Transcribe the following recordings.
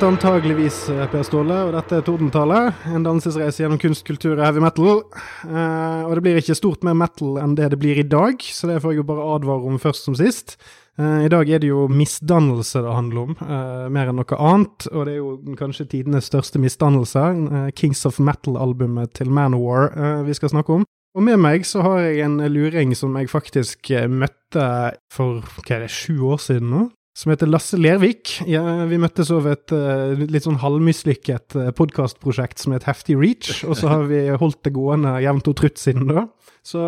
Heter antageligvis eh, Per Ståle, og dette er Tordentale. En dansesreise gjennom kunst, kultur og heavy metal. Eh, og det blir ikke stort mer metal enn det det blir i dag, så det får jeg jo bare advare om først som sist. Eh, I dag er det jo misdannelse det handler om, eh, mer enn noe annet. Og det er jo kanskje tidenes største misdannelse, eh, Kings of Metal-albumet til Manowar, eh, vi skal snakke om. Og med meg så har jeg en luring som jeg faktisk møtte for hva er det, sju år siden nå som heter Lasse Lervik. Ja, vi møttes over et uh, litt sånn halvmislykket uh, podkastprosjekt som het Hefty Reach, og så har vi holdt det gående jevnt og trutt siden da. Så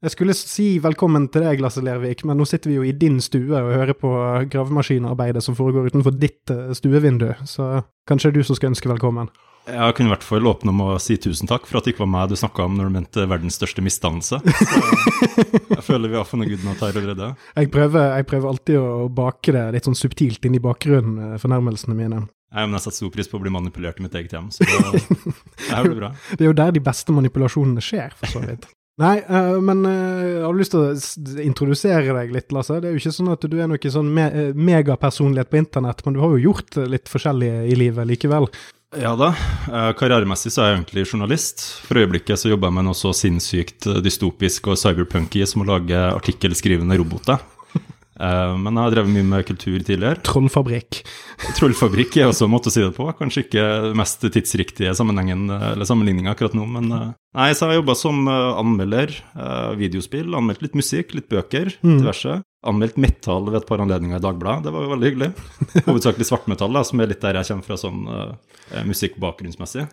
jeg skulle si velkommen til deg, Lasse Lervik, men nå sitter vi jo i din stue og hører på gravemaskinarbeidet som foregår utenfor ditt uh, stuevindu, så kanskje det er du som skal ønske velkommen. Jeg kunne i hvert fall åpne med å si tusen takk for at det ikke var meg du snakka om når du mente verdens største misdannelse. jeg føler vi har funnet good note her allerede. Jeg prøver, jeg prøver, alltid å bake det litt sånn subtilt inn i bakgrunnen, fornærmelsene mine. Nei, Jeg, jeg setter stor pris på å bli manipulert i mitt eget hjem, så det, det blir bra. Det er jo der de beste manipulasjonene skjer, for så vidt. Nei, uh, men uh, jeg har lyst til å introdusere deg litt, Lasse. Det er jo ikke sånn at du er noen sånn me megapersonlighet på internett, men du har jo gjort litt forskjellig i livet likevel. Ja da. Karrieremessig så er jeg egentlig journalist. For øyeblikket så jobber jeg med noe så sinnssykt dystopisk og cyberpunky som å lage artikkelskrivende roboter. Men jeg har drevet mye med kultur tidligere. Trollfabrikk. Trollfabrikk er også en måte å si det på. Kanskje ikke mest tidsriktige sammenhengen sammenligninga akkurat nå, men Nei, så jeg har jobba som anmelder, videospill, anmeldt litt musikk, litt bøker, mm. diverse anmeldt metall ved et par anledninger i Dagbladet. Det var jo veldig hyggelig. Hovedsakelig svartmetall, da, som er litt der jeg kommer fra sånn uh, musikkbakgrunnsmessig.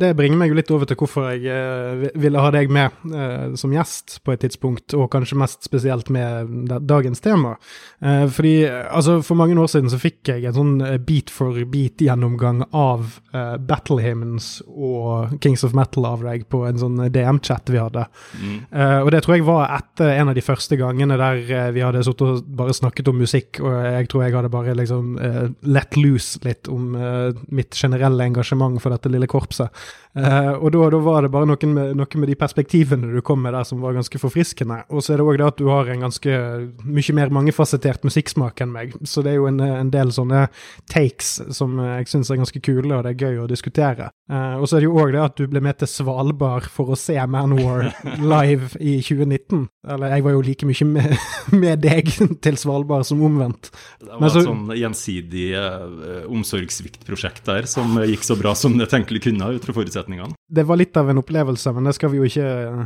Det bringer meg jo litt over til hvorfor jeg uh, ville ha deg med uh, som gjest på et tidspunkt, og kanskje mest spesielt med dagens tema. fordi altså, for mange år siden så fikk jeg en sånn beat for beat-gjennomgang av Battle Hymns og Kings of Metal av deg på en sånn DM-chat vi hadde. Mm. og det tror jeg var etter en av de første gangene der vi hadde sittet og bare snakket om musikk, og jeg tror jeg hadde bare liksom uh, let loose litt om uh, mitt generelle engasjement for dette lille korpset. Uh, og da, da, var det bare noe med, noe med, de perspektivene du kom med der som var ganske forfriskende. Og så er det òg det at du har en ganske mye mer mangefasettert musikksmak enn meg, så det er jo en, en del sånne takes som jeg syns er ganske kule, og det er gøy å diskutere. og så er det jo òg det at du ble med til Svalbard for å se Manwar live i 2019. Eller jeg var jo like mye med, med deg deg til Svalbard som omvendt. Det var så, et sånn gjensidig uh, omsorgssviktprosjekt der som gikk så bra som det tenkelig kunne ut fra forutsetningene. Det var litt av en opplevelse, men det skal vi jo ikke eh,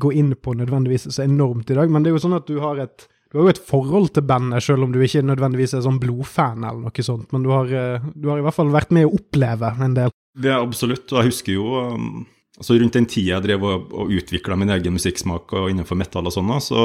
gå inn på nødvendigvis så enormt i dag. Men det er jo sånn at du har et du har jo et forhold til bandet, selv om du ikke nødvendigvis er sånn blodfan eller noe sånt. Men du har, eh, du har i hvert fall vært med å oppleve en del. Det er absolutt, og jeg husker jo um, altså Rundt den tida jeg drev og, og utvikla min egen musikksmak og innenfor metal og sånn, så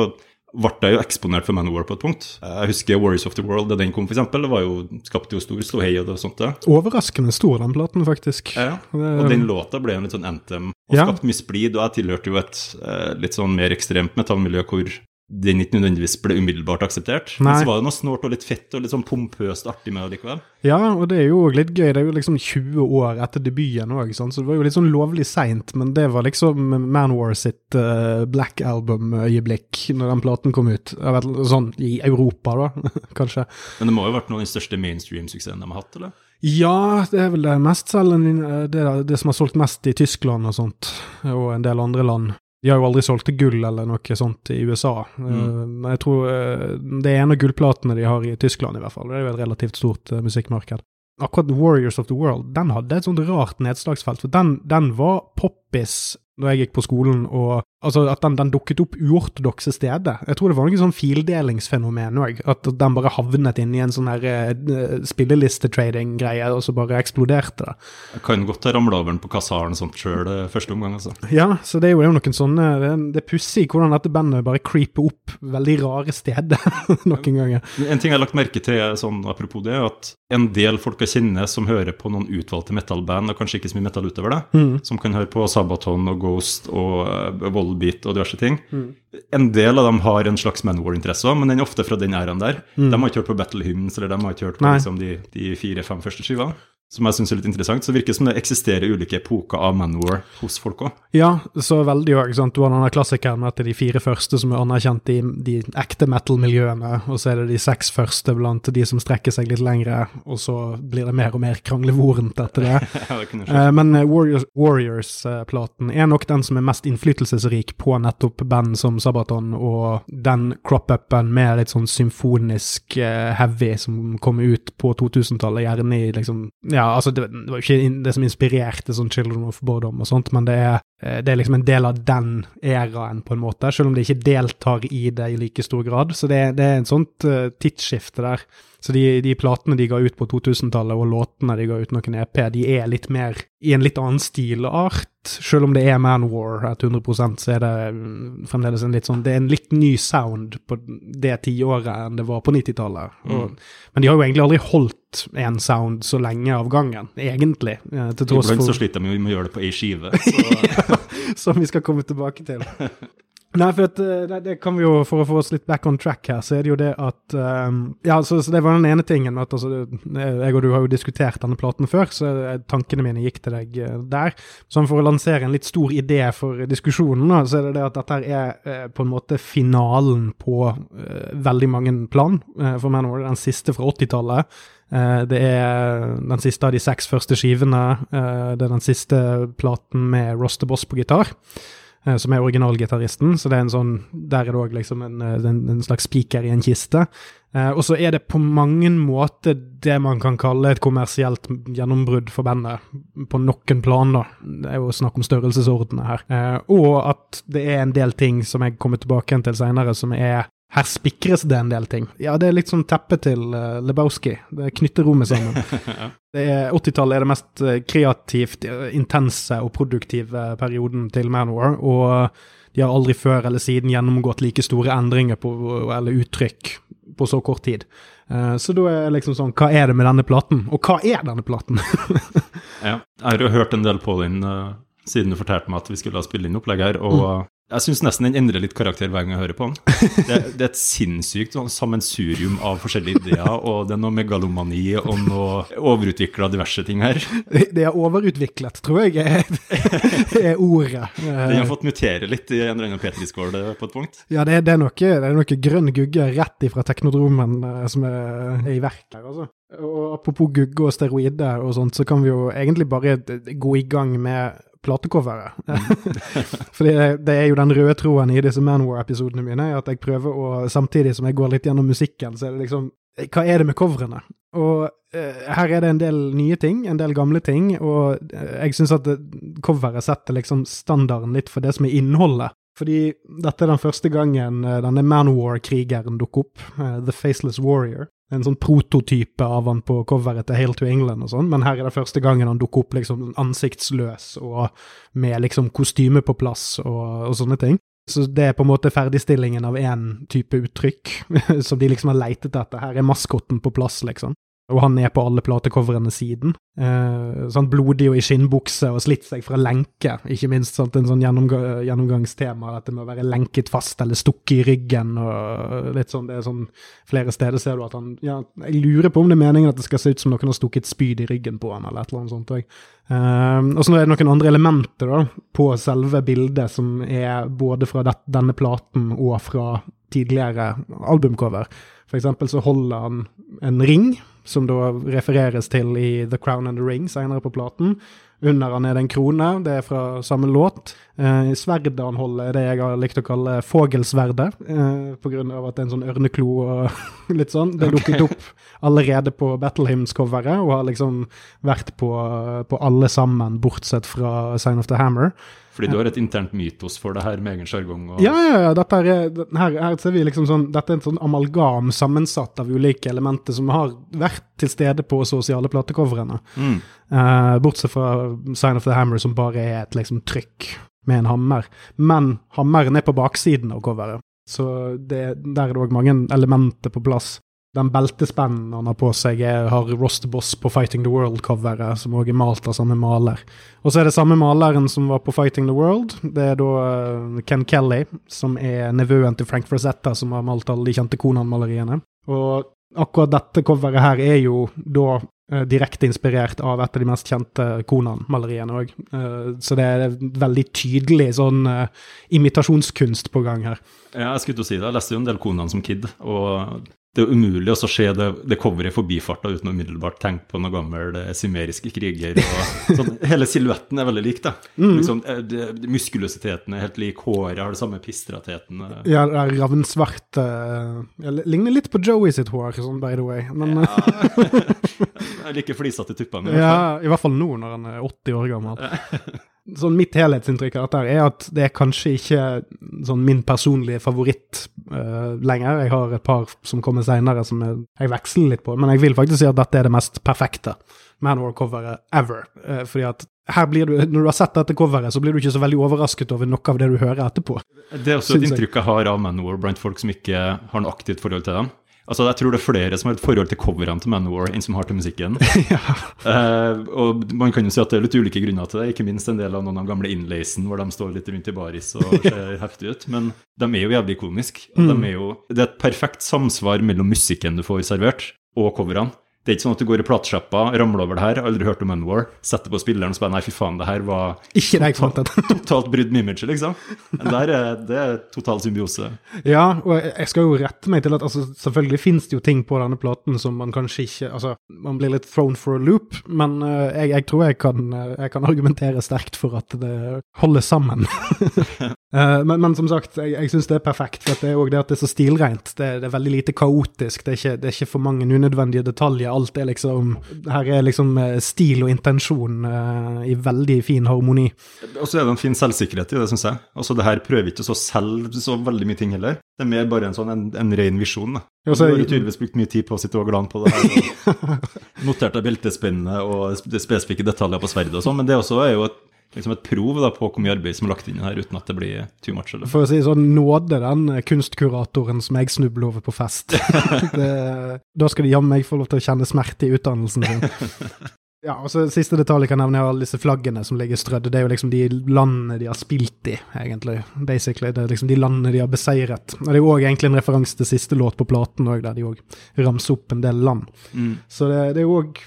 ble jeg jo eksponert for Manowar på et punkt. Jeg husker Warriors of the World da den kom, f.eks. Det var jo, skapte jo stor ståhei og det sånt. Det. Overraskende stor, den platen, faktisk. Ja, og den låta ble en litt sånn anthem og ja. skapte mye splid. Og jeg tilhørte jo et eh, litt sånn mer ekstremt metallmiljø hvor den ikke nødvendigvis ble umiddelbart akseptert. Nei. Men så var det noe snålt og litt fett og litt sånn pompøst artig med det likevel. Ja, og det er jo litt gøy. Det er jo liksom 20 år etter debuten òg, så det var jo litt sånn lovlig seint. Men det var liksom Manwar sitt uh, Black Album-øyeblikk når den platen kom ut. Vet, sånn i Europa, da, kanskje. Men det må jo ha vært noen av den største mainstream-suksessene de har hatt, eller? Ja, det er vel det mest selgende, det, det som har solgt mest i Tyskland og sånt, og en del andre land. De har jo aldri solgt gull eller noe sånt i USA. Mm. Uh, men jeg tror uh, det er en av gullplatene de har i Tyskland, i hvert fall. Det er jo et relativt stort uh, musikkmarked. Akkurat Warriors of the World den hadde et sånt rart nedslagsfelt. for Den, den var poppis når jeg gikk på skolen, og altså at den, den dukket opp uortodokse steder. Jeg tror det var noe sånn fildelingsfenomen òg, at den bare havnet inn i en sånn her uh, spillelistatrading-greie, og så bare eksploderte det. Jeg kan godt ha ramla over den på kasaren sånt sjøl første omgang, altså. Ja, så det er jo noen sånne Det, det er pussig hvordan dette bandet bare creeper opp veldig rare steder noen ganger. En ting jeg har lagt merke til, sånn apropos det, er at en del folk jeg kjenner som hører på noen utvalgte metallband, og kanskje ikke så mye metall utover det, mm. som kan høre på Sabaton og Ghost og uh, Volbeat og diverse ting. Mm. En del av dem har en slags Manwar-interesse men den er ofte fra den æraen der. Mm. De har ikke hørt på Battle Hymns, eller de har ikke hørt på liksom, de, de fire-fem første skivene. Som jeg syns er litt interessant, så virker det som det eksisterer ulike epoker av Manowar hos folk òg. Ja, så veldig òg. Du har denne klassikeren med at det er de fire første som er anerkjent i de ekte metal-miljøene, og så er det de seks første blant de som strekker seg litt lengre, og så blir det mer og mer kranglevorent etter det. ja, det kunne skje. Eh, men Warriors-platen Warriors er nok den som er mest innflytelsesrik på nettopp band som Sabaton, og den crop-upen med litt sånn symfonisk uh, heavy som kom ut på 2000-tallet, gjerne i liksom ja, ja, altså det, det, var ikke det som inspirerte sånn Children of Boredom og sånt, men det er, eh, det er, liksom en del av den æraen, på en måte, selv om det ikke deltar i det i like stor grad. Så det, det er en sånt uh, tidsskifte der. Så de, de, platene de ga ut på 2000-tallet, og låtene de ga ut noen EP, de er litt mer i en litt annen stilart. Selv om det er Manwar 100 så er det mm, fremdeles en litt sånn Det er en litt ny sound på det tiåret enn det var på 90-tallet. Mm. Men de har jo egentlig aldri holdt en sound så lenge av gangen, egentlig. Eh, til tross Iblant så sliter de jo med å gjøre det på ei skive. Så. som vi skal komme tilbake til. Nei, for at, eh, det, det, kan vi jo, For å få oss litt back on track her, så er det jo det at um, Ja, så, så, det var den ene tingen. at altså, Jeg og du har jo diskutert denne platen før, så tankene mine gikk til deg uh, der. Så for å lansere en litt stor idé for diskusjonen, så er det det at dette er uh, på en måte finalen på uh, veldig mange plan for meg nå er det Den siste fra 80-tallet. det er den siste av de seks første skivene. det er den siste platen med Ross the Boss på gitar. Eh, som er originalgitaristen. Så det er en sånn, der er det òg liksom en, eh, en, en, slags spiker i en kiste. Eh, og så er det på mange måter det man kan kalle et kommersielt gjennombrudd for bandet, på noen plan, da. Det er jo snakk om størrelsesordene her. Og at det er en del ting som jeg kommer tilbake til seinere, som er her spikres det en del ting. Ja, det er litt sånn teppet til uh, Lebowski. Det knytter rommet sammen. ja. 80-tallet er det mest uh, kreativt, uh, intense og produktive perioden til Manor, og de har aldri før eller siden gjennomgått like store endringer på, eller uttrykk på så kort tid. så da er det liksom sånn Hva er det med denne platen? Og hva er denne platen? ja, jeg har jo hørt en del på den siden du fortalte meg at vi skulle spille inn opplegg her, og mm. Jeg syns nesten den endrer litt karakter hver gang jeg hører på den. Det, det er et sinnssykt sånn, sammensurium av forskjellige ideer, og det er noe megalomani og noe overutvikla diverse ting her. Det er overutviklet, tror jeg er, er ordet. Den har fått mutere litt i en eller annen petriskål på et punkt? Ja, det, det, er noe, det er noe grønn gugge rett ifra teknodromen eh, som er, er i verk her, altså. Og apropos gugge og steroider og sånt, så kan vi jo egentlig bare gå i gang med platecoveret. Fordi det, det, er jo den røde troen i disse Manwar-episodene mine, at jeg prøver å Samtidig som jeg går litt gjennom musikken, så er det liksom Hva er det med coverene? Og uh, her er det en del nye ting, en del gamle ting, og uh, jeg syns at coveret setter liksom standarden litt for det som er innholdet. Fordi dette er den første gangen uh, denne Manwar-krigeren dukker opp, The Faceless Warrior en sånn prototype av han på coveret til Hail to England og sånn, men her er det første gangen han dukker opp liksom ansiktsløs og med liksom kostyme på plass og, og sånne ting. Så det er på en måte ferdigstillingen av én type uttrykk som de liksom har leitet etter. Her er maskotten på plass, liksom. Og han er på alle platecoverne siden. Eh, sånn blodig og i skinnbukse og slitt seg fra lenke, ikke minst. Sant? En sånn gjennomg gjennomgangstema, dette med å være lenket fast eller stukket i ryggen og litt sånn. Det er sånn Flere steder ser du at han Ja, jeg lurer på om det er meningen at det skal se ut som noen har stukket spyd i ryggen på han, eller et eller annet sånt. Eh, og så er det noen andre elementer da, på selve bildet som er både fra det, denne platen og fra tidligere albumcover. Eksempel så holder han en ring som da refereres til i The Crown and the Ring senere på platen. Under han er det en krone, det er fra samme låt. Eh, sverdet han holder er det jeg har likt å kalle fogelsverdet, eh, av at det er en sånn ørneklo og litt sånn. Det dukket opp allerede på Battle Hymns-coveret, og har liksom vært på, på alle sammen, bortsett fra Sign of the Hammer. Fordi du har et internt mytos for det her med egen sjargong? Ja, ja, ja. Dette er, her, her, ser vi liksom sånn, dette er en sånn amalgam sammensatt av ulike elementer som har vært til stede på sosiale platecoverne. Mm. Uh, bortsett fra Sign of the Hammer, som bare er et liksom trykk med en hammer. Men hammeren er på baksiden av coveret. Så det, der er det òg mange elementer på plass den beltespennen han har på seg, er, har Ross the Boss på Fighting the World-coveret, som òg er malt av samme maler. Og så er det samme maleren som var på Fighting the World. Det er da uh, Ken Kelly, som er nevøen til Frank Frazetta, som har malt alle de kjente Konan-maleriene. Og akkurat dette coveret her er jo da eh, direkte inspirert av et av de mest kjente Konan-maleriene òg. så det er veldig tydelig sånn imitasjonskunst på gang her. Ja, jeg skulle til å si det. Jeg leste jo en del Konan som kid, og det er umulig å se det, det coveret i forbifarta uten å umiddelbart tenke på noe gammel eh, simeriske kriger. Og, sånn, hele silhuetten er veldig lik. da. Mm. Liksom, det, det, muskuløsiteten er helt lik, håret har det samme pistratheten. Eh. Ja, det er ravnsvart uh, Ligner litt på Joey sitt hår, sånn by the way. Men, ja. jeg liker flisete tuppene. Ja, i hvert fall nå når han er 80 år gammel sånn mitt helhetsinntrykk av dette er at det er kanskje ikke sånn min personlige favoritt uh, lenger. Jeg har et par som kommer seinere som jeg, jeg, veksler litt på, men jeg vil faktisk si at dette er det mest perfekte Manor-coveret ever. Uh, fordi at her blir du, Når du har sett dette coveret, så blir du ikke så veldig overrasket over noe av det du hører etterpå. Det er også et inntrykk jeg har av Manor blant folk som ikke har noe aktivt forhold til dem. Altså, Jeg tror det er flere som har et forhold til coverne til Manowar enn som har til musikken. ja. uh, og Man kan jo si at det er litt ulike grunner til det, ikke minst en del av noen av gamle innleisen, hvor de står litt rundt i baris og ser heftig ut. Men de er jo jævlig komiske. Mm. De er jo, det er et perfekt samsvar mellom musikken du får servert, og coverne. Det er ikke sånn at du går i platesjappa, ramler over det her, aldri hørt om Unwar, setter på spilleren og spør nei, fy faen, det her var ikke det totalt, totalt brudd med imaget, liksom. Der er, det er total symbiose. Ja, og jeg skal jo rette meg til at altså, selvfølgelig finnes det jo ting på denne platen som man kanskje ikke Altså, man blir litt thrown for a loop, men uh, jeg, jeg, tror jeg kan, uh, jeg kan argumentere sterkt for at det holder sammen. uh, men, men, som sagt, jeg, jeg syns det er perfekt, for det er òg det at det er så stilrent. Det, det, er veldig lite kaotisk, det er ikke, det er ikke for mange unødvendige detaljer alt er liksom Her er liksom eh, stil og intensjon uh, i veldig fin harmoni. Og så er det en fin selvsikkerhet i det, syns jeg. Altså Det her prøver ikke å selge så veldig mye ting heller. Det er mer bare en sånn en, en ren visjon. da. Ja, så, du har tydeligvis brukt mye tid på å sitte og glane på det her. Noterte beltespennene og spesifikke detaljer på sverdet og sånn, men det også er jo et liksom et prov da, på hvor mye arbeid som er lagt inn her, uten at det blir too much. Eller? For å si sånn, nåde den kunstkuratoren som jeg snubler over på fest. det, da skal de jammen meg få lov til å kjenne smerte i utdannelsen sin. Ja, og så Siste detalj jeg kan nevne, er alle disse flaggene som ligger strødd. Det er jo liksom de landene de har spilt i, egentlig. Basically. Det er liksom de landene de har beseiret. Og Det er jo òg egentlig en referanse til siste låt på platen, også, der de òg ramser opp en del land. Mm. Så det, det er jo òg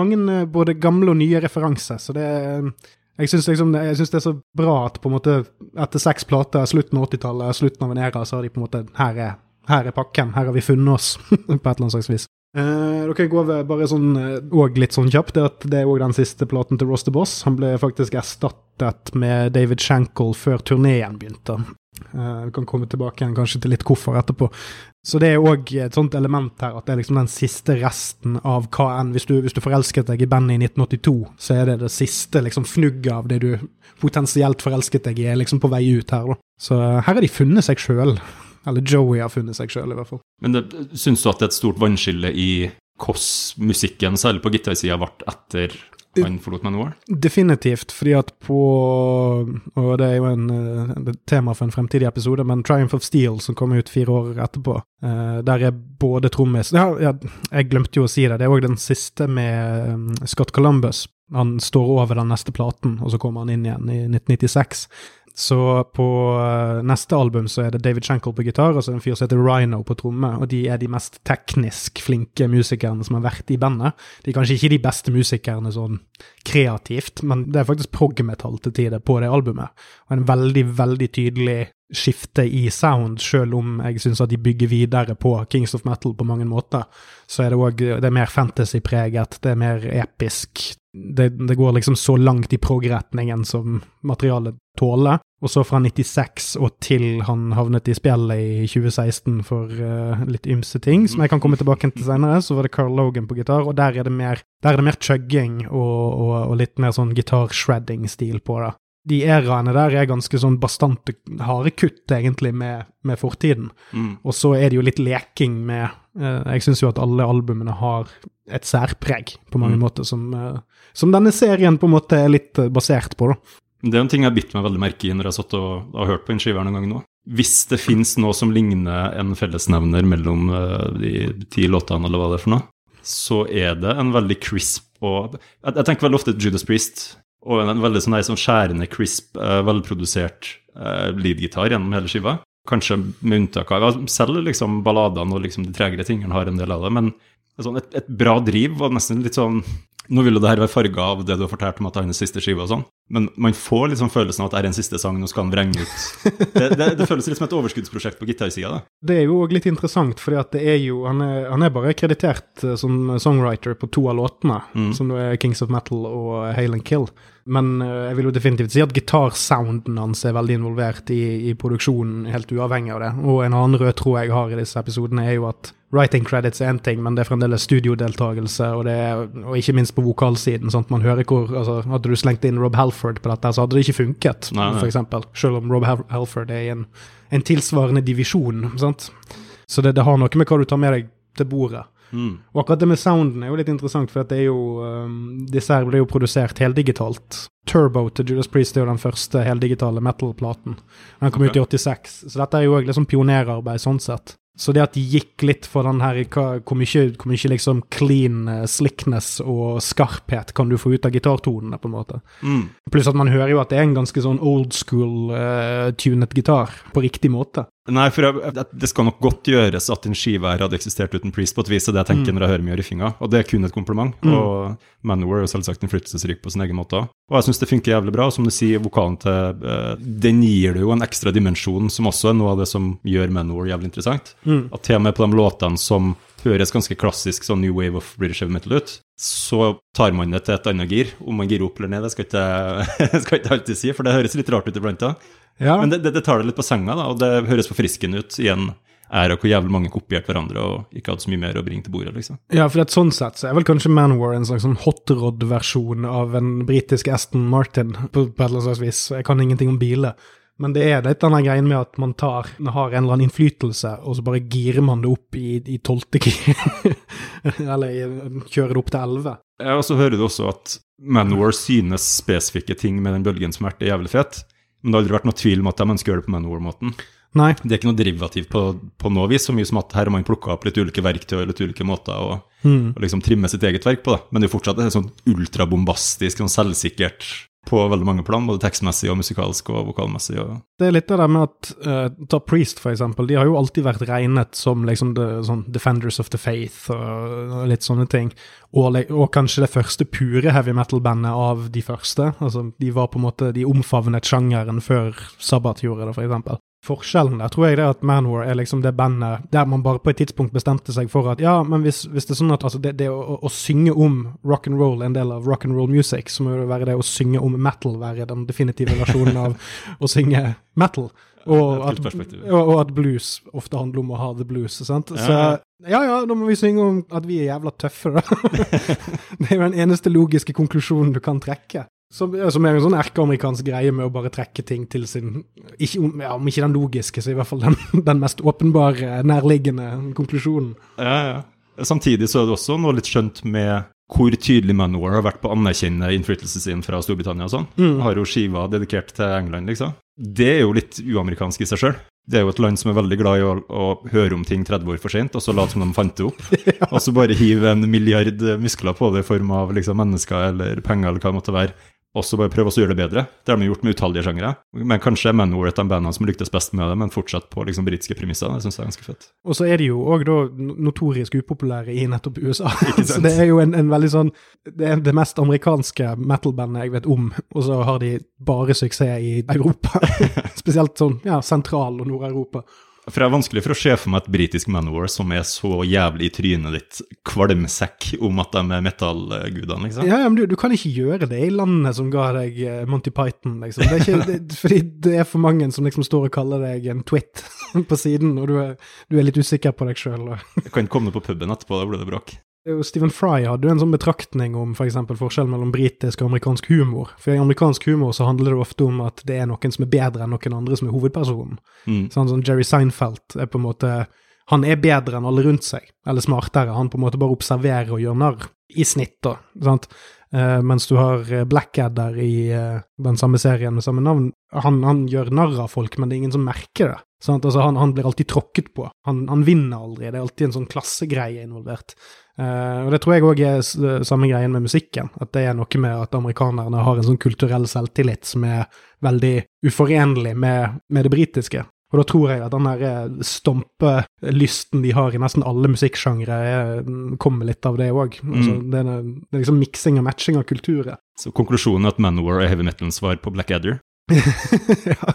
mange både gamle og nye referanser. Så det er jeg syns liksom, det er så bra at på en måte etter seks plater, slutten av 80-tallet, slutten av en æra, så har de på en måte her er, her er pakken, her har vi funnet oss, på et eller annet slags vis. Eh, dere går bare sånn, og litt sånn kjapt, det, at det er òg den siste platen til Ross the Boss. Han ble faktisk erstattet med David Shankle før turneen begynte. Uh, vi kan komme tilbake igjen kanskje til litt hvorfor etterpå. Så det er òg et sånt element her, at det er liksom den siste resten av hva enn Hvis hvis du forelsket deg i bandet i 1982, så er det det siste liksom fnugget av det du potensielt forelsket deg i, er liksom på vei ut her, da. Så uh, her har de funnet seg sjøl. Eller Joey har funnet seg sjøl, i hvert fall. Men det, syns du at det er et stort vannskille i hvordan musikken, særlig på gitarsida, ble etter han forlot Manowar? Definitivt, fordi at på Og det er jo en, eh, et tema for en fremtidig episode, men Triumph of Steel, som kom ut fire år etterpå, uh, der er både trommis ja, ja, jeg glemte jo å si det, det er òg den siste med um, Scott Columbus. Han står over den neste platen, og så kommer han inn igjen i 1996. Så på uh, neste album så er det David Shankle på gitar, og så er det en fyr som heter Rhino på tromme. Og de er de mest teknisk flinke musikerne som har vært i bandet. De er kanskje ikke de beste musikerne sånn kreativt, men det er faktisk prog-metall til tider på det albumet. Og en veldig, veldig tydelig skifte i sound, selv om jeg syns at de bygger videre på Kings of Metal på mange måter. Så er det òg er mer fantasy-preget, det er mer episk. Det, det, går liksom så langt i prog-retningen som materialet tåler. Og så fra 96 og til han havnet i spjeldet i 2016 for uh, litt ymse ting, som jeg kan komme tilbake til senere, så var det Carl Logan på gitar, og der er det mer, der er chugging og, og, og litt mer sånn gitar-shredding-stil på det de eraene der er ganske sånn bastante, harde kutt, egentlig, med, med fortiden. Mm. Og så er det jo litt leking med eh, Jeg syns jo at alle albumene har et særpreg, på mange mm. måter, som, eh, som, denne serien på en måte er litt eh, basert på, da. Det er en ting jeg har bitt meg veldig merke i når jeg har satt og har hørt på en skive noen gang nå. Hvis det fins noe som ligner en fellesnevner mellom eh, de ti låtene, eller hva det er for noe, så er det en veldig crisp og Jeg, jeg tenker veldig ofte Judas Priest og en veldig sånn, sånn skjærende, crisp, uh, velprodusert uh, leadgitar gjennom hele skiva. Kanskje med unntak av Selv liksom balladene og liksom de tregere tingene har en del av det, men sånn et, et bra driv, og nesten litt sånn Nå vil jo det her være farga av det du har fortalt om at det er hans siste skive og sånn, men man får liksom følelsen av at det er en siste sang, nå skal han vrenge ut. Det, det, det føles litt som et overskuddsprosjekt på gitarsida. Det er jo òg litt interessant, fordi at det er jo Han er, han er bare kreditert eh, som songwriter på to av låtene, Mm. som er Kings of Metal og Hail and Kill. Men eh, jeg vil jo definitivt si at gitarsounden hans er veldig involvert i, i produksjonen, helt uavhengig av det. Og en annen rød tråd jeg har i disse episodene, er jo at writing credits er én ting, men det er fremdeles studiodeltakelse, og, det er, og ikke minst på vokalsiden. sånn at man hører hvor, altså, Hadde du slengt inn Rob Halford på dette, så hadde det ikke funket, Nei, nei. for eksempel. Selv om Rob Halford er i en, en tilsvarende divisjon. sant? Så det, det har noe med hva du tar med deg til bordet. Mm. Og akkurat det med sounden er jo litt interessant, for at det er jo um, Disse her ble jo produsert heldigitalt. Turbo til Judas Priest er jo den første heldigitale metal-platen. Den kom okay. ut i 86, så dette er jo òg liksom pionerarbeid sånn sett. Så det at de gikk litt for den her Hvor mye, hvor mye liksom clean eh, slickness og skarphet kan du få ut av gitartonene, på en måte. Mm. Pluss at man hører jo at det er en ganske sånn old school eh, tunet gitar, på riktig måte. Nei, for jeg, det- skal nok godt gjøres at en skive her hadde eksistert uten Priest på et vis, det jeg tenker når jeg hører mye riffinga, og det er kun et kompliment. Mm. Og Manowar er jo selvsagt innflytelsesrik på sin egen måte. Og jeg syns det funker jævlig bra, og som du sier, vokalen til eh, Den gir det jo en ekstra dimensjon, som også er noe av det som gjør Manowar jævlig interessant. Mm. At til og med på de låtene som høres ganske klassisk sånn new wave of British heavy metal ut, så tar man det til et annet gir. Om man girer opp eller ned, det skal ikke jeg ikke alltid si, for det høres litt rart ut iblant. da. Ja. Men det, det, det tar det litt på senga, da, og det høres forfriskende ut i en æra hvor jævlig mange kopierte hverandre og ikke hadde så mye mer å bringe til bordet, liksom. Ja, for et sånn sett så er vel kanskje Manwar en slags sånn hot rod-versjon av en britisk Aston Martin, på, på et eller annet slags vis. Jeg kan ingenting om biler. Men det er litt denne greien med at man tar, har en eller annen innflytelse, og så bare girer man det opp i, i tolvte gir. eller kjører det opp til elleve. Ja, og så hører du også at Manwar synes spesifikke ting med den bølgen som har vært, er jævlig fet. Men det har aldri vært noe tvil om at de ønsker å gjøre det på Manowar-måten. Nei. Det er ikke noe derivativ på, på noe vis, så mye som at her har man plukka opp litt ulike verktøy og litt ulike måter å Mm. liksom trimme sitt eget verk på, da. Men det er jo fortsatt et sånn ultrabombastisk, sånn selvsikkert på veldig mange plan, både tekstmessig og musikalsk og vokalmessig. Og... Det er litt av det med at uh, Ta Priest, for eksempel. De har jo alltid vært regnet som liksom the, sånn Defenders of the Faith og litt sånne ting. Og, og kanskje det første pure heavy metal-bandet av de første. Altså, de var på en måte De omfavnet sjangeren før Sabbat gjorde det, for eksempel. Forskjellen der tror jeg det er at Manwar er liksom det bandet der man bare på et tidspunkt bestemte seg for at ja, men hvis, hvis det er sånn at altså det, det å, å, å synge om rock and roll er en del av rock and roll music, så må det være det å synge om metal være den definitive versjonen av å synge metal. Og at, og, at blues ofte handler om å ha the blues. sant? Så ja. ja ja, da må vi synge om at vi er jævla tøffe, da. det er jo den eneste logiske konklusjonen du kan trekke. Som, som er en sånn erkeamerikansk greie med å bare trekke ting til sin ikke, ja, Om ikke den logiske, så i hvert fall den, den mest åpenbare, nærliggende konklusjonen. Ja, ja. Samtidig så er det også noe litt skjønt med hvor tydelig Manowar har vært på å anerkjenne innflytelsen sin fra Storbritannia og sånn. Mm. Har jo skiva dedikert til England, liksom. Det er jo litt uamerikansk i seg sjøl. Det er jo et land som er veldig glad i å, å høre om ting 30 år for sent, og så late som de fant det opp. Og så bare hive en milliard muskler på det i form av liksom, mennesker eller penger eller hva det måtte være. Og så bare prøve å gjøre det bedre. Det har de gjort med utallige sjangere. Men kanskje er Manowar et av bandene som lyktes best med det, men fortsatt på liksom britiske premisser. Det syns jeg er ganske fett. Og så er de jo òg notorisk upopulære i nettopp USA. Så det er jo en, en veldig sånn Det er det mest amerikanske metal-bandet jeg vet om, og så har de bare suksess i Europa. Spesielt sånn ja, Sentral- og Nord-Europa. For det er vanskelig for å se for meg et britisk Manowar som er så jævlig i trynet ditt kvalmsekk om at de er metallgudene, liksom. Ja, ja, men du, du kan ikke gjøre det i landet som ga deg eh, Monty Python, liksom. Det er ikke, det, fordi det er for mange som liksom står og kaller deg en twit på siden, og du er, du er litt usikker på deg sjøl. Jeg kan ikke komme på puben etterpå, da blir det bråk. Stephen Fry hadde jo en sånn betraktning om for eksempel forskjellen mellom britisk og amerikansk humor. For i amerikansk humor så handler det ofte om at det er noen som er bedre enn noen andre som er hovedpersonen. Mm. Sånn som Jerry Seinfeld er på en måte Han er bedre enn alle rundt seg, eller smartere. Han på en måte bare observerer og gjør narr, i snitt, da. Sant? Eh, mens du har eh, Blackadder i uh, den samme serien med samme navn. Han, han gjør narr av folk, men det er ingen som merker det. Sant? Altså, han, han blir alltid tråkket på. Han, han vinner aldri. Det er alltid en sånn klassegreie involvert. Uh, og det tror jeg òg er samme greien med musikken. At det er noe med at amerikanerne har en sånn kulturell selvtillit som er veldig uforenlig med, med det britiske. Og da tror jeg at den der eh, stompelysten de har i nesten alle musikksjangre, eh, kommer litt av det òg. Altså, Mm. det, er- det er liksom miksing og matching av kulturer. Så konklusjonen er at Manowar er heavy metalens svar på Blackadder. ja.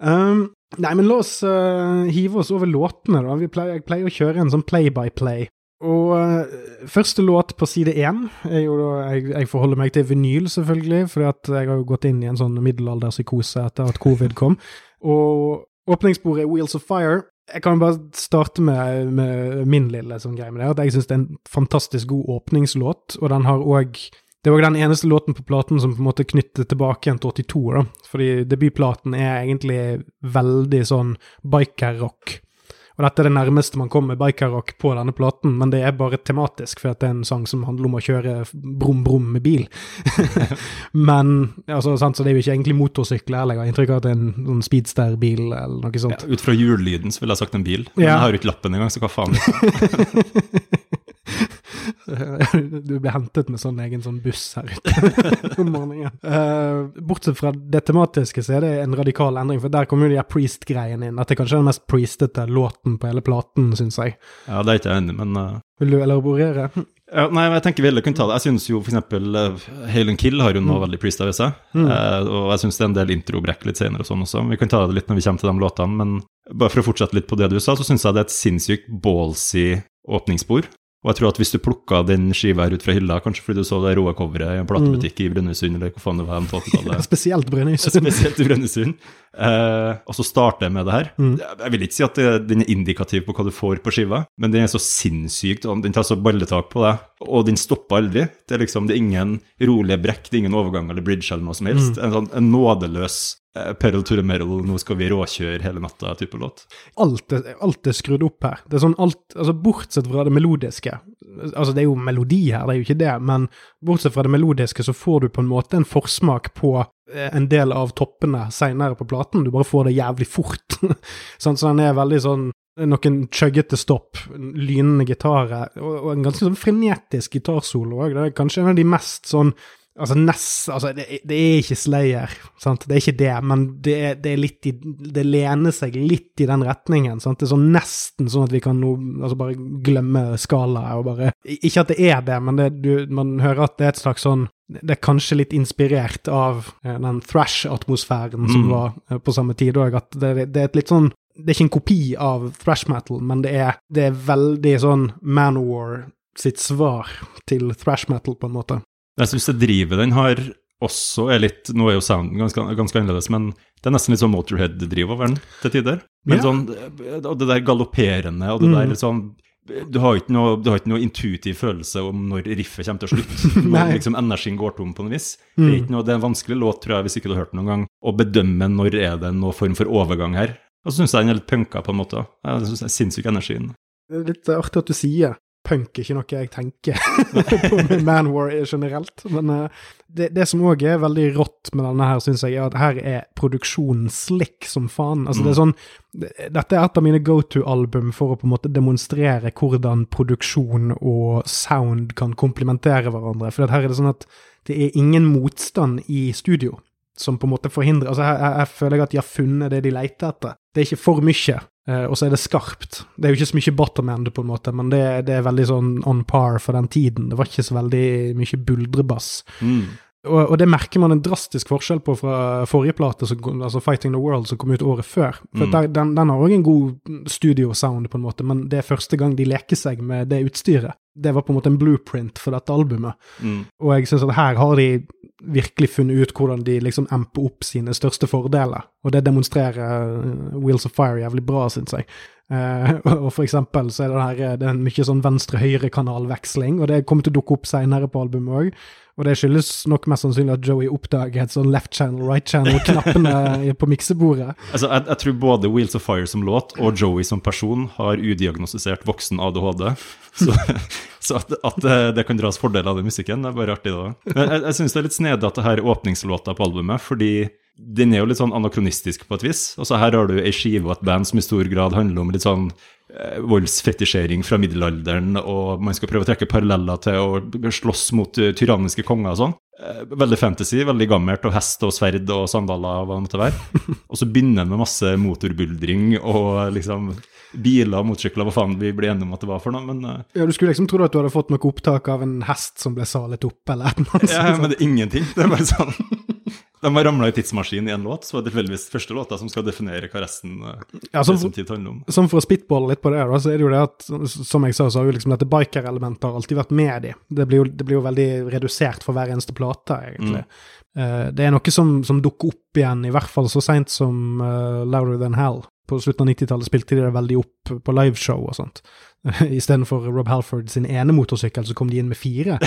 Um, nei, men la oss uh, hive oss over låtene, da. Vi pleier, jeg pleier å kjøre en sånn play-by-play. Og uh, første låt på side én er jo da jeg, jeg forholder meg til vinyl, selvfølgelig, at jeg har jo gått inn i en sånn middelalderpsykose etter at covid kom. Og åpningssporet er Wheels of Fire. Jeg kan bare starte med, med min lille sånn greie med det, at jeg syns det er en fantastisk god åpningslåt, og den har òg det var den eneste låten på platen som på en måte knyttet tilbake igjen til 82, da. Fordi debutplaten er egentlig veldig sånn biker-rock. Og dette er det nærmeste man kommer biker-rock på denne platen, men det er bare tematisk, for det er en sang som handler om å kjøre brum-brum med bil. men altså, sant, så det er jo ikke egentlig motorsykler heller, jeg har inntrykk av at det er en sånn speedster-bil eller noe Ja, sånt. ut fra hjullyden så ville jeg sagt en bil, men Ja. jeg har jo ikke lappen engang, så hva faen. du blir hentet med sånn egen sånn buss her ute om morgenen. Uh, bortsett fra det tematiske, så er det en radikal endring, for der kommer jo de her priest-greiene inn. At det er kanskje den mest priestete låten på hele platen, syns jeg. Ja, det er ikke jeg enig men uh, Vil du elaborere? ja, Nei, jeg tenker vi kunne ta det. Jeg syns jo uh, Hail and Kill har jo noe veldig priest ved seg. Mm. Eh, og jeg syns det er en del introbrekk litt senere og sånn også. Vi kan ta det litt når vi kommer til de låtene, men bare for å fortsette litt på det du sa, så syns jeg det er et sinnssykt ballsy åpningsspor. Og jeg tror at hvis du plukka den skiva her ut fra hylla, kanskje fordi du så det rå coveret i en platebutikk i Brønnøysund, eller hva faen det var på 80-tallet Spesielt Brønnøysund. Spesielt i Brønnøysund. Eh, og så starter jeg med det her. Mm. Jeg vil ikke si at det, den er indikativ på hva du får på skiva, men den er så sinnssykt, og den tar så balletak på deg, og den stopper aldri. Det er liksom, det er ingen rolige brekk, det er ingen overgang eller bridge eller noe som helst. En sånn en nådeløs eh, Peril to the metal, nå skal vi råkjøre hele natta-type låt. Alt er, alt er skrudd opp her. Det er sånn alt, altså Bortsett fra det melodiske. Altså Det er jo melodi her, det er jo ikke det, men bortsett fra det melodiske så får du på en måte en forsmak på en del av toppene seinere på platen. Du bare får det jævlig fort. sånn, så den er veldig sånn noen chuggete stopp, lynende gitarer, og, og en ganske sånn frenetisk gitarsolo òg. Det er kanskje en av de mest sånn Altså, Ness altså det, det er ikke Slayer, sant? det er ikke det, men det, det, er litt i, det lener seg litt i den retningen. Sant? Det er sånn nesten sånn at vi kan nå altså bare glemme skalaet og bare Ikke at det er det, men det, du, man hører at det er et slags sånn Det er kanskje litt inspirert av eh, den thrash-atmosfæren som Mm. var eh, på samme tid òg, at det, det er et litt sånn det er ikke en kopi av thrash metal, men det er, det er veldig sånn Manowar sitt svar til thrash metal, på en måte. Jeg syns det drivet den har også er litt Nå er jo sounden ganske, ganske annerledes, men det er nesten litt sånn Motorhead-driv over den til tider. Men Ja. sånn, og det der galopperende og det Mm. der sånn du har, ikke noe, du har ikke noe intuitiv følelse om når riffet kommer til slutt. Når liksom energien går tom på noe vis. Det er, Mm. ikke noe, det er en vanskelig låt, tror jeg, hvis ikke du har hørt den noen gang, å bedømme når er det noen form for overgang her. Og så syns jeg den er litt punka på en måte. Jeg synes det er sinnssyk energien. Det er litt artig at du sier punk er ikke noe jeg tenker på med Manwar generelt, men eh, det, det som òg er veldig rått med denne her, syns jeg, er at her er produksjonen slick som faen. Altså, det er sånn Dette er et av mine go to-album for å på en måte demonstrere hvordan produksjon og sound kan komplementere hverandre. For her er det sånn at det er ingen motstand i studio som på en måte forhindrer Altså, her, her, her føler jeg at de har funnet det de leter etter. Det er ikke for mye, og så er det skarpt. Det er jo ikke så mye bottom end, på en måte, men det, det er veldig sånn on par for den tiden. Det var ikke så veldig mye buldrebass. Mm. Og, og det merker man en drastisk forskjell på fra forrige plate, som, altså Fighting the World, som kom ut året før. For Mm. der, den, den har òg en god studio-sound, på en måte, men det er første gang de leker seg med det utstyret. Det var på en måte en blueprint for dette albumet. Mm. Og jeg syns at her har de virkelig funnet ut hvordan de liksom emper opp sine største fordeler. Og det demonstrerer uh, Wheels of Fire jævlig bra, syns jeg. Eh, og for eksempel så er det her det er en mye sånn venstre-høyre-kanalveksling, og det kommer til å dukke opp seinere på albumet òg. Og det skyldes nok mest sannsynlig at Joey oppdager et sånn left channel, right channel-knappene på miksebordet. Altså, jeg, jeg tror både Wheels of Fire som låt og Joey som person har udiagnostisert voksen ADHD. Så, så at, at det, det kan dras fordel av den musikken, det er bare artig, da. Men jeg, jeg syns det er litt snedig at det her er åpningslåta på albumet, fordi den er jo litt sånn anakronistisk på et vis. Altså Her har du ei skive og et band som i stor grad handler om litt sånn eh, voldsfetisjering fra middelalderen, og man skal prøve å trekke paralleller til å slåss mot uh, tyranniske konger og sånn. eh, veldig fantasy, veldig gammelt, og hest og sverd og sandaler og hva det måtte være. Og så begynner den med masse motorbuldring og liksom biler og motorsykler, hva faen vi ble enige om at det var for noe, men uh, Ja, Du skulle liksom tro at du hadde fått noe opptak av en hest som ble salet opp, eller noe sånt. Ja, men det er ingenting. Det er bare sånn De har ramla i tidsmaskinen i en låt, så var det tilfeldigvis første låta som skal definere hva resten eh, Ja, sånn, definitivt handler om. Som for å spitballe litt på det, da, så er det jo det at som jeg sa, så har jo liksom dette biker-elementet har alltid vært med i. Det blir, jo, det blir jo veldig redusert for hver eneste plate, egentlig. Eh, det er noe som, som dukker opp igjen, i hvert fall så seint som uh, Louder Than Hell. På slutten av 90-tallet spilte de det veldig opp på liveshow og sånt. Istedenfor Rob Halford sin ene motorsykkel, så kom de inn med fire,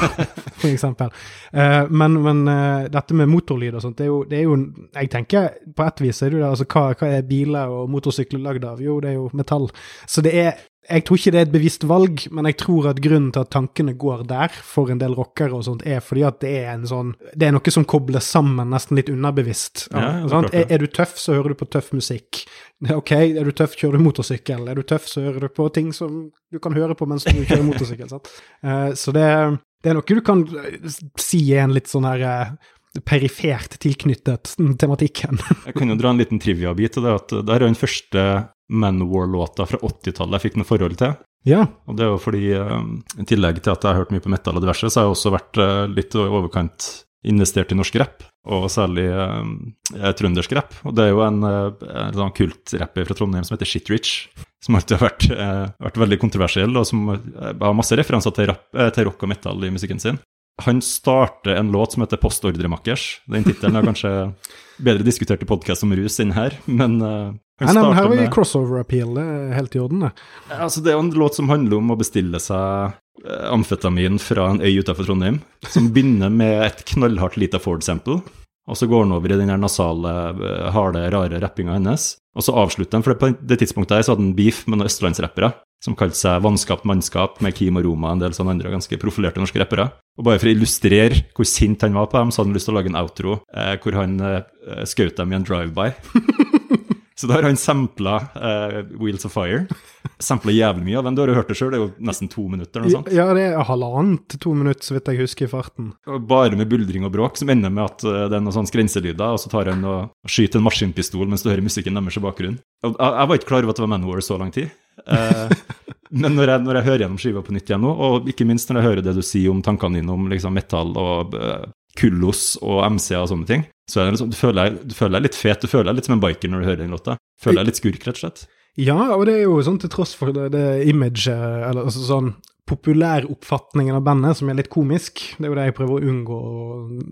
for eksempel. Eh, men men uh, dette med motorlyd og sånt, det er, jo, det er jo Jeg tenker på ett vis er det jo det, altså hva, hva er biler og motorsykler lagd av? Jo, det er jo metall. Så det er jeg tror ikke det er et bevisst valg, men jeg tror at grunnen til at tankene går der for en del rockere og sånt, er fordi at det er en sånn Det er noe som kobles sammen nesten litt underbevisst. Ja, er er, du tøff, så hører du på tøff musikk. Ok, er du tøff, kjører du motorsykkel. Er du tøff, så hører du på ting som du kan høre på mens du kjører motorsykkel. sant? Eh, så det, det er noe du kan eh, si er en litt sånn her eh, perifert tilknyttet tematikken. Jeg kan jo dra en liten trivia-bit til det. at Det her er den første Manowar-låta fra 80-tallet jeg fikk noe forhold til. ja. Og det er jo fordi, eh, i tillegg til at jeg har hørt mye på metal og diverse, så har jeg også vært eh, litt i overkant investert i norsk rapp, og særlig eh, trøndersk rapp. Og det er jo en, eh, en sånn kultrapper fra Trondheim som heter Shitrich, som alltid har vært, eh, vært veldig kontroversiell, og som eh, har masse referanser til, rap, eh, til rock og metal i musikken sin. Han starter en låt som heter 'Postordremakkers'. Den tittelen er kanskje bedre diskutert i podkast om rus enn her, men eh, Nei, nei, men her er var jo med crossover appeal, det er helt i orden, det. Altså, det er jo en låt som handler om å bestille seg eh, amfetamin fra en øy utenfor Trondheim, som begynner med et knallhardt lite Ford-sample, og så går den over i den nasale, eh, harde, rare rappinga hennes, og så avslutter den, for på det tidspunktet her så hadde han beef med noen østlandsrappere, som kalte seg Vannskapt mannskap, med Kim og Roma og en del sånne andre ganske profilerte norske rappere. Og bare for å illustrere hvor sint han var på dem, så hadde han lyst til å lage en outro eh, hvor han eh, skjøt dem i en drive-by. Så da har han sampla uh, Wheels of Fire. Sampla jævlig mye av den. Du har jo hørt det sjøl, det er jo nesten to minutter. noe sånt. Ja, det er halvannet til to minutter, så vidt jeg husker, i farten. Og Bare med buldring og bråk, som ender med at eh, det er noen sånne grenselyder, og så tar han og skyter en maskinpistol mens du hører musikken deres i bakgrunnen. Jeg, jeg var ikke klar over at det var Manowar så lang tid. Uh, men når jeg, når jeg hører gjennom skiva på nytt igjen nå, og ikke minst når jeg hører det du sier om tankene dine om liksom, metall og uh, kullos og MC og sånne ting, så liksom, du, føler deg, du føler deg litt fet, du føler deg litt som en biker når du hører den låta. Føler deg litt skurk, rett og slett. Ja, og det er jo sånn til tross for det, det image, eller altså sånn populæroppfatningen av bandet, som er litt komisk. Det er jo det jeg prøver å unngå å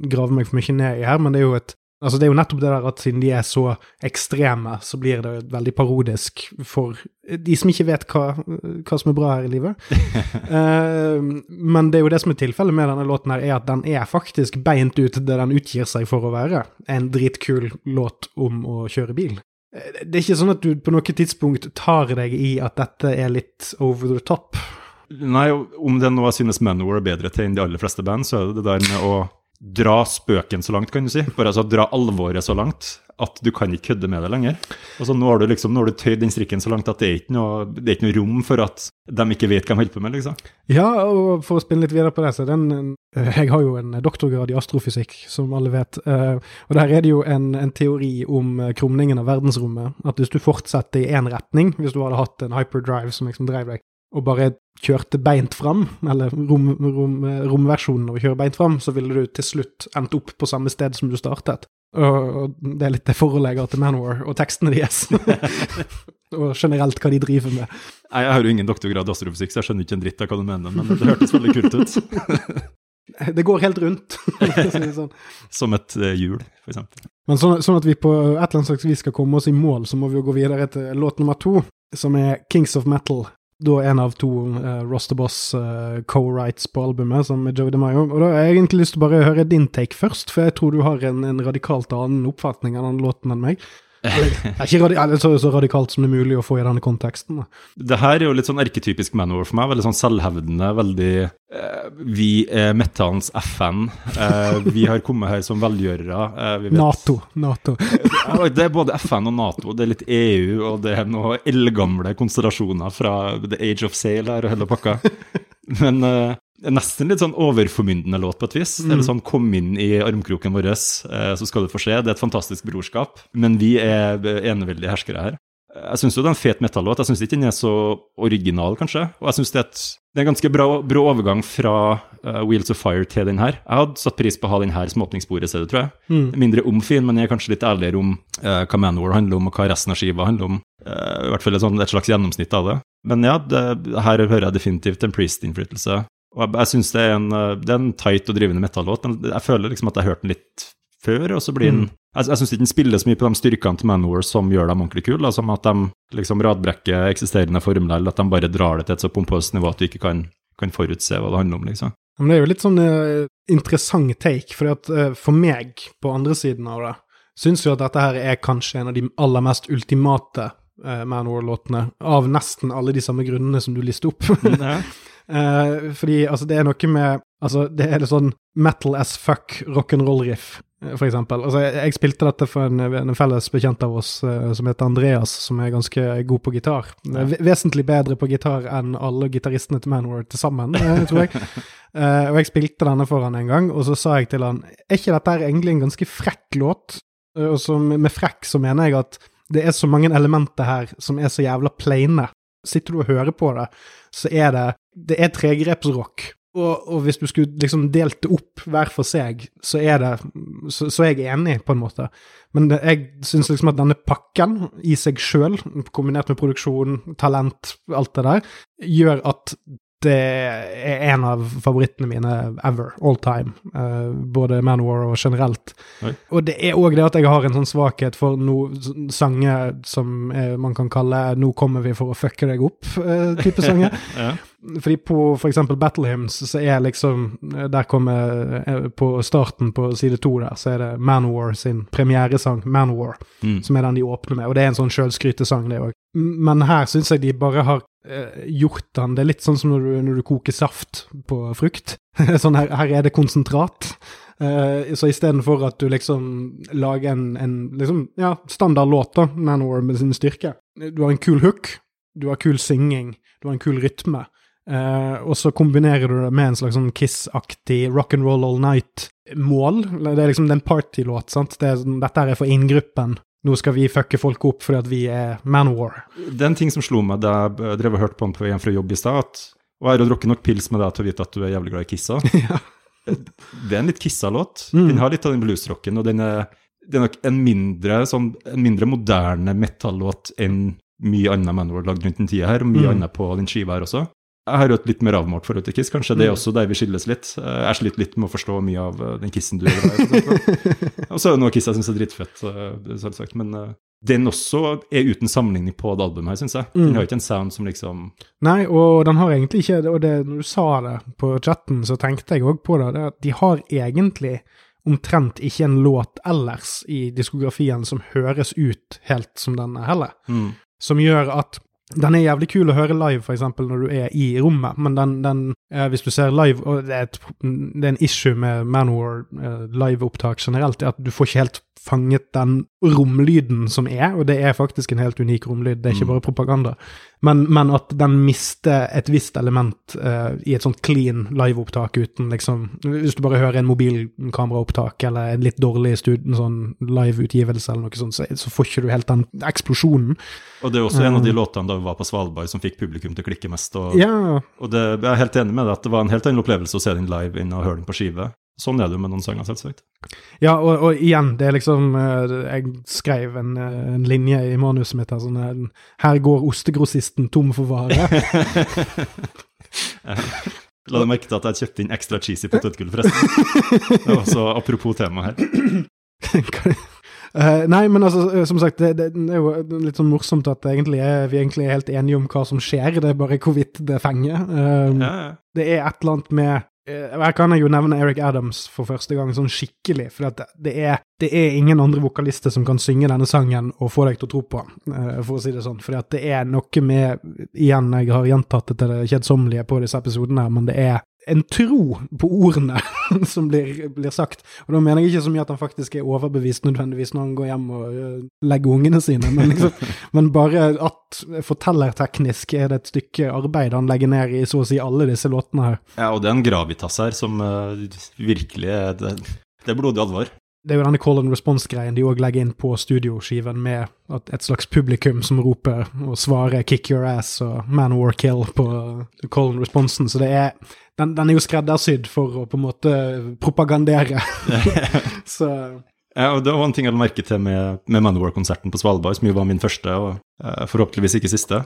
grave meg for mye ned i her, men det er jo et Altså Det er jo nettopp det der at siden de er så ekstreme, så blir det veldig parodisk for de som ikke vet hva, hva som er bra her i livet. uh, men det er jo det som er tilfellet med denne låten, her, er at den er faktisk beint ut det den utgir seg for å være. En dritkul låt om å kjøre bil. Eh, Det er ikke sånn at du på noe tidspunkt tar deg i at dette er litt over the top. Nei, om det nå synes Manowar er bedre til enn de aller fleste band, så er det det der med å dra spøken så langt, kan du si. Bare altså dra alvoret så langt at du kan ikke kødde med det lenger. Altså Nå har du liksom, nå har du tøyd den strikken så langt at det er ikke noe, er ikke noe rom for at de ikke vet hva de holder på med, liksom. Ja, og for å spinne litt videre på det, så den Jeg har jo en doktorgrad i astrofysikk, som alle vet. eh, Og der er det jo en, en teori om eh, krumningen av verdensrommet. At hvis du fortsetter i én retning, hvis du hadde hatt en hyperdrive som liksom drev deg, og bare kjørte beint fram, eller rom, rom, romversjonen av å kjøre beint fram, så ville du til slutt endt opp på samme sted som du startet. Og det er litt det forholdet jeg har til Manowar, og tekstene deres. og generelt hva de driver med. Nei, Jeg har jo ingen doktorgrad i astrofysikk, så jeg skjønner ikke en dritt av hva du mener, men det hørtes veldig kult ut. Det går helt rundt. sånn. Som et eh, hjul, for eksempel. Men sånn, sånn at vi på et eller annet slags vis skal komme oss i mål, så må vi jo gå videre til låt nummer to, som er Kings of Metal. Da en av to uh, Ross the Boss uh, co-writes på albumet, som er Joey DeMayo. Og da har jeg egentlig lyst til å bare høre din take først, for jeg tror du har en, en radikalt annen oppfatning av den låten enn meg. Det er ikke så, så radikalt som det er mulig å få i denne konteksten. Det her er jo litt sånn erketypisk Manor for meg. Veldig sånn selvhevdende, veldig eh, Vi er metallens FN. Eh, vi har kommet her som velgjørere. Eh, vi vet- Nato. Nato. Det er både FN og Nato, det er litt EU, og det er noen eldgamle konstellasjoner fra The Age of Sail her og hele pakka. Men eh, nesten litt sånn overformyndende låt på et vis. Mm. Eller sånn 'kom inn i armkroken vår, eh, så skal du få se'. Det er et fantastisk brorskap. Men vi er eneveldige herskere her. Jeg syns det er en fet metallåt. Jeg syns ikke den er så original, kanskje. Og jeg syns det, det er en ganske bra, bra overgang fra uh, Wheels of Fire til den her. Jeg hadde satt pris på å ha den her som åpningsspor i stedet, tror jeg. Mm. Mindre omfin, men jeg er kanskje litt ærligere om uh, hva Manowar handler om, og hva resten av skiva handler om. Uh, I hvert fall et, sånt, et slags gjennomsnitt av det. Men ja, det, her hører jeg definitivt en Priest-innflytelse. Og jeg, jeg syns det, er en, eh, det er en tight og drivende metallåt. Jeg føler liksom at jeg har hørt den litt før, og så blir den Mm. Jeg, jeg syns ikke den spiller så mye på de styrkene til Manowar som gjør dem ordentlig kule, som at de liksom radbrekker eksisterende formler, eller at de bare drar det til et så pompøst nivå at du ikke kan, kan forutse hva det handler om, liksom. Men det er jo litt sånn uh, interessant take, for at, eh, for meg, på andre siden av det, syns jo at dette her er kanskje en av de aller mest ultimate uh, Manowar-låtene, av nesten alle de samme grunnene som du lister opp. Eh, fordi altså, det er noe med Altså, det er litt sånn metal as fuck rock'n'roll-riff, eh, for eksempel. Altså, jeg, jeg spilte dette for en, en felles bekjent av oss eh, som heter Andreas, som er ganske god på gitar. Ja. Vesentlig bedre på gitar enn alle gitaristene til Manowar til sammen, eh, tror jeg. Eh, og jeg spilte denne for han en gang, og så sa jeg til han Er ikke dette egentlig en ganske frekk låt? Eh, og så med, med frekk så mener jeg at det er så mange elementer her som er så jævla plaine. Sitter du og hører på det, så er det Det er tregrepsrock. Og, og hvis du skulle liksom delt det opp hver for seg, så er det Så, så er jeg enig, på en måte. Men det, jeg syns liksom at denne pakken i seg sjøl, kombinert med produksjon, talent, alt det der, gjør at det er en av favorittene mine ever, all time. Uh, både Manowar og generelt. Oi. Og det er òg det at jeg har en sånn svakhet for no, sanger som eh, man kan kalle 'Nå kommer vi for å fucke deg opp'-type sanger. Ja. Fordi på for eksempel Battle Hymns, så er liksom Der kommer eh, På starten på side to der, så er det Manowar sin premieresang, Manowar, Mm. som er den de åpner med. Og det er en sånn sjølskrytesang, det òg. Men her syns jeg de bare har eh, er litt sånn som når du, når du koker saft på frukt. sånn her, her er det konsentrat. Eh, så istedenfor at du liksom lager en, en liksom, ja, standard låt, da, Manor med sin styrke Du har en kul hook, du har kul synging, du har en kul rytme. Eh, og så kombinerer du det med en slags sånn Kiss-aktig rock and roll all night-mål. Det er liksom det er en partylåt, sant. Det er, sånn, dette er for inngruppen. Nå skal vi fucke folk opp fordi at vi er Manwar. Det er en ting som slo meg da jeg drev og hørte på den på veien fra jobb i stad, at og jeg har jo drukket nok pils med deg til å vite at du er jævlig glad i Kissa. ja. Det er en litt Kissa-låt. Mm. Den har litt av den bluesrocken, og den er, det er nok en mindre, sånn, en mindre moderne metallåt enn mye annet Manwar lagd rundt den tida her, og mye Mm. annet på den skiva her også. Jeg har jo et litt mer avmålt forhold til Kiss, kanskje det er Mm. også der vi skilles litt. Eh, Jeg sliter litt med å forstå mye av eh, den Kissen du gjør. Og så er det noe Kiss jeg syns er dritfett, eh, er selvsagt, men den også er uten sammenligning på det albumet her, syns jeg. Den Mm. har ikke en sound som liksom Nei, og den har egentlig ikke Og det, når du sa det på chatten, så tenkte jeg òg på det. det er at de har egentlig omtrent ikke en låt ellers i diskografien som høres ut helt som denne heller. mm. Som gjør at den er jævlig kul å høre live, eksempel, når du er i rommet, men den, den eh, hvis du ser live, og det er, et, det er en issue med Manowar eh, liveopptak generelt, er at du får ikke helt fanget den romlyden som er, og det er faktisk en helt unik romlyd, det er ikke Mm. bare propaganda. Men, men at den mister et visst element uh, i et sånt clean liveopptak uten liksom Hvis du bare hører en mobilkameraopptak eller en litt dårlig student, sånn liveutgivelse eller noe sånt, så, så får ikke du helt den eksplosjonen. Og det er også en av de Mm. låtene da vi var på Svalbard som fikk publikum til å klikke mest. Og, Ja, og det, jeg er helt enig med deg at det var en helt annen opplevelse å se den live enn å høre den på skive. Sånn er det jo med noen sanger, selvsagt. Ja, og, og igjen, det er liksom eh, Jeg skrev en, eh, en linje i manuset mitt her sånn eh, Her går ostegrossisten tom for vare. La deg merke til at jeg kjøpte inn ekstra cheesy potetgull, forresten. Det var så apropos tema her. Uh, nei, men altså, som sagt, det, det, det er jo litt sånn morsomt at egentlig er, vi egentlig er helt enige om hva som skjer, det er bare hvorvidt det fenger. Uh, Ja, ja. Det er et eller annet med Her kan jeg jo nevne Eric Adams for første gang sånn skikkelig, for det, det, er, det er ingen andre vokalister som kan synge denne sangen og få deg til å tro på den, eh, for å si det sånn. For det er noe med Igjen, jeg har gjentatt det til det kjedsommelige på disse episodene, men det er en tro på ordene som blir, blir, sagt. Og da mener jeg ikke så mye at han faktisk er overbevist nødvendigvis når han går hjem og uh, legger ungene sine, men, liksom, men bare at fortellerteknisk er det et stykke arbeid han legger ned i så å si alle disse låtene her. Ja, og det er en gravitas her som uh, virkelig det, det er blodig alvor det er jo denne call and response-greien de òg legger inn på studioskiven, med et slags publikum som roper og svarer 'kick your ass' og 'man war kill' på call and responsen. Så det er den, den er jo skreddersydd for å på en måte propagandere. så og Det var en ting jeg la merke til med, med Manowar-konserten på Svalbard, som jo var min første, og uh, forhåpentligvis ikke siste.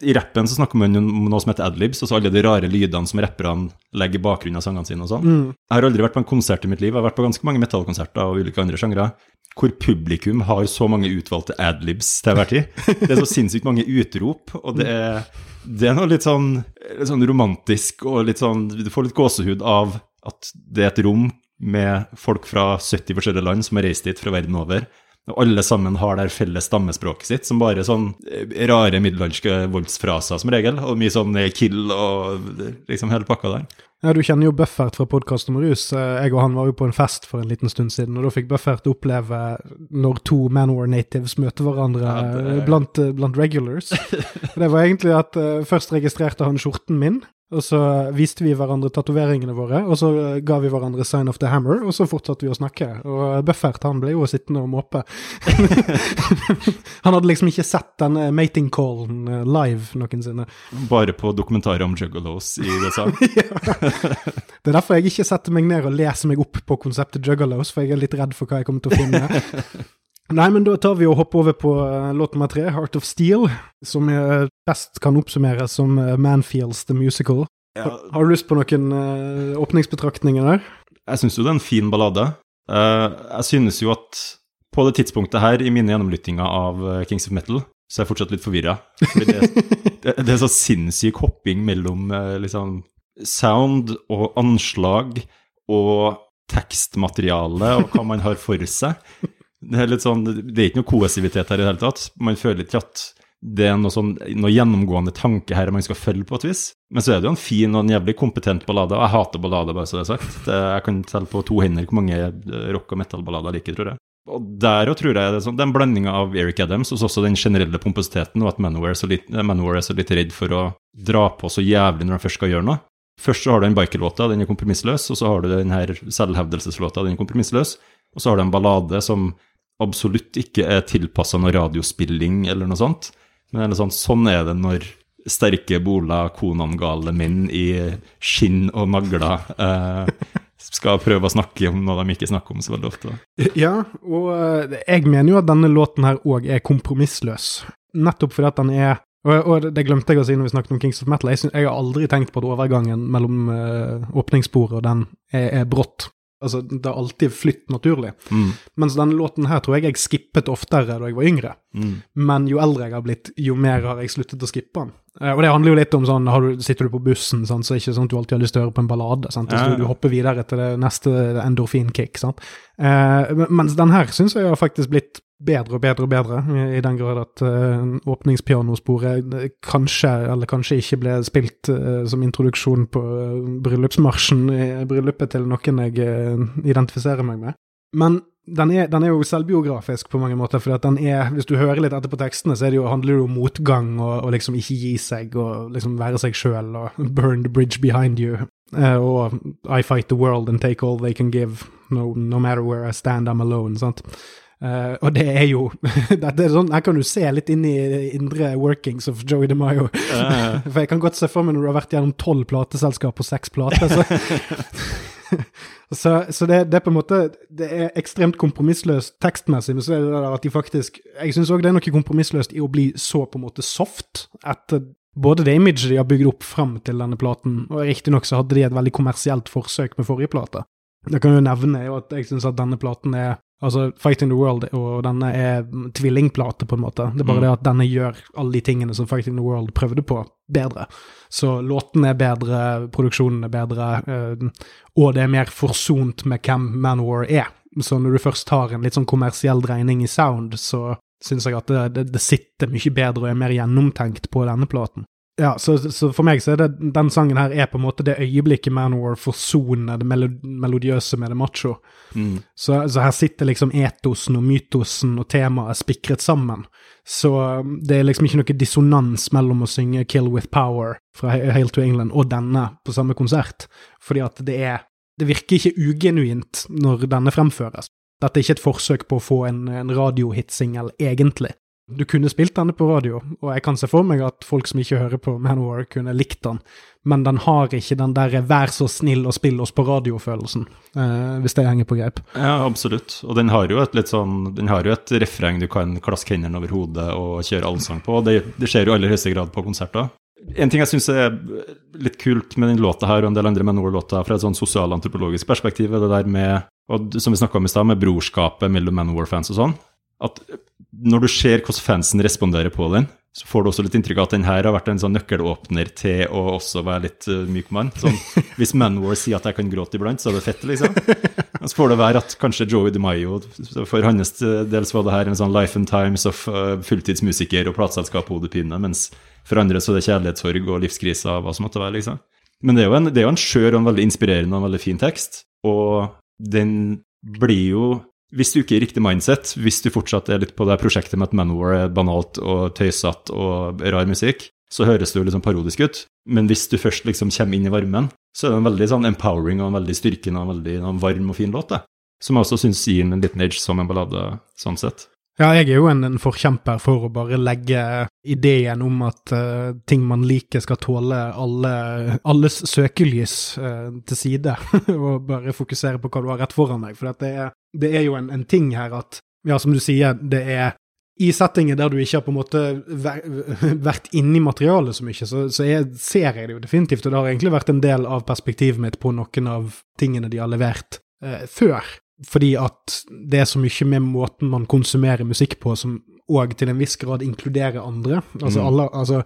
I rappen så snakker man om noe som heter adlibs, altså alle de rare lydene som rapperne legger i bakgrunnen av sangene sine og sånn. Mm. Jeg har aldri vært på en konsert i mitt liv, jeg har vært på ganske mange metallkonserter og ulike andre sjangre, hvor publikum har så mange utvalgte adlibs til hver tid. Det er så sinnssykt mange utrop, og det er, det er noe litt sånn, litt sånn romantisk og litt sånn Du får litt gåsehud av at det er et rom med folk fra 70 forskjellige land som har reist dit fra verden over. Og alle sammen har det felles stammespråket sitt, som bare sånn eh, rare middelalderske voldsfraser som regel. Og mye sånn eh, kill og liksom hele pakka der. Ja, Du kjenner jo Buffert fra podkast om rus. Eh, jeg og han var jo på en fest for en liten stund siden, og da fikk Buffert oppleve når to Manor natives møter hverandre ja, det... blant, blant, regulars. det var egentlig at først registrerte han skjorten min, og så viste vi hverandre tatoveringene våre, og så ga vi hverandre sign of the hammer, og så fortsatte vi å snakke. Og Buffert han ble jo sittende og måpe. han hadde liksom ikke sett den mating callen eh, live noensinne. Bare på dokumentarer om juggalos i USA? ja. Det er derfor jeg ikke setter meg ned og leser meg opp på konseptet juggalos, for jeg er litt redd for hva jeg kommer til å finne. Nei, men da tar vi og hopper over på uh, låt nummer tre, 'Heart of Steel', som jeg best kan oppsummeres som uh, Manfields The Musical. Ja. Har, har, du lyst på noen uh, åpningsbetraktninger der? Jeg syns jo det er en fin ballade. jeg synes jo at på det tidspunktet her, i mine gjennomlyttinger av Kings of Metal, så er jeg fortsatt litt forvirra. Det, det, det, er så sinnssyk hopping mellom liksom sound og anslag og tekstmateriale og hva man har for seg. Det er litt sånn, det er ikke noe koesivitet her i det hele tatt. Man føler ikke at det er noe, sånn, noe gjennomgående tanke her man skal følge på et vis. Men så er det jo en fin og en jævlig kompetent ballade, og jeg hater ballader, bare så det er sagt. Jeg kan telle på to hender hvor mange rock- og metal-ballader jeg liker, tror jeg. Og der òg tror jeg det er, sånn, det er av Eric Adams og også den generelle pompositeten, og at Manowar er, er så litt redd for å dra på så jævlig når han først skal gjøre noe. Først så har du den bikerlåta, den er kompromissløs, og så har du den her selvhevdelseslåta, den er kompromissløs, og så har du en ballade som absolutt ikke er tilpassa noe radiospilling eller noe sånt. Men sånn, sånn er det når sterke bola, konangale menn i skinn og nagler eh, skal prøve å snakke om noe de ikke snakker om så veldig ofte. Ja, og eh, jeg mener jo at denne låten her òg er kompromissløs. Nettopp fordi at den er og, og, det glemte jeg å si når vi snakket om Kings of Metal. Jeg, synes, jeg har aldri tenkt på at overgangen mellom uh, åpningssporet og den er, er brått. Altså, det har alltid flytt naturlig. Mm. Mens denne låten her tror jeg jeg skippet oftere da jeg var yngre. Mm. Men jo eldre jeg har blitt, jo mer har jeg sluttet å skippe den. Uh, og det handler jo litt om sånn, du, sitter du på bussen, sant, så er det ikke sånn at du alltid har lyst til å høre på en ballade. Sant? Ja, ja. Du, hopper videre til det neste endorfinkick. Sant? Uh, mens den her syns jeg har faktisk blitt bedre og bedre og bedre, i den grad at uh, åpningspianosporet kanskje eller kanskje ikke ble spilt uh, som introduksjon på uh, bryllupsmarsjen i bryllupet til noen jeg identifiserer meg med. Men den er, den er, jo selvbiografisk på mange måter, for den er, hvis du hører litt etter på tekstene, så det jo, handler det jo om motgang og, og, liksom ikke gi seg og liksom være seg sjøl og burn the bridge behind you. og I fight the world and take all they can give, no, no matter where I stand, I'm alone. sant? Uh, og det er jo det er sånn, Her kan du se litt inn i indre workings of Joey DeMaio. Uh. For jeg kan godt se for meg når du har vært gjennom tolv plateselskap og seks plater. Så, så, så det, det, er på en måte Det er ekstremt kompromissløst tekstmessig, men så er det der at de faktisk Jeg syns òg det er noe kompromissløst i å bli så på en måte soft etter både det imaget de har bygd opp fram til denne platen, og riktignok så hadde de et veldig kommersielt forsøk med forrige plate. Jeg kan jo nevne jo at jeg syns at denne platen er Altså, Fighting the World og denne er tvillingplate, på en måte. Det er bare mm. det at denne gjør alle de tingene som Fighting the World prøvde på, bedre. Så låtene er bedre, produksjonen er bedre, øh, og det er mer forsont med hvem Manowar er. Så når du først tar en litt sånn kommersiell dreining i sound, så syns jeg at det, det, det, sitter mye bedre og er mer gjennomtenkt på denne platen. Ja, så, så, for meg så er det den sangen her er på en måte det øyeblikket Manowar forsoner det melodiøse med det macho. Mm. Så, så, her sitter liksom etosen og mytosen og temaet spikret sammen. Så um, det er liksom ikke noe dissonans mellom å synge Kill With Power fra Hail to England og denne på samme konsert, fordi at det er Det virker ikke ugenuint når denne fremføres. Dette er ikke et forsøk på å få en, en radiohitsingel, egentlig. Du kunne spilt denne på radio, og jeg kan se for meg at folk som ikke hører på Manowar, kunne likt den, men den har ikke den derre 'vær så snill og spill oss på radio'-følelsen, eh, hvis det henger på greip. Ja, absolutt. Og den har jo et litt sånn, den har jo et refreng du kan klaske hendene over hodet og kjøre allsang på. Det, det skjer jo i aller høyeste grad på konserter. En ting jeg syns er litt kult med den låta her og en del andre Manowar-låter fra et sånn sosialantropologisk perspektiv, er det der med, og som vi snakka om i stad, med brorskapet mellom Manowar-fans og sånn at når du ser hvordan fansen responderer på den, så får du også litt inntrykk av at den her har vært en sånn nøkkelåpner til å også være litt uh, myk mann. Sånn, hvis Manwar sier at jeg kan gråte iblant, så er det fett, liksom. Så får det være at kanskje Joey DeMaio, for hans del så var det her en sånn Life and Times of uh, fulltidsmusiker og plateselskap-hodepine, mens for andre så er det kjærlighetssorg og livskrise og hva som måtte være, liksom. Men det er jo en, det er jo en skjør og en veldig inspirerende og en veldig fin tekst, og den blir jo hvis du ikke er i riktig mindset, hvis du fortsatt er litt på det prosjektet med at Manowar er banalt og tøysete og rar musikk, så høres det jo liksom parodisk ut. Men hvis du først liksom kommer inn i varmen, så er det en veldig sånn empowering og en veldig styrkende og en veldig en varm og fin låt, det. Som jeg også syns gir en liten edge som en ballade sånn sett. Ja, jeg er jo en, en, forkjemper for å bare legge ideen om at uh, ting man liker skal tåle alle, alles søkelys uh, til side, og bare fokusere på hva du har rett foran deg. For det er, det er jo en, en, ting her at, ja, som du sier, det er i settinger der du ikke har på en måte vært inni materialet så mye, så, så jeg, ser jeg det jo definitivt, og det har egentlig vært en del av perspektivet mitt på noen av tingene de har levert eh, før. Fordi at det er så mye med måten man konsumerer musikk på som òg til en viss grad inkluderer andre. Altså, mm. alle, altså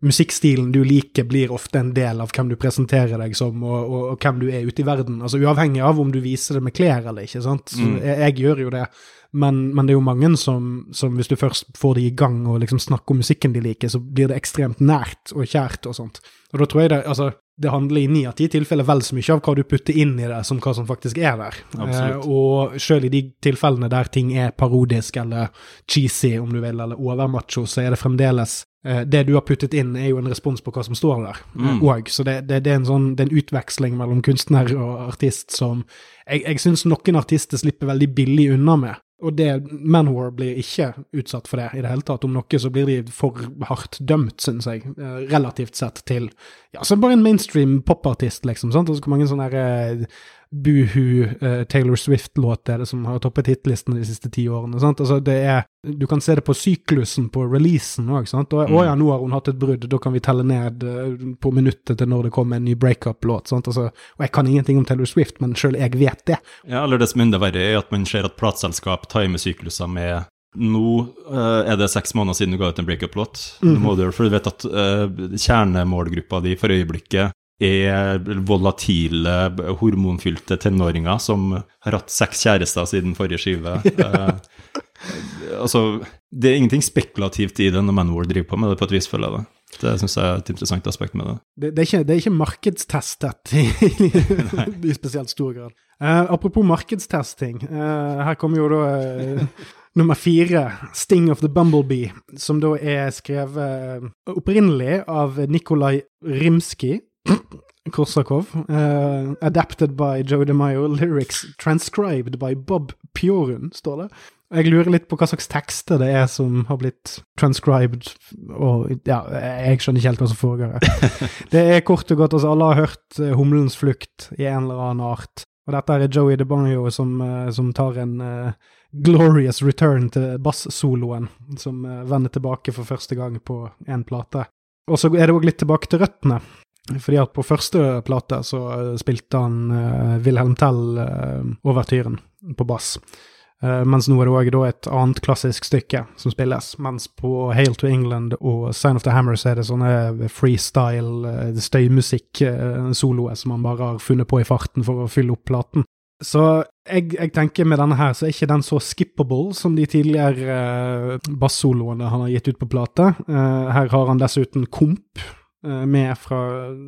musikkstilen du liker, blir ofte en del av hvem du presenterer deg som, og, og, og, hvem du er ute i verden. Altså Uavhengig av om du viser det med klær eller ikke. sant? Mm. Jeg, jeg, gjør jo det, men, men, det er jo mange som, som, hvis du først får de i gang og liksom snakker om musikken de liker, så blir det ekstremt nært og kjært og sånt. Og da tror jeg det, altså, det handler i ni av ti tilfeller vel så mye av hva du putter inn i det, som hva som faktisk er der. Eh, og sjøl i de tilfellene der ting er parodisk eller cheesy, om du vil, eller overmacho, så er det fremdeles Eh, det du har puttet inn, er jo en respons på hva som står der mm. òg. Så det, det, det, er en sånn, det er en utveksling mellom kunstner og artist som jeg, jeg syns noen artister slipper veldig billig unna med. Og det, Manwar blir ikke utsatt for det i det hele tatt. Om noe så blir de for hardt dømt, synes jeg, eh, relativt sett til ja, så bare en mainstream popartist, liksom. sant? Og så hvor mange sånne her, Boohoo uh, Taylor Swift-låt er det som har toppet hitlisten de siste ti årene. sant? Altså det er, Du kan se det på syklusen på releasen òg. Og, mm. Å ja, nå har hun hatt et brudd, da kan vi telle ned eh, på minuttet til når det kommer en ny breakup-låt. Altså, og jeg kan ingenting om Taylor Swift, men sjøl jeg vet det. Ja, eller det som er enda verre, er at man ser at plateselskap timer sykluser med nå uh, er det seks måneder siden du ga ut en breakup-låt. Mm. For du vet at uh, kjernemålgruppa di for øyeblikket er volatile, hormonfylte tenåringer som har hatt seks kjærester siden forrige skive. eh, altså, det er ingenting spekulativt i det når Manwar driver på med det, på et vis, føler jeg det. Det syns jeg er et interessant aspekt med det. Det, det, er, ikke, det er, ikke, markedstestet i, i, spesielt stor grad. Eh, apropos markedstesting, eh, her kommer jo da eh, Nummer fire, Sting of the Bumblebee, som da er skrevet opprinnelig av Nikolai Rimski, Korsakov. Uh, adapted by Joe DeMaio. Lyrics transcribed by Bob Pjorun, står det. Jeg lurer litt på hva slags tekster det er som har blitt transcribed, og ja, jeg skjønner ikke helt hva som foregår. det er kort og godt, altså alle har hørt uh, Humlens flukt i en eller annen art, og dette er Joey DeBanjo som, uh, som tar en uh, glorious return til bass-soloen, som vender tilbake for første gang på en plate. Og så er det òg litt tilbake til røttene. Fordi at på første plate så eh, spilte han uh, Wilhelm Tell-overtyren eh, uh, på bass. Uh, mens nå er det òg et annet klassisk stykke som spilles. Mens på Hail to England og Sign of the Hammer så er det sånne freestyle støymusikk-soloer som han bare har funnet på i farten for å fylle opp platen. Så jeg, jeg, tenker med denne her, så er ikke den så skippable som de tidligere uh, bassoloene han har gitt ut på plate. Uh, her har han dessuten komp eh, med fra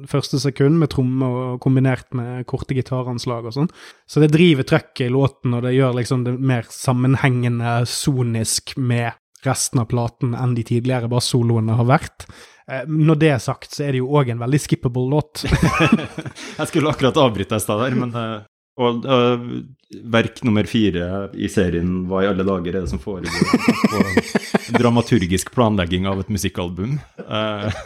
første sekund, med tromme og kombinert med korte gitaranslag og sånn. Så det driver trøkket i låten, og det gjør liksom det mer sammenhengende sonisk med resten av platen enn de tidligere bassoloene har vært. Eh, Når det er sagt, så er det jo òg en veldig skippable låt. Jeg skulle akkurat avbryte deg i stad der, men eh, og, øh, verk nummer fire i serien Hva i alle dager er det som foregår på dramaturgisk planlegging av et musikkalbum? Eh,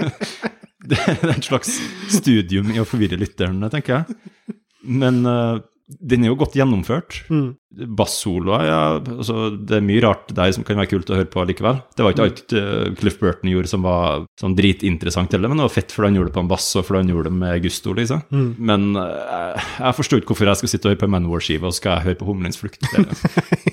det er et slags studium i å forvirre lytterne, tenker jeg. Men uh, den er jo godt gjennomført. Mm. Bassoloer, ja, altså, det er mye rart der som kan være kult å høre på likevel. Det var ikke alt uh, Cliff Burton gjorde som var sånn dritinteressant heller, men det var fett fordi han gjorde det på en bass, og fordi han gjorde det med gusto, liksom. Mm. Men uh, jeg forsto ikke hvorfor jeg skal sitte og høre på Manwar-skive, og skal jeg høre på Humlens flukt.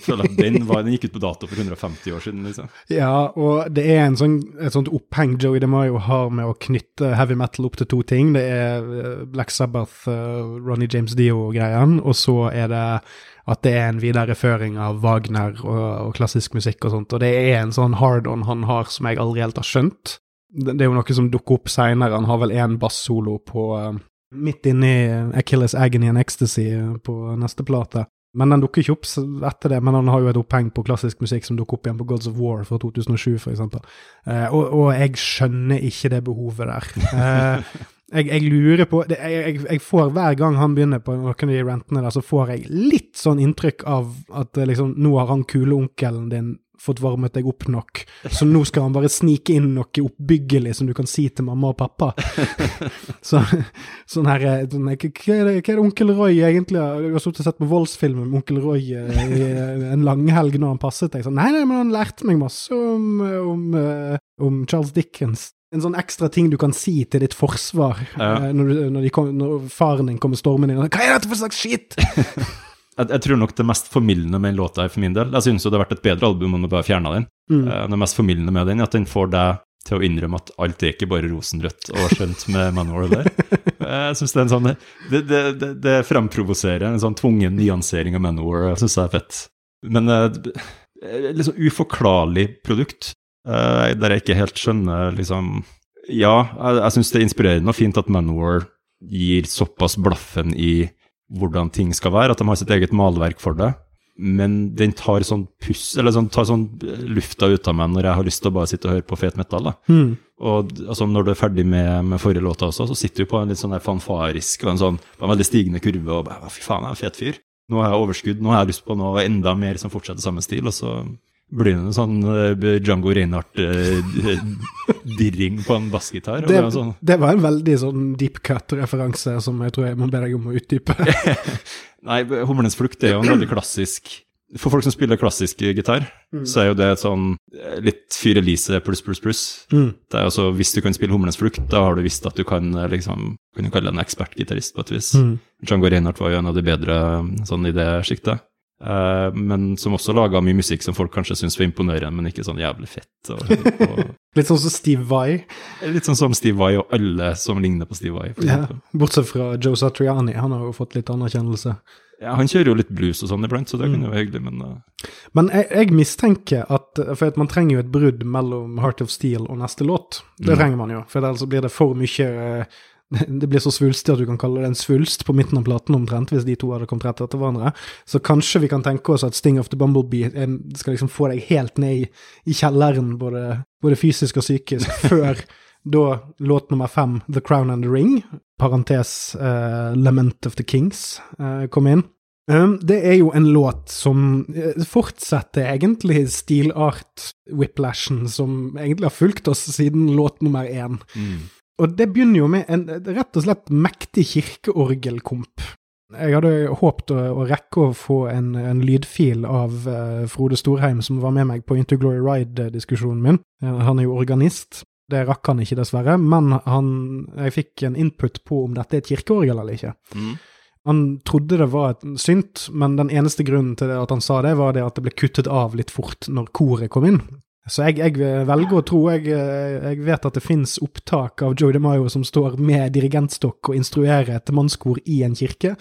Føler at den, var, den gikk ut på dato for 150 år siden, liksom. Ja, og det er en sånn, et sånt oppheng Joey DeMario har med å knytte heavy metal opp til to ting. Det er eh, Black Sabbath, uh, Ronny James Dio-greien, og så er det at det er en videreføring av Wagner og, og klassisk musikk og sånt. Og det er en sånn hard-on han har som jeg aldri helt har skjønt. Det, det er jo noe som dukker opp seinere. Han har vel én bassolo på uh, midt inni Achilles Agony and Ecstasy uh, på neste plate. Men den dukker ikke opp etter det, men han har jo et oppheng på klassisk musikk som dukker opp igjen på Gods of War fra 2007, for eksempel. Eh, og, og jeg skjønner ikke det behovet der. Eh, jeg, jeg lurer på det, jeg, jeg, får Hver gang han begynner på noen av de rentene der, så får jeg litt sånn inntrykk av at eh, liksom, nå har han kule onkelen din fått varmet deg opp nok, så nå skal han bare snike inn noe oppbyggelig som du kan si til mamma og pappa. Så, sånn her eh, sånn, hva, er det, hva er det onkel Roy egentlig Du har sittet og sett på voldsfilmer med onkel Roy eh, i eh, en langhelg når han passet deg. Sånn, nei, nei, men han lærte meg masse om, eh, om, eh, om Charles Dickens. En sånn ekstra ting du kan si til ditt forsvar Ja. eh, når, du, når, kom, når faren din kommer stormende inn. Hva er dette for slags skitt?! Jeg, jeg tror nok det mest formildende med den låta er for min del Jeg synes jo det har vært et bedre album om du bare fjerna den. Mm. Eh, Det mest formildende med den er at den får deg til å innrømme at alt er ikke bare rosenrødt og skjønt med Manor der. Jeg synes det er en sånn Det, det, det, det fremprovoserer en sånn tvungen nyansering av Manor, jeg synes det er fett. Men eh, liksom uforklarlig produkt, eh, der jeg ikke helt skjønner liksom Ja, jeg, jeg synes det er inspirerende og fint at Manowar gir såpass blaffen i hvordan ting skal være, at de har sitt eget malverk for det. Men den tar sånn puss, eller sånn, tar sånn lufta ut av meg når jeg har lyst til å bare sitte og høre på fet metal. da. Mm. Og altså, når du er ferdig med, med forrige låta også, så sitter du på en litt sånn fanfarisk og en sånn på en veldig stigende kurve og bare, fy faen, jeg er en fet fyr. Nå har jeg overskudd, nå har jeg lyst på noe enda mer som fortsetter samme stil, og så blir det en sånn uh, Django Reinhardt-dirring på en bassgitar. Det, sånn, det var en veldig sånn deep cut-referanse som jeg tror jeg må be deg om å utdype. Nei, Humlens flukt er jo en veldig klassisk For folk som spiller klassisk gitar, så er jo det et sånn eh, litt Fyr Elise pluss, pluss, pluss. Mm. Det er altså, Hvis du kan spille Humlens flukt, da har du visst at du kan eh, liksom Kan du kalle deg en ekspertgitarist på et vis. Mm. Django Reinhardt var jo en av de bedre sånn i det sjiktet. Eh, men som også laga mye musikk som folk kanskje syns var imponerende, men ikke sånn jævlig fett. Og, og, Litt sånn som Steve Vai, litt sånn som Steve Vai og alle som ligner på Steve Vai. ja. bortsett fra Joe Satriani. Han har jo fått litt anerkjennelse. Ja, han kjører jo litt blues og sånn iblant, så det kan jo være hyggelig, men uh. Men jeg, jeg mistenker at For at man trenger jo et brudd mellom Heart of Steel og neste låt. Det Mm. trenger man jo, for ellers blir det for mye eh, Det blir så svulstig at du kan kalle det en svulst på midten av platen omtrent, hvis de to hadde kommet rett etter hverandre. Så kanskje vi kan tenke oss at Sting of the Bumblebee er, skal liksom få deg helt ned i, i kjelleren, både, både fysisk og psykisk, før da låt nummer fem, The Crown and the Ring, parentes uh, Lament of the Kings, uh, kom inn. Um, det er jo en låt som eh, fortsetter egentlig stilart-whiplashen som egentlig har fulgt oss siden låt nummer én. Og det begynner jo med en rett og slett mektig kirkeorgelkomp. Jeg hadde håpet å, å rekke å få en, en lydfil av uh, Frode Storheim, som var med meg på Into Glory Ride-diskusjonen min. Eh, han er jo organist. Det rakk han ikke, dessverre, men han, jeg fikk en input på om dette er et kirkeorgel eller ikke. mm. Han trodde det var et synt, men den eneste grunnen til det at han sa det, var det at det ble kuttet av litt fort når koret kom inn. Så jeg, jeg velger å tro jeg, jeg vet at det fins opptak av Joe DeMaio som står med dirigentstokk og instruerer et mannskor i en kirke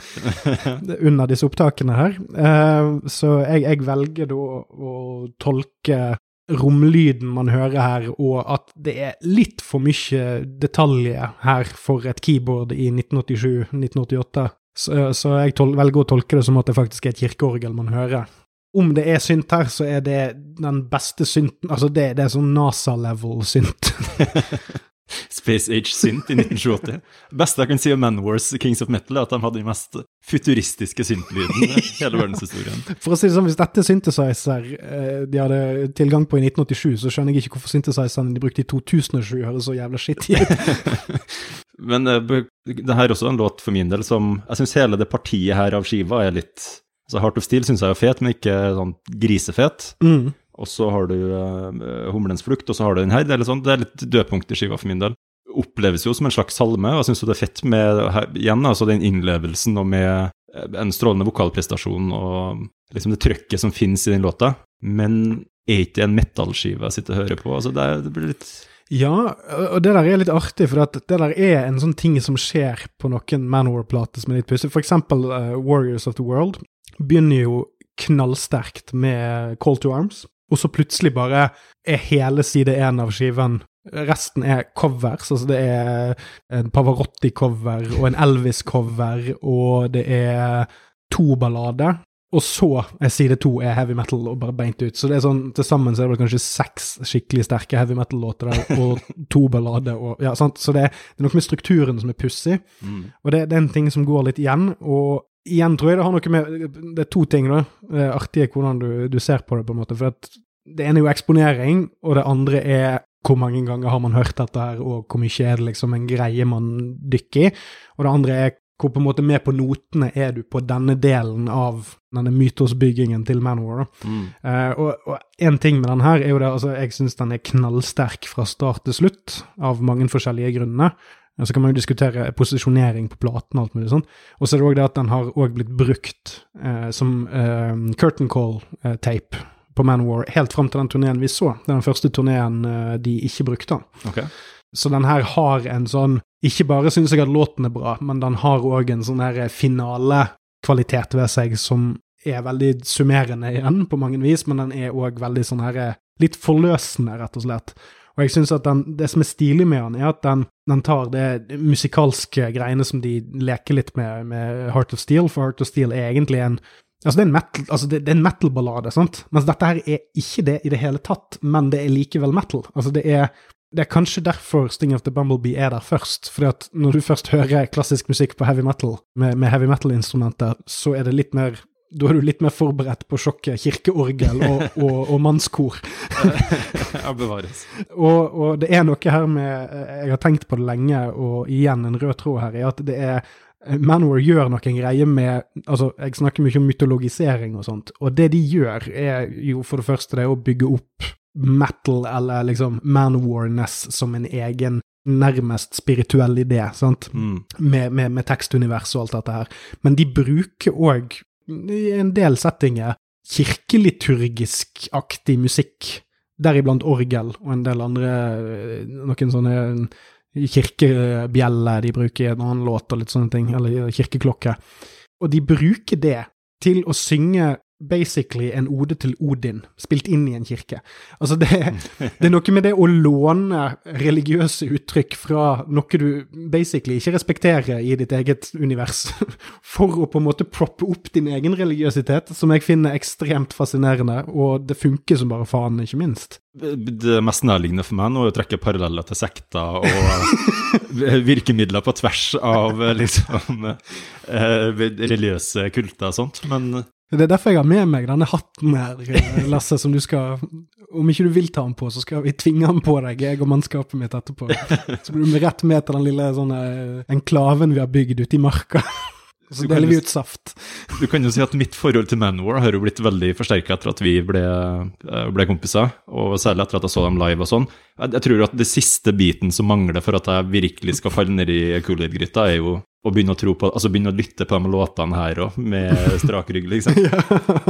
under disse opptakene her. Eh, Så jeg, jeg velger da å tolke romlyden man hører her, og at det er litt for mye detaljer her for et keyboard i 1987-1988. Så, så, jeg velger å tolke det som at det faktisk er et kirkeorgel man hører. Om det er synt her, så er det den beste synten Altså, det, det er sånn NASA-level-synt. Space Age Synt i 1928. Det beste jeg kan si om Manwars Kings of Metal, er at de hadde de mest futuristiske syntlydene i hele verdenshistorien. For å si det sånn, hvis dette er synthesizer eh, de hadde tilgang på i 1987, så skjønner jeg ikke hvorfor synthesizerne de brukte i 2007 høres så jævla skitt ut. Men uh, det her er også en låt for min del som Jeg syns hele det partiet her av skiva er litt altså Heart of Steel syns jeg er fet, men ikke sånn grisefet. Mm. Og så har du uh, Humlens flukt, og så har du den her. Det er litt, sånn, det er litt dødpunkt i skiva for min del. Oppleves jo som en slags salme, og jeg syns det er fett med her, igjen altså den innlevelsen og med en strålende vokalprestasjon og liksom det trøkket som finnes i den låta. Men er ikke en metallskive jeg sitter og hører på? Altså det, det blir litt ja, og det der er litt artig, for det der er en sånn ting som skjer på noen Manor-plater som er litt pussig. For eksempel uh, Warriors of the World begynner jo knallsterkt med Call to Arms, og så plutselig bare er hele side én av skiven Resten er covers, altså det er en Pavarotti-cover og en Elvis-cover, og det er to ballader. Og så er side to er heavy metal og bare beint ut. Så det er sånn, til sammen så er det kanskje seks skikkelig sterke heavy metal-låter der, og to ballader. Og, ja, sant? Så det, det, er noe med strukturen som er pussig, mm. og det, det, er en ting som går litt igjen. Og igjen tror jeg det har noe med Det er to ting, da. Det er artige hvordan du, du, ser på det, på en måte. For at det ene er jo eksponering, og det andre er hvor mange ganger har man hørt dette her, og hvor mye er det liksom en greie man dykker i. Og det andre er hvor på en måte med på notene er du på denne delen av denne mytosbyggingen til Manowar. Mm. Uh, og, én en ting med den her er jo det, altså jeg syns den er knallsterk fra start til slutt, av mange forskjellige grunner. Uh, så kan man jo diskutere posisjonering på platen og alt mulig sånn. Og så er det òg det at den har også blitt brukt eh, som curtain call-tape på Manowar helt fram til den turneen vi så. Det er den første turneen de ikke brukte. Okay. Så den her har en sånn Ikke bare syns jeg at låten er bra, men den har òg en sånn her finalekvalitet ved seg som er veldig summerende igjen, på mange vis, men den er òg veldig sånn her Litt forløsende, rett og slett. Og jeg syns at den, det som er stilig med den, er at den, den tar det musikalske greiene som de leker litt med, med Heart of Steel, for Heart of Steel er egentlig en Altså, det er en metal, altså det, det er en metal-ballade, sant? Mens dette her er ikke det i det hele tatt, men det er likevel metal. Altså, det er det er kanskje derfor Sting of the Bumblebee er der først. fordi at når du først hører klassisk musikk på heavy metal, med, med heavy metal-instrumenter, så er det litt mer da er du litt mer forberedt på sjokket kirkeorgel og, og, og mannskor. ja, bevares. Og, og, det er noe her med Jeg har tenkt på det lenge, og igjen en rød tråd her, er at det er Manowar gjør noen greier med altså Jeg snakker mye om mytologisering og sånt, og det de gjør, er jo for det første det å bygge opp metal eller liksom Manowar-ness som en egen nærmest spirituell idé, sant, mm. med, med, med tekstunivers og alt dette her. Men de bruker òg, i en del settinger, kirkeliturgisk-aktig musikk, deriblant orgel og en del andre Noen sånne kirkebjeller de bruker i en annen låt og litt sånne ting, eller kirkeklokke. Og de bruker det til å synge basically en ode til Odin, spilt inn i en kirke. Altså, det, det, er noe med det å låne religiøse uttrykk fra noe du basically ikke respekterer i ditt eget univers, for å på en måte proppe opp din egen religiøsitet, som jeg finner ekstremt fascinerende, og det funker som bare faen, ikke minst. Det mest nærliggende for meg nå er å trekke paralleller til sekter og virkemidler på tvers av liksom eh, religiøse kulter og sånt, men det er derfor jeg har med meg denne hatten her, eh, Lasse, som du skal Om ikke du vil ta den på, så skal vi tvinge den på deg, jeg og mannskapet mitt etterpå. Så blir du rett med til den lille sånne enklaven vi har bygd ute i marka. Så deler vi ut saft. Du kan jo si at mitt forhold til Manwar har jo blitt veldig forsterka etter at vi ble, eh, ble, kompiser, og særlig etter at jeg så dem live og sånn. Jeg, jeg, tror at det siste biten som mangler for at jeg virkelig skal falle ned i Coolhead-gryta, er jo å begynne å tro på, altså begynne å lytte på de låtene her òg, med strak rygg, liksom. ja.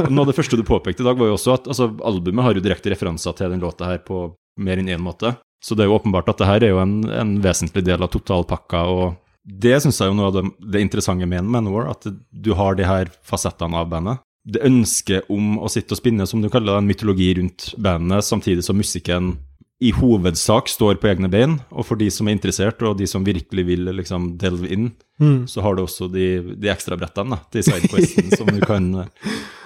Noe av det første du påpekte i dag, var jo også at altså, albumet har jo direkte referanser til den låta her på mer enn én måte. Så det er jo åpenbart at det her er jo en, en vesentlig del av totalpakka, og det syns jeg er noe av det, det interessante med Manowar, at du har de her fasettene av bandet. det ønsket om å sitte og spinne, som du kaller det, en mytologi rundt bandet, samtidig som musikken i hovedsak står på egne bein. Og for de som er interessert, og de som virkelig vil liksom delve inn, Mm. så har du også de, de ekstra brettene, da, de sidequestene som du kan,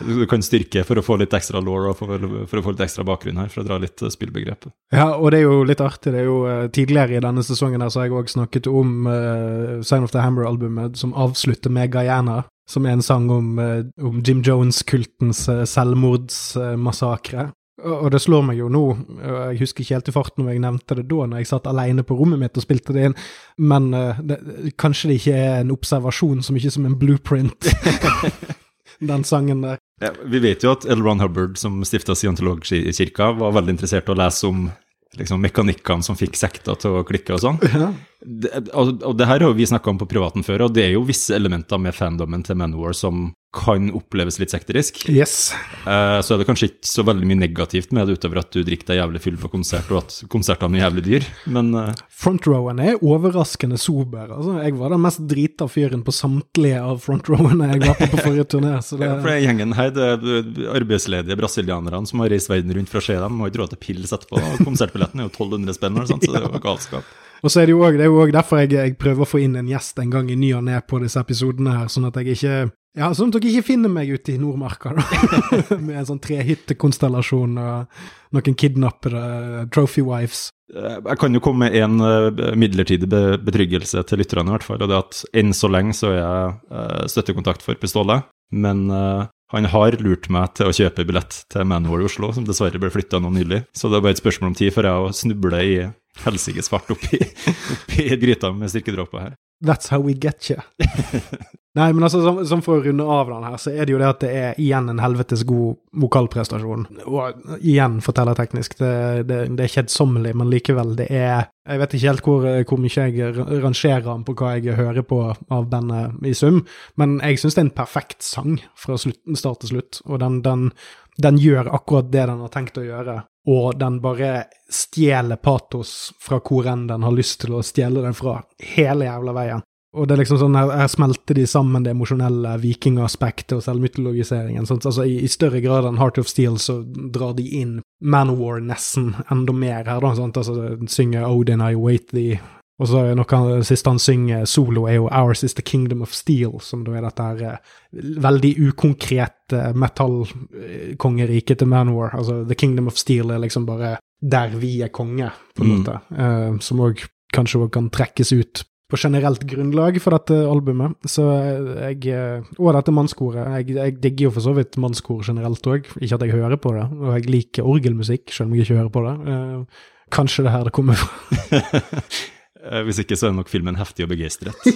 du kan styrke for å få litt ekstra law og for, for å få litt ekstra bakgrunn her, for å dra litt eh, spillbegrep. Ja, og det er jo litt artig. Det er jo uh, Tidligere i denne sesongen her så har jeg òg snakket om uh, Sign of the Hammer-albumet, som avslutter med Guyana. Som er en sang om, uh, om Jim Jones-kultens selvmordsmassakre. Og det slår meg jo nå, jeg husker ikke helt i farten når jeg nevnte det da, når jeg satt alene på rommet mitt og spilte det inn, men uh, det, kanskje det ikke er en observasjon så mye som en blueprint, den sangen der. Ja, vi vet jo at L. Ron Hubbard, som stifta Scientologkirka, var veldig interessert i å lese om liksom, mekanikkene som fikk sekta til å klikke og sånn. Ja. Det, og, og det her har vi snakka om på privaten før, og det er jo visse elementer med fandomen til Manowar som kan oppleves litt sekterisk. Yes. Eh, så er det kanskje ikke så veldig mye negativt med det utover at du drikker deg jævlig full på konsert, og at konsertene er jævlig dyr, men eh, Frontrowen er overraskende sober. Altså, jeg var den mest drita fyren på samtlige av frontrowene jeg var på på forrige turné. Så det, ja, for den gjengen her, det er arbeidsledige brasilianerne som har reist verden rundt for å se dem, må ikke råd til pils etterpå. og Konsertbilletten er jo 1200 spenn, så det er jo galskap. Og så er det jo også derfor jeg, jeg prøver å få inn en gjest en gang i ny og ne på disse episodene her, sånn at jeg ikke ja, sånn at dere ikke finner meg ute i Nordmarka, da. Med en sånn trehyttekonstellasjon og noen kidnappede trophy wives. Eh, Jeg kan jo komme med en eh, midlertidig betryggelse til lytterne, i hvert fall. Og det er at enn så lenge så er jeg eh, støttekontakt for Pistolet. Men han har lurt meg til å kjøpe billett til Manowar i Oslo, som dessverre ble flytta nå nylig. Så det er bare et spørsmål om tid før jeg å snuble i helsikes fart oppi, oppi gryta med styrkedråper her. That's how we get you. Nei, men altså, som, som for å runde av den her, så er det jo det at det er igjen en helvetes god vokalprestasjon. Og igjen fortellerteknisk, det, det, det er kjedsommelig, men likevel, det er Jeg vet ikke helt hvor, hvor mye jeg ra- rangerer den på hva jeg hører på av bandet i sum, men jeg syns det er en perfekt sang fra slutt, start til slutt, og den, den, den gjør akkurat det den har tenkt å gjøre. Og den bare stjeler patos fra hvor enn den har lyst til å stjele den fra, hele jævla veien. Og det er liksom sånn, her, her smelter de sammen det emosjonelle vikingaspektet og selvmytologiseringen. Sånn, altså i, I større grad enn Heart of Steel så drar de inn Manowar nesten enda mer her, da. Sant? Altså, synger Odin, I wait thee. Og så noe det siste han synger solo, er jo Ours is the kingdom of steel, som da er dette her eh, veldig ukonkrete metallkongeriket til Manwar. Altså The kingdom of steel er liksom bare der vi er konge, på en Mm. måte. Uh, som òg kanskje også kan trekkes ut på generelt grunnlag for dette albumet. Så jeg eh, Og dette mannskoret. Jeg, jeg digger jo for så vidt mannskor generelt òg. Ikke at jeg hører på det, og jeg liker orgelmusikk, selv om jeg ikke hører på det. Uh, Kanskje det her det kommer fra. Eh, Hvis ikke så er nok filmen heftig og begeistret.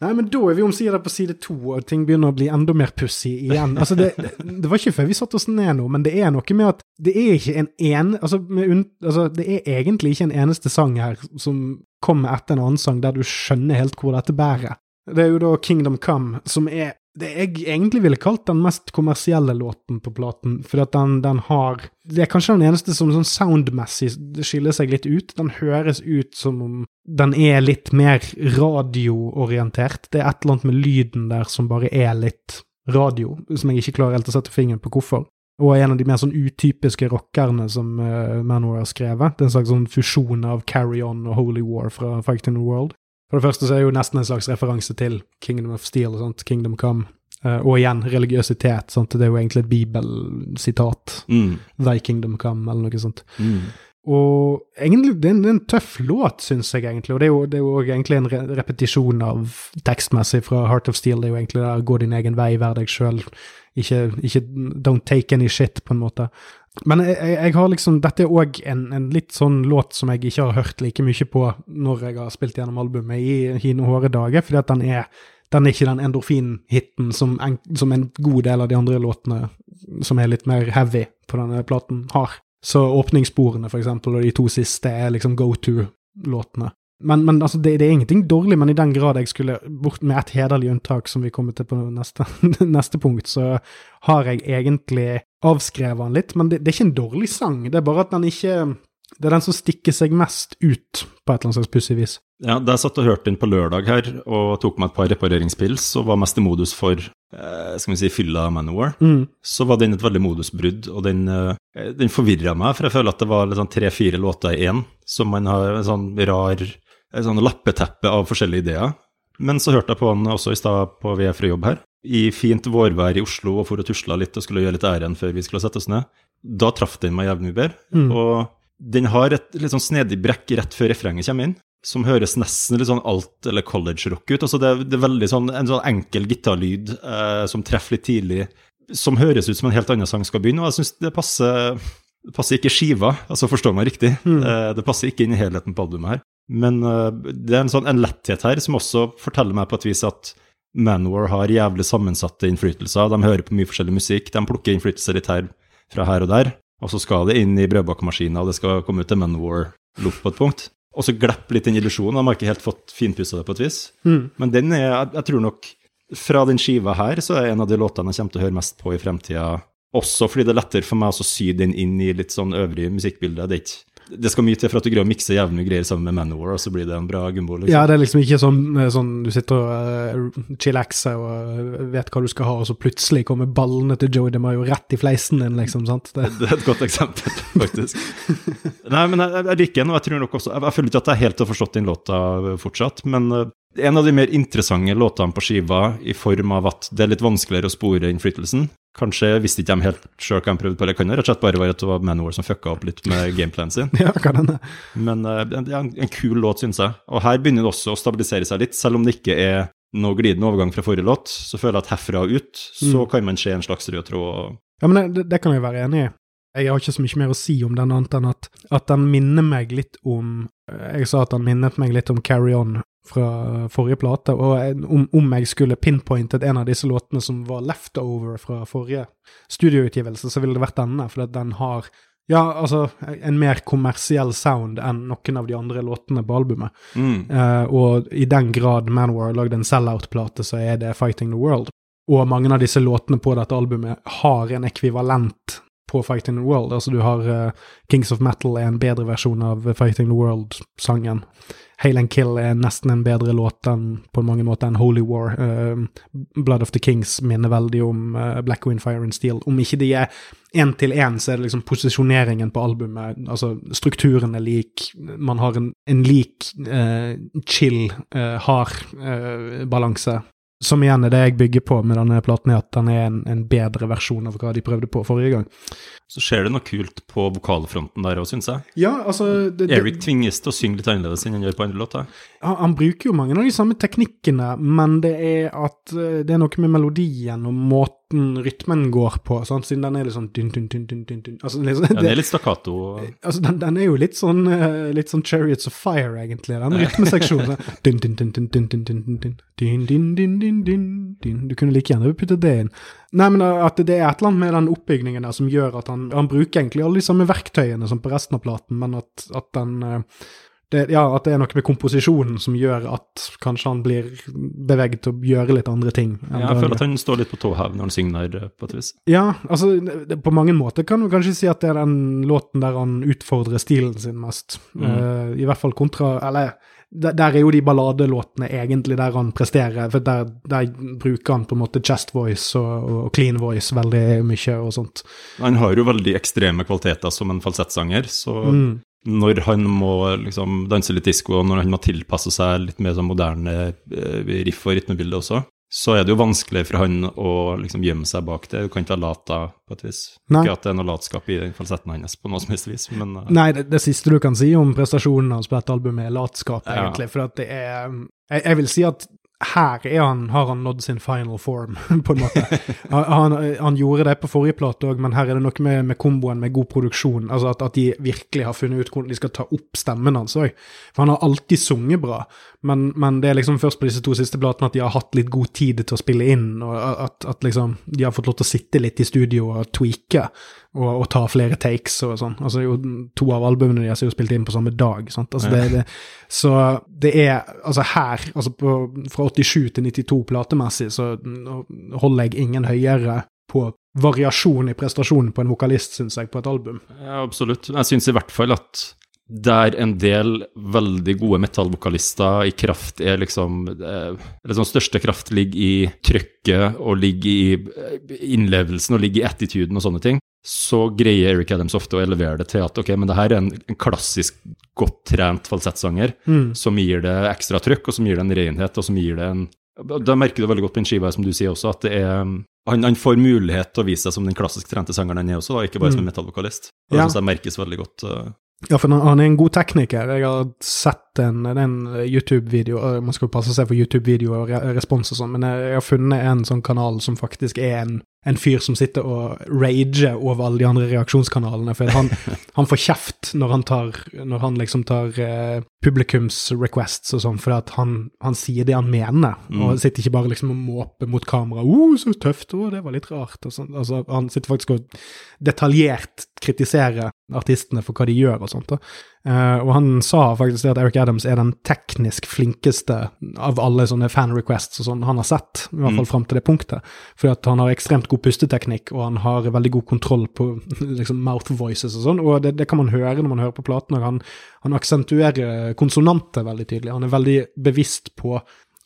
Nei, men da er vi omsider på side to, og ting begynner å bli enda mer pussig igjen. Altså, det, det, var ikke før vi satte oss ned nå, men det er noe med at det er ikke en en... Altså, med altså det er egentlig ikke en eneste sang her som kommer etter en annen sang der du skjønner helt hvor dette bærer. Det er jo da Kingdom Come, som er det jeg egentlig ville kalt den mest kommersielle låten på platen, fordi at den, den har Det er kanskje den eneste som sånn soundmessig skiller seg litt ut. Den høres ut som om den er litt mer radioorientert. Det er et eller annet med lyden der som bare er litt radio, som jeg ikke klarer helt å sette fingeren på hvorfor. Og er en av de mer sånn utypiske rockerne som uh, Manowar har skrevet. Det er en slags sånn fusjon av Carry On og Holy War fra Fight in the World. For det første så er det jo nesten en slags referanse til Kingdom of Steel, sant? Kingdom Come. Uh, og igjen, religiøsitet. Sant? Det er jo egentlig et bibelsitat. Mm. Thy Kingdom Come, eller noe sånt. Mm. Og egentlig, det er en, det er en tøff låt, syns jeg egentlig. Og det er jo, det er jo egentlig en re repetisjon av tekstmessig fra Heart of Steel. Det er jo egentlig der gå din egen vei, vær deg sjøl. Ikke, ikke don't take any shit, på en måte. Men jeg, jeg, har liksom, dette er òg en, en litt sånn låt som jeg ikke har hørt like mye på når jeg har spilt gjennom albumet i hine hårde dager, fordi at den er den er ikke den endorfin-hiten som, en- som en god del av de andre låtene som er litt mer heavy på denne platen, har. Så åpningssporene, for eksempel, og de to siste er liksom go to-låtene. Men, men altså, det, det er ingenting dårlig, men i den grad jeg skulle, bort med et hederlig unntak, som vi kommer til på neste, neste punkt, så har jeg egentlig avskrevet den litt. Men det, det er ikke en dårlig sang, det er bare at den ikke Det er den som stikker seg mest ut, på et eller annet slags pussig vis. Ja, da jeg satt og hørte den på lørdag her, og tok meg et par repareringspils, og var mest i modus for eh, skal vi si, fylla Manowar, Mm. så var den et veldig modusbrudd, og den, eh, den forvirra meg, for jeg føler at det var liksom tre-fire låter i én, som man har en sånn rar en sånn lappeteppe av forskjellige ideer. Men så hørte jeg på han også i stad på vi er fra jobb her, i fint vårvær i Oslo, og for å tusle litt og skulle gjøre litt ærend før vi skulle sette oss ned. Da traff den meg jævlig mye bedre. Mm. Og den har et litt sånn snedig brekk rett før refrenget kommer inn, som høres nesten litt sånn alt- eller college-rock ut. Altså det, det er veldig sånn, en sånn enkel gitarlyd eh, som treffer litt tidlig, som høres ut som en helt annen sang skal begynne, og jeg syns det passer det passer ikke skiva, altså forstår meg riktig. Mm. Eh, Det passer ikke inn i helheten på albumet her. Men uh, det er en sånn en letthet her som også forteller meg på et vis at Manwar har jævlig sammensatte innflytelser. De hører på mye forskjellig musikk. De plukker innflytelser litt her fra her og der. Og så skal det inn i brødbakemaskina, og det skal komme ut en Manwar-loop på et punkt. Og så glipper litt den illusjonen. De har ikke helt fått finpussa det på et vis. Mm. Men den er, jeg, jeg tror nok Fra den skiva her, så er en av de låtene jeg kommer til å høre mest på i fremtida. Også fordi det er lettere for meg å sy den inn i litt sånn øvrig musikkbilde. Det, er ikke, det skal mye til for at du greier å mikse jevne greier sammen med Manowar, og så blir det en bra gumbo. Liksom. Ja, det er liksom ikke sånn, eh, sånn du sitter og uh, chillaxer og vet hva du skal ha, og så plutselig kommer ballene til Joey DeMayo rett i fleisen din, liksom. sant? Det, Det er et godt eksempel, faktisk. Nei, men jeg, jeg liker den, og jeg tror nok også Jeg, jeg føler ikke at jeg helt har forstått den låta fortsatt, men eh, en av de mer interessante låtene på skiva, i form av at det er litt vanskeligere å spore innflytelsen. Kanskje visste ikke de helt sjøl hva de prøvde på, eller kan det rett og slett bare være at det var Manowar som fucka opp litt med gameplanen sin. ja, kan er. Men uh, det er en, en kul låt, syns jeg. Og her begynner det også å stabilisere seg litt, selv om det ikke er noe glidende overgang fra forrige låt. Så føler jeg at herfra og ut så Mm. kan man se en slags rød tråd. Ja, men det, det kan jeg være enig i. Jeg har ikke så mye mer å si om den, annet enn at, at den minner meg litt om Jeg sa at den minnet meg litt om Carry On fra forrige plate, og om, om jeg skulle pinpointet en av disse låtene som var leftover fra forrige studioutgivelse, så ville det vært denne, for den har ja, altså en mer kommersiell sound enn noen av de andre låtene på albumet. Mm. Uh, og i den grad Manowar lagde en sell-out-plate, så er det Fighting the World. Og mange av disse låtene på dette albumet har en ekvivalent på Fighting the World. Altså du har uh, Kings of Metal er en bedre versjon av Fighting the World-sangen. Hail and Kill er nesten en bedre låt enn på mange måter enn Holy War. Uh, Blood of the Kings minner veldig om uh, Black Wind Fire and Steel. Om ikke de er én til én, så er det liksom posisjoneringen på albumet. Altså strukturen er lik. Man har en, en lik uh, chill, eh, hard balanse. Som igjen er det jeg bygger på med denne platen, at den er en, en bedre versjon av hva de prøvde på forrige gang. Så skjer det noe kult på vokalfronten der òg, syns jeg. Ja, altså det, Eric tvinges til å synge litt annerledes enn han gjør på andre låter. han, han bruker jo mange av de samme teknikkene, men det er at eh, det er noe med melodien og måten rytmen går på, sant? siden den er litt sånn dun, dun, dun, dun, dun, dun. Altså, liksom, Ja, det, er litt stakkato. altså den, den er jo litt sånn, eh, litt sånn Chariots of Fire, egentlig, den rytmeseksjonen. sånn, dun, dun, dun, dun, dun, dun, dun, dun, dun, dun, dun, dun, dun, dun. Du kunne like gjerne puttet det inn. Nei, men at det er et eller annet med den oppbygningen der som gjør at han, han bruker egentlig alle de samme verktøyene som på resten av platen, men at, at den eh, det, ja, at det er noe med komposisjonen som gjør at kanskje han blir beveget til å gjøre litt andre ting. Ja, jeg føler at han står litt på tå hev når han synger der, eh, på et vis. ja, altså det, på mange måter kan du kanskje si at det er den låten der han utfordrer stilen sin mest. Mm. Uh, I hvert fall kontra Eller der, der er jo de balladelåtene egentlig der han presterer, for der, der bruker han på en måte chest voice og, og clean voice veldig mye og sånt. Han har jo veldig ekstreme kvaliteter som en falsettsanger, så Mm. når han må liksom danse litt disko, og når han må tilpasse seg litt mer sånn moderne eh, riff- og rytmebilde også, så er det jo vanskelig for han å liksom gjemme seg bak det. Du kan ikke være lat da, på et vis. Nei. Ikke at det er noe latskap i den falsetten hans på noe som helst vis, men uh. Nei, det, det siste du kan si om prestasjonen hans på dette albumet, er latskap, Ja. egentlig. For at det er jeg, jeg vil si at her er han, har han nådd sin final form, på en måte. Han, han, han gjorde det på forrige plate òg, men her er det noe med, med komboen med god produksjon. Altså at, at de virkelig har funnet ut hvordan de skal ta opp stemmen hans òg. For han har alltid sunget bra, men, men det er liksom først på disse to siste platene at de har hatt litt god tid til å spille inn, og at, at liksom de har fått lov til å sitte litt i studio og tweake og, og ta flere takes og sånn. Altså jo, to av albumene deres er jo spilt inn på samme dag. sant? Altså, det, det, så det er altså her, altså på, fra 87 til 92 platemessig, så holder jeg ingen høyere på variasjon i prestasjonen på en vokalist, syns jeg, på et album. ja, absolutt. Jeg syns i hvert fall at der en del veldig gode metallvokalister i kraft er liksom eh, Eller sånn største kraft ligger i trykket og ligger i eh, innlevelsen og ligger i attituden og sånne ting, så greier Eric Adams ofte å elevere det til at ok, men det her er en, en klassisk godt trent falsettsanger Mm. som gir det ekstra trykk, og som gir det en renhet, og som gir det en Da merker du veldig godt på den skiva, som du sier også, at det er han, han får mulighet til å vise seg som den klassisk trente sangeren han er også, da, ikke bare som en metallvokalist. Det Ja. synes jeg merkes veldig godt. uh, Ja, for han- er en god tekniker. Jeg har sett en, er en YouTube-video øh, Man skal jo passe seg for YouTube-video og re respons og sånn, men jeg, har funnet en sånn kanal som faktisk er en, en fyr som sitter og rager over alle de andre reaksjonskanalene. For han, han får kjeft når han tar Når han liksom tar eh, publikums requests og sånn, fordi han, han sier det han mener, og sitter ikke bare liksom og måper mot kamera. 'Å, så tøft', 'Å, det var litt rart', og sånn. Altså, han sitter faktisk og detaljert kritiserer artistene for hva de gjør og sånt. da. Eh, og han sa faktisk det at Eric Adams er den teknisk flinkeste av alle sånne fan requests og sånn han har sett, i hvert fall fram til det punktet. Fordi at han har ekstremt god pusteteknikk, og han har veldig god kontroll på liksom mouth voices og sånn, og det, det kan man høre når man hører på platen. og Han, han aksentuerer konsonanter veldig tydelig. Han er veldig bevisst på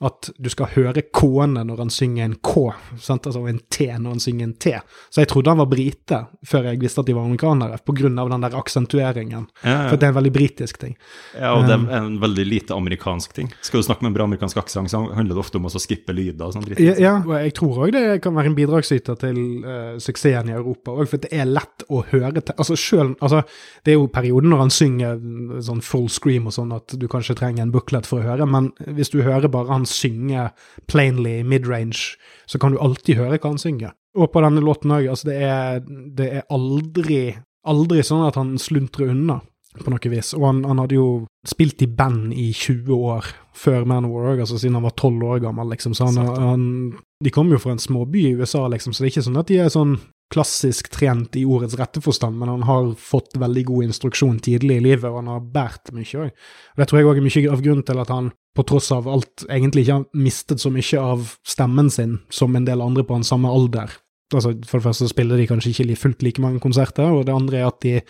at du skal høre K-ene når han synger en K, sant? altså en T når han synger en T. Så jeg trodde han var brite før jeg visste at de var amerikanere, av den der aksentueringen. Ja, For det er en veldig britisk ting. Ja, og det er en veldig lite amerikansk ting. Skal du snakke med en bra amerikansk aksent, så handler det ofte om å skippe lyder og sånn dritt. Ja, ja, og jeg tror òg det kan være en bidragsyter til uh, suksessen i Europa òg, for det er lett å høre til Altså selv, altså, Det er jo perioden når han synger sånn full scream og sånn at du kanskje trenger en booklet for å høre, men hvis du hører bare han synge plainly midrange, så kan du alltid høre hva han synger. Og på denne låten òg, altså det er, det er aldri, aldri sånn at han sluntrer unna på noe vis. Og han, han hadde jo spilt i band i 20 år før Manowar òg, altså siden han var 12 år gammel, liksom. Så han, han De kommer jo fra en småby i USA, liksom, så det er ikke sånn at de er sånn klassisk trent i ordets rette forstand, men han har fått veldig god instruksjon tidlig i livet, og han har båret mye òg. Det tror jeg òg er mye av grunnen til at han, på tross av alt, egentlig ikke har mistet så mye av stemmen sin som en del andre på hans samme alder. Altså, for det første spiller de kanskje ikke fullt like mange konserter, og det andre er at, de,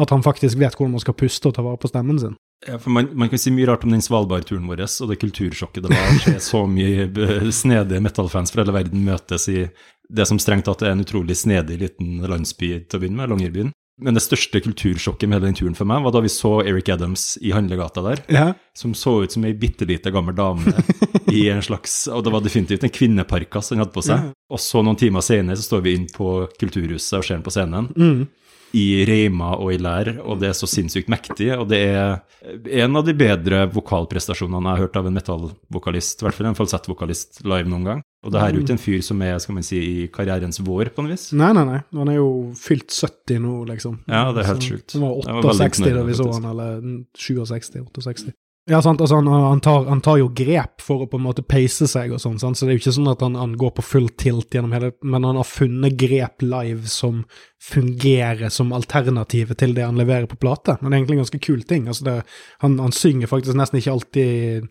at han faktisk vet hvordan man skal puste og ta vare på stemmen sin. Ja, for man, man kan si mye rart om den Svalbard-turen vår, og det kultursjokket det var så mye b- snedige metallfans fra hele verden møtes i det som strengt tatt er en utrolig snedig liten landsby til å begynne med, Longyearbyen. Men det største kultursjokket med hele den turen for meg var da vi så Eric Adams i handlegata der, Ja. som så ut som ei bitte lita gammel dame i en slags Og det var definitivt en kvinneparkas han hadde på seg. Og så noen timer senere så står vi inn på Kulturhuset og ser han på scenen Mm. I reima og i lær, og det er så sinnssykt mektig. Og det er en av de bedre vokalprestasjonene jeg har hørt av en metallvokalist, i hvert fall en falsettvokalist live noen gang. Og det her er jo ikke en fyr som er skal man si, i karrierens vår, på en vis. Nei, nei, nei. Han er jo fylt 70 nå, liksom. Ja, det er helt sjukt. Han var Det var veldig 68 da vi så han, eller 67, 68. Ja, sant, altså han, han, tar, han tar jo grep for å på en måte peise seg og sånn, så det er jo ikke sånn at han, han går på full tilt gjennom hele, men han har funnet grep live som fungerer som alternativet til det han leverer på plate. Men det er egentlig en ganske kul ting. Altså det, han, han synger faktisk nesten ikke alltid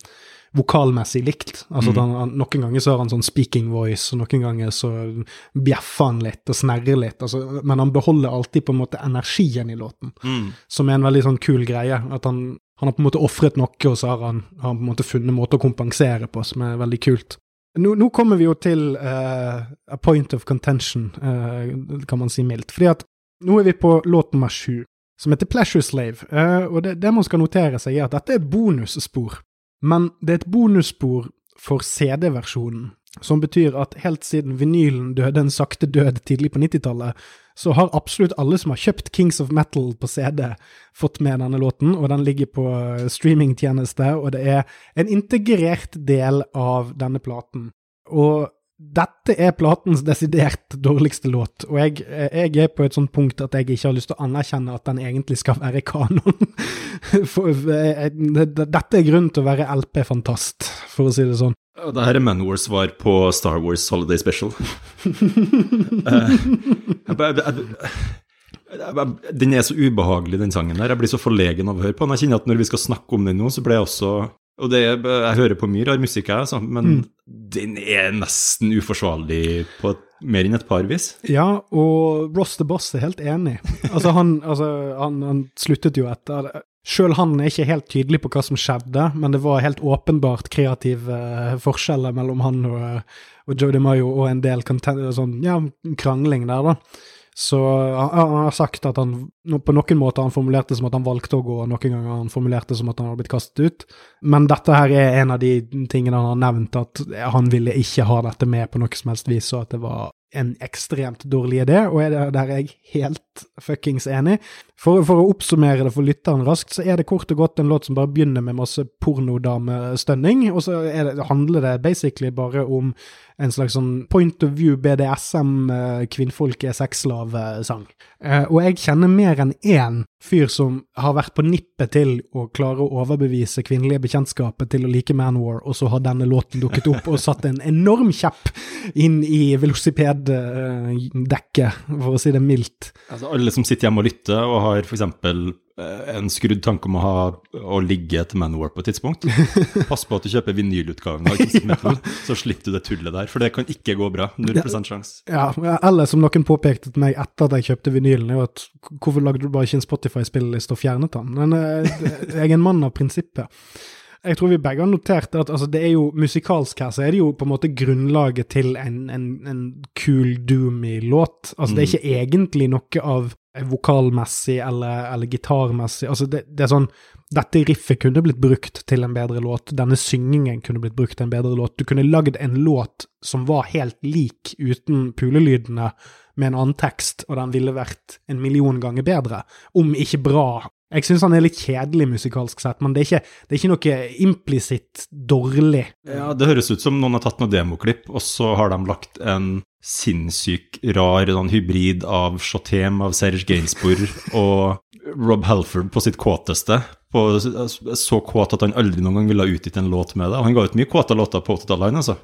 vokalmessig likt. Altså mm. Noen ganger så har han sånn speaking voice, og noen ganger så bjeffer han litt og snerrer litt. Altså, men han beholder alltid på en måte energien i låten som er en veldig sånn kul greie. At han, han har på en måte ofret noe, og så har han, har på en måte funnet måter å kompensere på, som er veldig kult. Nå, nå kommer vi jo til uh, a point of contention, uh, kan man si mildt. Fordi at nå er vi på låt nummer sju, som heter Pleasure Slave. Uh, og det, det man skal notere seg, er at dette er et bonusspor. Men det er et bonusspor for CD-versjonen. Som betyr at helt siden vinylen døde en sakte død tidlig på 90-tallet, så har absolutt alle som har kjøpt Kings of Metal på CD, fått med denne låten, og den ligger på eh, streamingtjeneste, og det er en integrert del av denne platen. Og dette er platens desidert dårligste låt, og jeg, jeg er på et sånt punkt at jeg ikke har lyst til å anerkjenne at den egentlig skal være kanon. For, eh, dette er grunnen til å være LP-fantast, for å si det sånn. Det her er Manowars svar på Star Wars Holiday Special. Eh, den er så ubehagelig, den sangen der. Jeg blir så forlegen av å høre på den. Jeg kjenner at når vi skal snakke om den nå, så blir jeg også Og det jeg hører på mye rar musikk, jeg, altså, men den er nesten uforsvarlig på et, mer enn et par vis. Ja, og Ross the Boss er helt enig. Altså, han, altså, han, han sluttet jo etter Sjøl han er ikke helt tydelig på hva som skjedde, men det var helt åpenbart kreative uh, forskjeller mellom han og, og Joe DeMayo og en del sånn, ja, krangling der, da. Så han, han, har sagt at han på noen måter han formulerte som at han valgte å gå, og noen ganger han formulerte som at han hadde blitt kastet ut. Men dette her er en av de tingene han har nevnt, at han ville ikke ha dette med på noe som helst vis, og at det var en ekstremt dårlig idé, og er det, der er jeg helt fuckings enig. For, for, å oppsummere det for lytteren raskt, så er det kort og godt en låt som bare begynner med masse pornodamestønning, og så det, handler det basically bare om en slags sånn point of view BDSM, eh, kvinnfolk er sexslave-sang. Eh, og jeg kjenner mer enn én fyr som har vært på nippet til å klare å overbevise kvinnelige bekjentskaper til å like Manwar, og så har denne låten dukket opp og satt en enorm kjepp inn i velocipeddekket, for å si det mildt. Altså alle som sitter hjemme og lytter og har f.eks. Eh, en skrudd tanke om å, ha, å ligge et Manowar på et tidspunkt. Pass på at du kjøper vinylutgaven av ja. så slipper du det tullet der. For det kan ikke gå bra. Null prosent sjanse. Ja, eller som noen påpekte til meg etter at jeg kjøpte vinylen, er at hvorfor lagde du bare ikke en Spotify-spilleliste og fjernet den? Men eh, jeg er en mann av prinsippet. Jeg tror vi begge har notert at altså, det er jo musikalsk her, så er det jo på en måte grunnlaget til en, en, en cool, doomy låt. Altså, mm. det er mm. ikke egentlig noe av vokalmessig eller, eller gitarmessig. Altså det, det, er sånn Dette riffet kunne blitt brukt til en bedre låt. Denne syngingen kunne blitt brukt til en bedre låt. Du kunne lagd en låt som var helt lik uten pulelydene, med en annen tekst, og den ville vært en million ganger bedre. Om ikke bra. Jeg syns han er litt kjedelig musikalsk sett, men det er ikke, det er ikke noe implisitt dårlig. Ja, det høres ut som noen har tatt noen demoklipp, og så har de lagt en sinnssyk rar sånn hybrid av Shotem av Serge Gainsbourg og Rob Halford på sitt kåteste. På, så kåt at han aldri noen gang ville ha utgitt en låt med det. Og han ga ut mye kåte låter på 80-tallet, altså.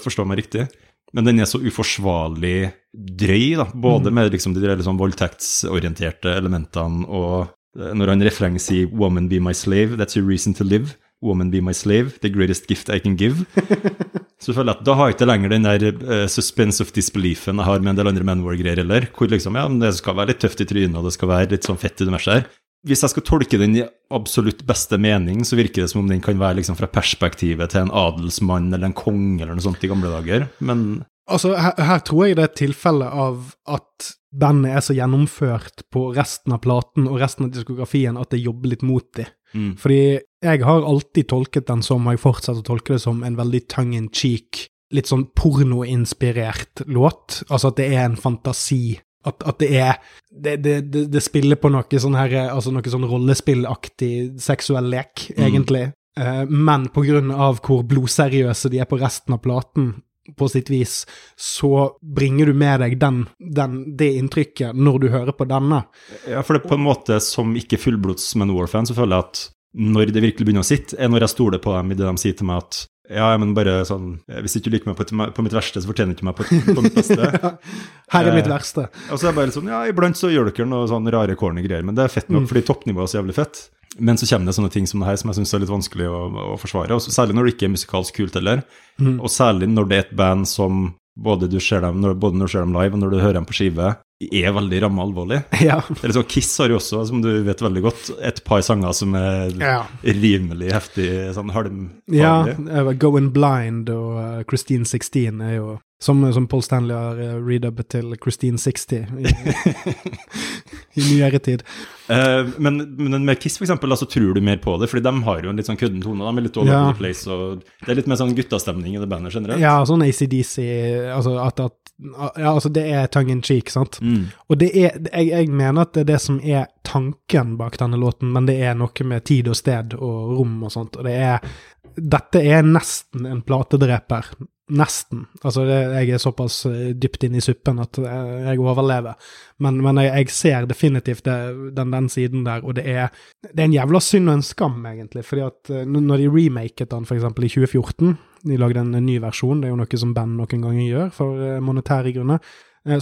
Forstå meg riktig. Men den er så uforsvarlig drøy, da. Både mm. med liksom de liksom voldtektsorienterte elementene og når han refrenget sier 'Woman be my slave, that's your reason to live'. Woman be my slave, the greatest gift I can give. Så føler jeg at Da har jeg ikke lenger den der uh, suspense of disbeliefen jeg har med en del andre Manwar-greier heller. Hvor liksom, ja, det skal være litt tøft i trynet, og det skal være litt sånn fett i det universet her. Hvis jeg skal tolke den i absolutt beste mening, så virker det som om den kan være liksom fra perspektivet til en adelsmann eller en konge eller noe sånt i gamle dager. Men Altså, her, her, tror jeg det er et tilfelle av at bandet er så gjennomført på resten av platen og resten av diskografien at det jobber litt mot dem. Mm. Fordi jeg har alltid tolket den som, og jeg fortsetter å tolke det som, en veldig tongue in cheek, litt sånn pornoinspirert låt. Altså at det er en fantasi. At, at det er det, det, det, det, spiller på noe sånn her, altså noe sånn rollespillaktig seksuell lek, mm. egentlig. Uh, men på grunn av hvor blodseriøse de er på resten av platen, på sitt vis, så bringer du med deg den, den, det inntrykket når du hører på denne. Ja, for det er på en måte som ikke fullblods Manowar-fan, så føler jeg at når det virkelig begynner å sitte, er når jeg stoler på dem i det de sier til meg at ja, men bare sånn Hvis ikke du liker meg på, på, mitt verste, så fortjener du ikke meg på, på mitt beste. Her er mitt verste. Eh, og så er det bare sånn, ja, iblant så gjør dere noe sånn rare corny greier, men det er fett nok mm. fordi toppnivået er så jævlig fett. Men så kommer det sånne ting som det her som jeg syns er litt vanskelig å, å forsvare. Også, særlig når det ikke er musikalsk kult heller. Mm. Og særlig når det er et band som både, du ser dem, når, både når du ser dem live og når du hører dem på skive, er veldig ramma alvorlig. Ja. Eller så Kiss har jo også, som du vet veldig godt, et par sanger som er ja. rimelig heftig sånn halm. Ja, Going Blind og uh, Christine 16 er jo som, som Paul Stanley har uh, redubbet til Christine 60 i, i nyere tid. Uh, men, men, med Kiss, for eksempel, altså, tror du mer på det? Fordi de har jo en litt sånn kødden tone. De er litt all ja. over the place, og det er litt mer sånn guttastemning i det bandet generelt. Ja, sånn ACDC, altså at, at ja, altså det er tongue in cheek, sant? Mm. Og det er jeg, jeg, mener at det er det som er tanken bak denne låten, men det er noe med tid og sted og rom og sånt. Og det er Dette er nesten en platedreper. Nesten. Altså, det, jeg er såpass eh, dypt inne i suppen at jeg overlever. Men, men jeg, jeg, ser definitivt det, den, den, siden der, og det er, det er en jævla synd og en skam, egentlig. fordi at eh, når de remaket den f.eks. i 2014, de lagde en, ny versjon, det er jo noe som band noen ganger gjør for eh, monetære grunner,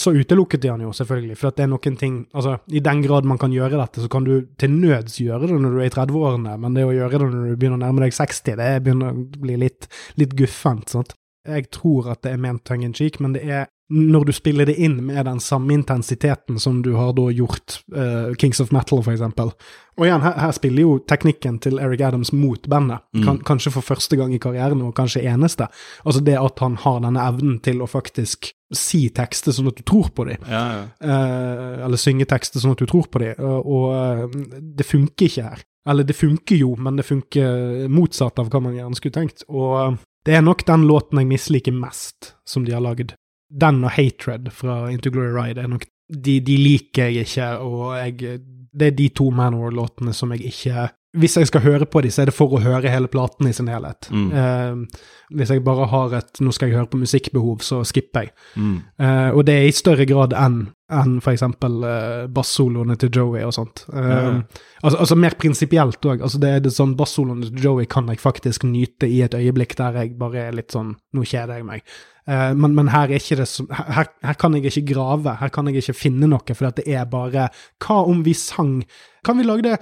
så utelukket de han jo, selvfølgelig. For det er noen ting Altså, i den grad man kan gjøre dette, så kan du til nøds gjøre det når du er i 30-årene, men det å gjøre det når du begynner å nærme deg 60, det begynner å bli litt, litt guffent. sant? Jeg tror at det er ment tongue in cheek, men det er når du spiller det inn med den samme intensiteten som du har da gjort uh, Kings of Metal, for eksempel. Og igjen, her, her, spiller jo teknikken til Eric Adams mot bandet, mm. kanskje for første gang i karrieren, og kanskje eneste. Altså det at han har denne evnen til å faktisk si tekster sånn at du tror på dem. Ja, ja. Uh, eller synge tekster sånn at du tror på dem. Uh, og uh, det funker ikke her. Eller det funker jo, men det funker motsatt av hva man gjerne skulle tenkt. Og det er nok den låten jeg misliker mest som de har lagd den og Hatred fra Into Glory Ride er nok de, de liker jeg ikke, og jeg, det er de to Manor-låtene som jeg ikke Hvis jeg skal høre på dem, så er det for å høre hele platen i sin helhet. Mm. Uh, hvis jeg bare har et 'nå skal jeg høre på musikkbehov', så skipper jeg. Mm. Uh, og det er i større grad enn enn f.eks. Uh, bassoloene til Joey og sånt. Uh, ja. altså, altså, mer prinsipielt òg. Altså, det er det sånn Bassoloene til Joey kan jeg faktisk nyte i et øyeblikk der jeg bare er litt sånn Nå kjeder jeg meg. Uh, men, men, her er så, her, her, kan jeg ikke grave, her kan jeg ikke finne noe, for det er bare Hva om vi sang Kan vi lage det,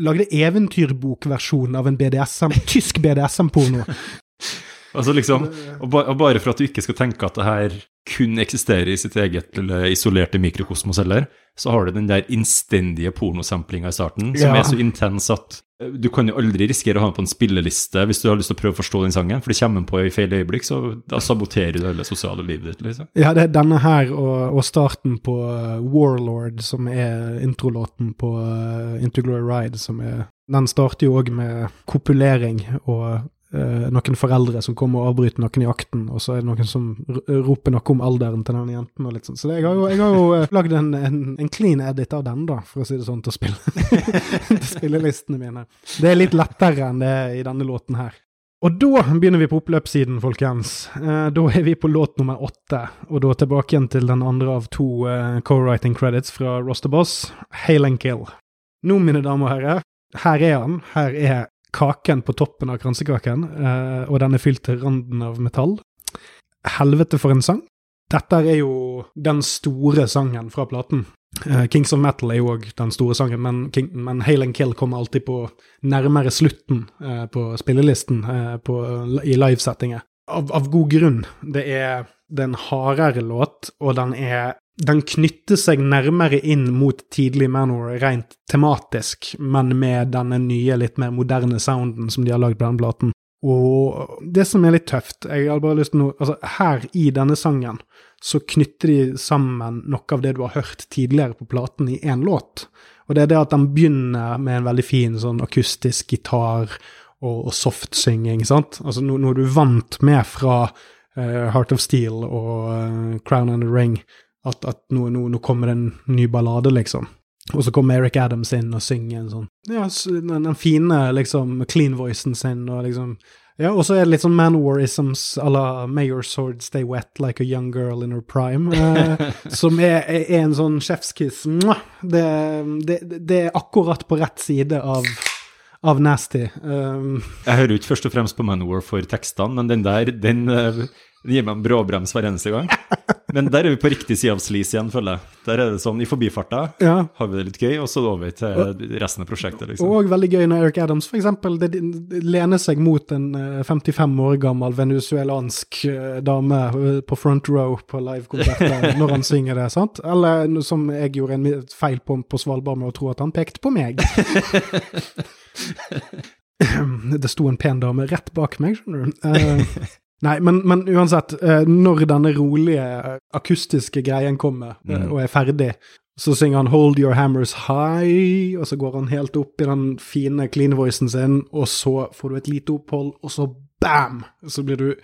lage eventyrbokversjon av en BDSM, tysk BDSM-porno? altså liksom, og, ba, og, bare for at du ikke skal tenke at det her kun eksisterer i sitt eget isolerte mikrokosmos heller, så har du den der innstendige pornosamplinga i starten, som ja. er så intens at du kan jo aldri risikere å ha den på en spilleliste hvis du har lyst til å prøve å forstå den sangen, for det kommer den på i feil øyeblikk, så da saboterer du hele sosiale livet ditt. liksom. Ja, det er denne her og, og starten på uh, Warlord, som er introlåten på Interglory Ride, som er Den starter jo òg med kopulering og noen foreldre som kommer og avbryter noen i akten, og så er det noen som roper noe om alderen til den jenten. og litt sånn. Så jeg har jo, jeg har jo uh, lagd en, en, en, clean edit av den, da, for å si det sånn, til spille til spillelistene mine. Det er litt lettere enn det er i denne låten her. Og da begynner vi på oppløpssiden, folkens. Eh, da er vi på låt nummer åtte, og da tilbake igjen til den andre av to co-writing credits fra Roster Boss, Hail and Kill. Nå, mine damer og herrer, her er han. Her er kaken på toppen av kransekaken, eh, og den er fylt til randen av metall. Helvete for en sang. Dette er jo den store sangen fra platen. Uh, Kings of Metal er jo òg den store sangen, men, King, men Hail and Kill kommer alltid på nærmere slutten uh, på spillelisten på, i livesettinger. Av, av, god grunn. Det er, det er en hardere låt, og den er den knytter seg nærmere inn mot tidlig Manor rent tematisk, men med denne nye, litt mer moderne sounden som de har lagd på den platen. Og det som er litt tøft jeg har bare lyst til noe, altså Her i denne sangen så knytter de sammen noe av det du har hørt tidligere på platen, i én låt. Og det er det at den begynner med en veldig fin sånn akustisk gitar og, og softsynging, sant? Altså noe, noe du vant med fra uh, Heart of Steel og uh, Crown and the Ring at, at nå, nå, nå, kommer det en ny ballade, liksom. Og så kommer Eric Adams inn og synger en sånn Ja, den, den fine, liksom, clean-voicen sin, og liksom ja, og så er det litt sånn manwarisms à la May your sword stay wet like a young girl in her prime. Eh, som er, er, en sånn chefskiss. Det, det, det, er akkurat på rett side av, av nasty. Um, jeg hører jo ikke først og fremst på Manwar for tekstene, men den der, den uh, den gir meg en bråbrems hver eneste gang. Men der er vi på riktig side av slis igjen, føler jeg. Der er det sånn, I forbifarta ja. har vi det litt gøy, og så over til resten av prosjektet. liksom. Og veldig gøy når Eric Adams det lener seg mot en 55 eh, år gammel venezuelansk eh, dame eh, på front row på livekonsert når han synger det, sant? Eller som jeg gjorde en feil på på Svalbard med å tro at han pekte på meg. det sto en pen dame rett bak meg, skjønner du. Nei, men, men, uansett, eh, når denne rolige, akustiske greien kommer eh, mm. og er ferdig, så synger han 'Hold your hammers high', og så går han helt opp i den fine clean-voicen sin, og så får du et lite opphold, og så bam! Så blir du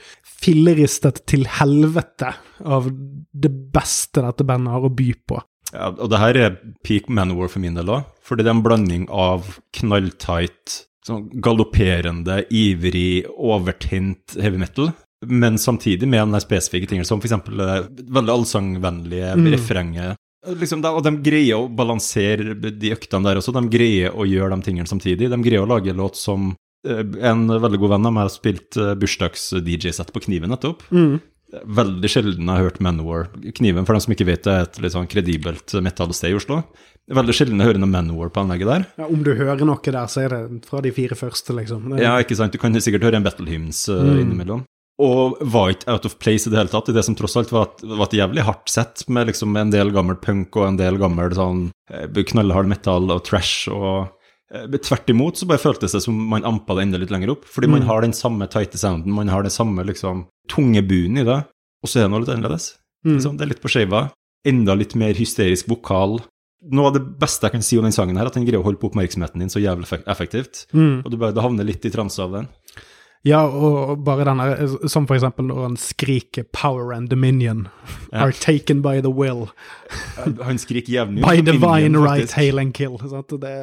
filleristet til helvete av det beste dette bandet har å by på. Ja, og det her er peak Manowar for min del òg, fordi det er en blanding av knalltight sånn galopperende, ivrig, overtent heavy metal men samtidig med de spesifikke tingene, som f.eks. Eh, veldig allsangvennlige mm. refrenget. Liksom, og de greier å balansere de øktene der også. De greier å gjøre de tingene samtidig. De greier å lage låt som eh, en veldig god venn av meg har spilt eh, bursdags-DJ-sett på Kniven nettopp. Mm. Veldig sjelden jeg har hørt Manowar. Kniven, for dem som ikke vet det, er et litt sånn kredibelt metallsted i Oslo. Veldig sjelden jeg hører noe Manowar på anlegget der. Ja, Om du hører noe der, så er det fra de fire første, liksom. Det... Ja, ikke sant. Du kan sikkert høre en Battle Hymns mm. innimellom. Og var ikke out of place i det hele tatt, i det som tross alt var et, var et jævlig hardt sett, med liksom en del gammel punk og en del gammel sånn eh, knallhard metal og trash og eh, Tvert imot så bare føltes det som man ampa det enda litt lenger opp, fordi man har den samme tighte sounden, man har den samme liksom tunge buen i det, og så er det noe litt annerledes. Liksom, det er litt på skeiva. Enda litt mer hysterisk vokal. Noe av det beste jeg kan si om den sangen, her, at den greier å holde på oppmerksomheten din så jævlig effektivt. Mm. Og du bare du havner litt i transe av den. Ja, og bare den der, som for eksempel når han skriker 'Power and Dominion' Ja. are taken by the will. Han skriker jevnlig By divine right, hail and kill. Det,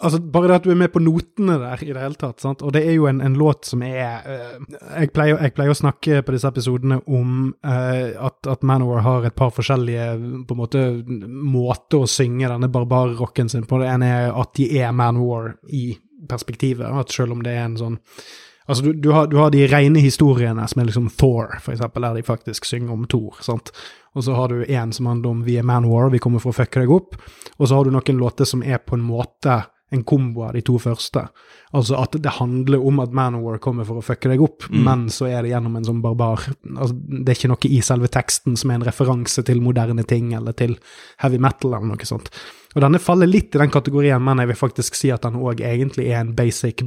altså, bare det at du er med på notene der i det hele tatt. Sant? Og det er jo en, en låt som er eh, jeg, pleier, jeg pleier å snakke på disse episodene om uh, at, at Manowar har et par forskjellige på en måte måter å synge denne barbarrocken sin på. Det ene er at de er Manowar i perspektivet. At selv om det er en sånn Altså, du, du, har, du har de rene historiene som er liksom Thor, for eksempel, der de faktisk synger om Thor. sant? Og så har du en som handler om vi er Manwar, vi kommer for å fucke deg opp. Og så har du noen låter som er på en måte en kombo av de to første. Altså at det handler om at Manowar kommer for å fucke deg opp, men så er det gjennom en sånn barbar altså, Det er ikke noe i selve teksten som er en referanse til moderne ting eller til heavy metal eller noe sånt. Og denne faller litt i den kategorien, men jeg vil faktisk si at den òg egentlig er en basic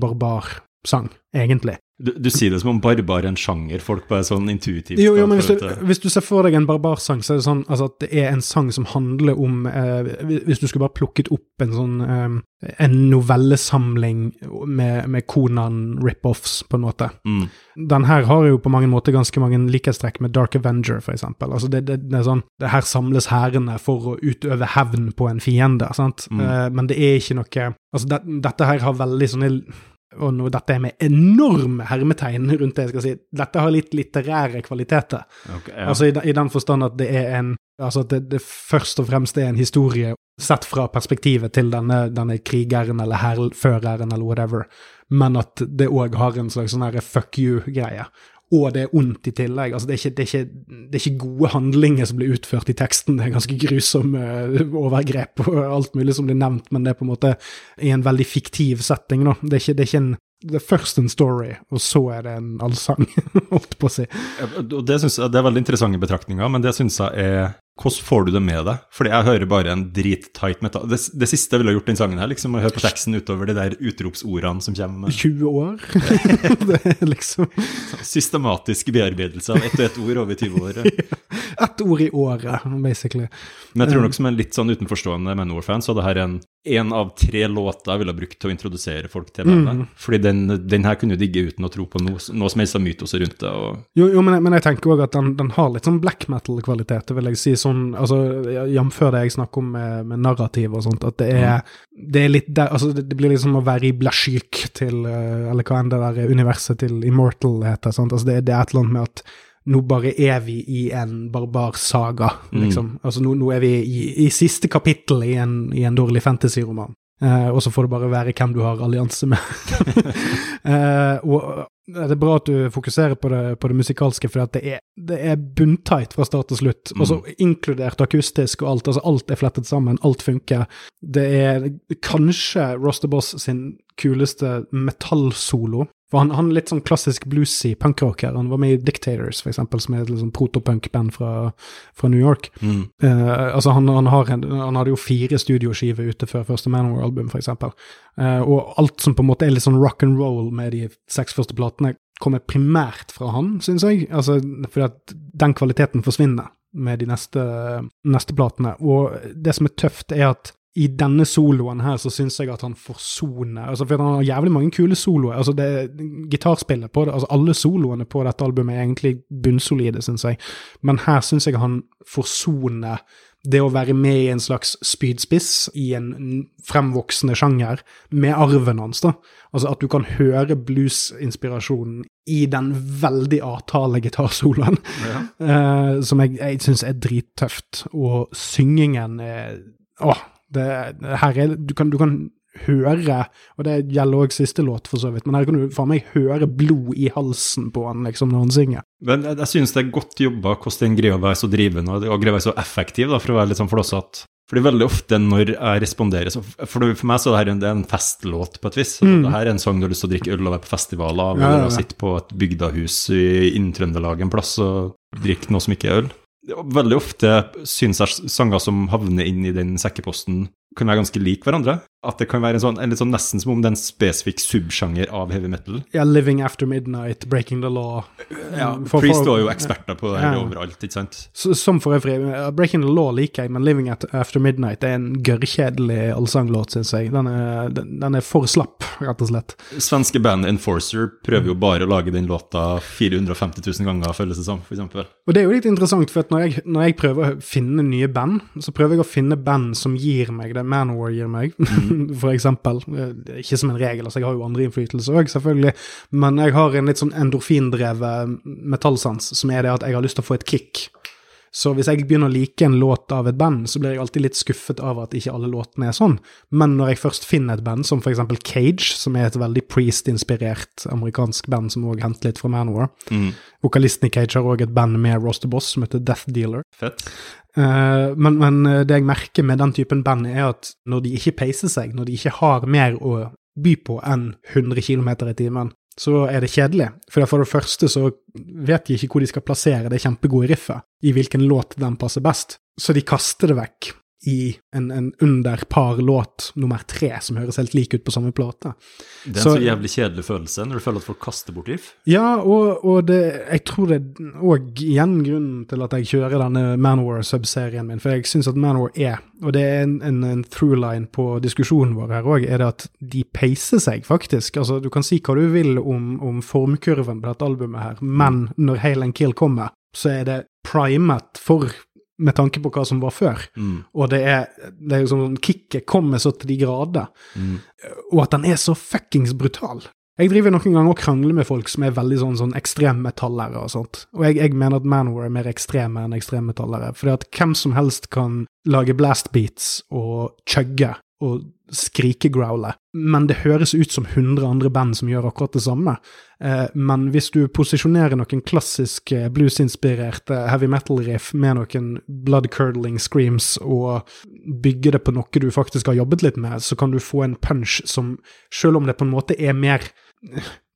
barbar-sang, egentlig. Du, du sier det som om barbar er en sjanger, folk bare sånn intuitivt Jo, jo, men hvis du, hvis du ser for deg en barbarsang, så er det sånn altså, at det er en sang som handler om eh, Hvis du skulle bare plukket opp en sånn eh, En novellesamling med, med Konan rip-offs, på en måte. mm. Den her har jo på mange måter ganske mange likhetstrekk med Dark Avenger, for eksempel. Altså det, det, det er sånn det Her samles hærene for å utøve hevn på en fiende, sant? Mm. Eh, men det er ikke noe Altså, det, dette her har veldig sånne og nå dette er med enorme hermetegn rundt det jeg skal si, dette har litt litterære kvaliteter. Okay, ja. Altså i, i den forstand at det er en Altså at det, det først og fremst er en historie sett fra perspektivet til denne, denne krigeren eller hærføreren eller whatever, men at det òg har en slags sånn herre fuck you-greie. Og det er ondt i tillegg. Altså det, er ikke, det, er ikke, det er ikke gode handlinger som blir utført i teksten, det er ganske grusomme eh, overgrep og alt mulig som blir nevnt, men det er på en måte i en veldig fiktiv setting, da. Det er ikke, det er ikke en det er først en story, og så er det en allsang, holdt. Det, det er veldig interessante betraktninger, men det syns jeg er Hvordan får du det med deg? Fordi jeg hører bare en drittight metal... Det, det siste jeg ville gjort den sangen her, liksom å høre på teksten utover de der utropsordene som kommer. 20 år. det er liksom Systematisk bearbeidelse av ett og ett ord over 20 år. ja. ett ord i året, basically. Men jeg tror nok som en litt sånn utenforstående Manor-fan, så er det her en, en av tre låter jeg ville ha brukt til å introdusere folk til bandet. Fordi den, den her kunne jo digge uten å tro på noe, noe som helst av mytoser rundt det. og Jo, jo men, jeg- men jeg tenker òg at den, den har litt sånn black metal-kvaliteter, vil jeg si. Sånn, altså, Jf. det jeg snakker om med, med narrativ og sånt, at det er, det er litt der, altså det, blir liksom å være i Blashyk til eh, Eller hva enn det der universet til Immortal heter. sant, altså det, det er et eller annet med at nå bare er vi i en barbarsaga, liksom. Altså nå, nå er vi i, i siste kapittel i en, i en dårlig fantasy-roman. Eh, og så får det bare være hvem du har allianse med. eh, og det er bra at du fokuserer på det, på det musikalske, for det er, det er bunntight fra start til slutt. Også inkludert akustisk og alt. altså Alt er flettet sammen, alt funker. Det er kanskje Roster Boss sin kuleste metallsolo. For han, han er litt sånn klassisk bluesy punkrocker. Han var med i Dictators, for eksempel, som er et sånn protopunk-band fra, fra New York. Eh, altså han, han, har en, han hadde jo fire studioskiver ute før første Manor-album, for eksempel. Eh, og alt som på en måte er litt sånn rock and roll med de seks første platene, kommer primært fra han, syns jeg. Altså, fordi at den kvaliteten forsvinner med de neste, neste platene. Og det som er tøft, er at i denne soloen her så syns jeg at han forsoner altså For han har jævlig mange kule soloer. altså det Gitarspillet på det, altså alle soloene på dette albumet er egentlig bunnsolide, syns jeg. Men her syns jeg han forsoner det å være med i en slags spydspiss i en fremvoksende sjanger, med arven hans. da. Altså At du kan høre bluesinspirasjonen i den veldig avtale gitarsoloen, eh, som jeg, jeg syns er drittøft. Og syngingen er Åh, det, her er du kan, du kan høre, og det gjelder òg siste låt, for så vidt, men her kan du faen meg høre blod i halsen på han liksom når han synger. Men jeg, jeg synes det er godt jobba hvordan den greier å være så drivende og, greier å være så effektiv, da, for å være litt sånn flåsete. Fordi veldig ofte når jeg responderer så, For for meg så er det her en, det en festlåt på et vis. Mm. Det her er en sang du har lyst til å drikke øl og være på festivaler, av, Ja, ja, eller ja. sitte på et bygdahus i Inntrøndelag en plass og drikke noe som ikke er øl. Veldig ofte syns jeg sanger som havner inn i den sekkeposten, kan være ganske like hverandre. At det kan være en sånn, en sånn nesten som om det er en spesifikk subsjanger av heavy metal. Ja, Living After Midnight, Breaking the Law. Ja, For- Priest var jo eksperter på det Ja. overalt, ikke sant? Som for øvrig, uh, Breaking the Law liker jeg, men Living After Midnight er en gørrkjedelig allsanglåt, syns jeg. Den er, den, er for slapp, rett og slett. Svenske bandet Enforcer prøver jo bare å lage den låta 450 000 ganger, føles det som, for eksempel. Og det er jo litt interessant, for når jeg, når jeg prøver å finne nye band, så prøver jeg å finne band som gir meg det Manowar gir meg, for eksempel. Eh, Ikke som en regel, altså jeg har jo andre innflytelser òg, selvfølgelig, men jeg har en litt sånn endorfindrevet metallsans, som er det at jeg har lyst til å få et kick. Så hvis jeg begynner å like en låt av et band, så blir jeg alltid litt skuffet av at ikke alle låtene er sånn. Men når jeg først finner et band, som for eksempel Cage, som er et veldig Priest-inspirert amerikansk band som òg henter litt fra Manowar Vokalisten i Cage har òg et band med Roster Boss som heter Death Dealer. Fett. Eh, men, men det jeg merker med den typen band, er at når de ikke peiser seg, når de ikke har mer å by på enn 100 km i timen, så er det kjedelig. For for det første så vet de ikke hvor de skal plassere det kjempegode riffet, i hvilken låt den passer best. Så de kaster det vekk i en, en underpar-låt nummer tre, som høres helt lik ut på samme plate. Det er en Så- så, jævlig kjedelig følelse når du føler at folk kaster bort riff. Ja, og, og det, jeg tror det er òg igjen grunnen til at jeg kjører denne Manowar sub-serien min, for jeg syns at Manowar er, og det er en, en, en throughline på diskusjonen vår her òg, er det at de peiser seg faktisk. Altså, du kan si hva du vil om, om formkurven på dette albumet her, men når Hail and Kill kommer, så er det primet for med tanke på hva som var før. Mm. Og det er, det er sånn Kicket kommer så til de grader Mm. og at den er så fuckings brutal. Jeg driver noen ganger og krangler med folk som er veldig sånn, sånn ekstremmetallere og sånt, og jeg, jeg mener at manware er mer ekstreme enn ekstremmetallere, For at hvem som helst kan lage blast beats og chugge og skrikegrowle, men det høres ut som 100 andre band som gjør akkurat det samme. Eh, men hvis du posisjonerer noen klassisk blues-inspirerte heavy metal-riff med noen blood-curdling screams og bygger det på noe du faktisk har jobbet litt med, så kan du få en punch som, selv om det på en måte er mer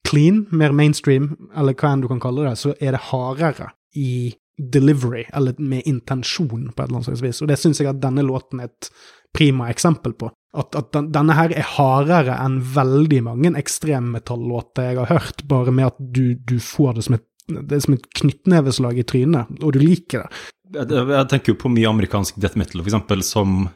clean, mer mainstream, eller hva enn du kan kalle det, så er det hardere i delivery, eller med intensjon, på et eller annet slags vis. Og det syns jeg at denne låten er et prima eksempel på. At, at den, denne her er hardere enn veldig mange ekstremmetallåter jeg har hørt, bare med at du, du får det som et, det som et knyttneveslag i trynet, og du liker det. Jeg, jeg tenker jo på mye amerikansk death metal, for eksempel, som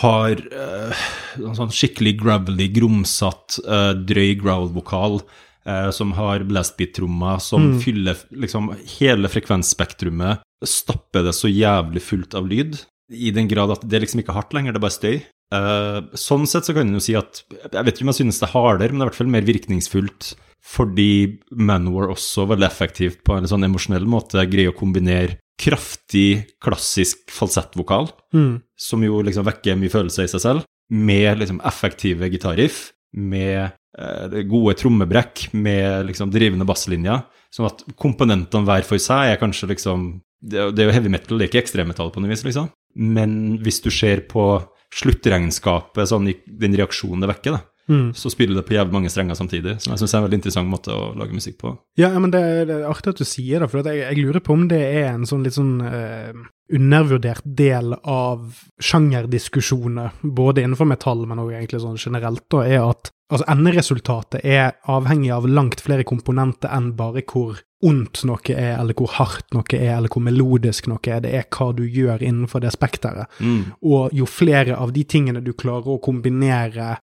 har uh, en sånn skikkelig gravelly, grumsatt, uh, drøy growl-vokal, Uh, som har blastbeat-trommer, som fyller liksom hele frekvensspektrumet, stapper det så jævlig fullt av lyd, i den grad at det liksom ikke er hardt lenger, det er bare støy. Eh, sånn sett så kan en jo si at Jeg vet ikke om jeg synes det er hardere, men det er i hvert fall mer virkningsfullt fordi Manowar også veldig effektivt på en sånn emosjonell måte greier å kombinere kraftig, klassisk falsettvokal, Mm. som jo liksom vekker mye følelse i seg selv, med liksom effektive gitarriff, med eh, gode trommebrekk, med liksom drivende basslinjer, sånn at komponentene hver for seg er kanskje liksom Det, det er jo heavy metal, det er ikke ekstremmetall på noe vis, liksom. Men hvis du ser på sluttregnskapet, sånn den reaksjonen det vekker, da, Mm. så spiller det på jævlig mange strenger samtidig, som jeg syns er en veldig interessant måte å lage musikk på. Ja, men det, det er artig at du sier det, for jeg, jeg lurer på om det er en sånn litt sånn eh, undervurdert del av sjangerdiskusjoner, både innenfor metall, men også egentlig sånn generelt, da, er at altså, enderesultatet er avhengig av langt flere komponenter enn bare hvor ondt noe er, eller hvor hardt noe er, eller hvor melodisk noe er. Det er hva du gjør innenfor det spekteret. Mm. Og jo flere av de tingene du klarer å kombinere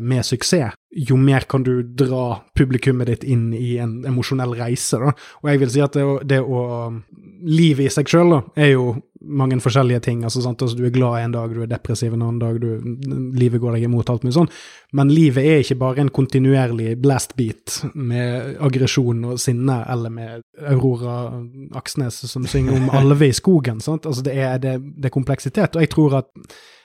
med suksess, jo mer kan du dra publikummet ditt inn i en emosjonell reise. Da. Og jeg vil si at det, å- det å Livet i seg sjøl er jo mange forskjellige ting. Altså, sant? Altså, du er glad en dag, du er depressiv en annen dag, du, livet går deg imot, alt mye sånn. Men livet er ikke bare en kontinuerlig blast beat med aggresjon og sinne, eller med Aurora Aksnes som synger om alve i skogen. Sant? Altså, det, er, det, det er kompleksitet. Og jeg tror at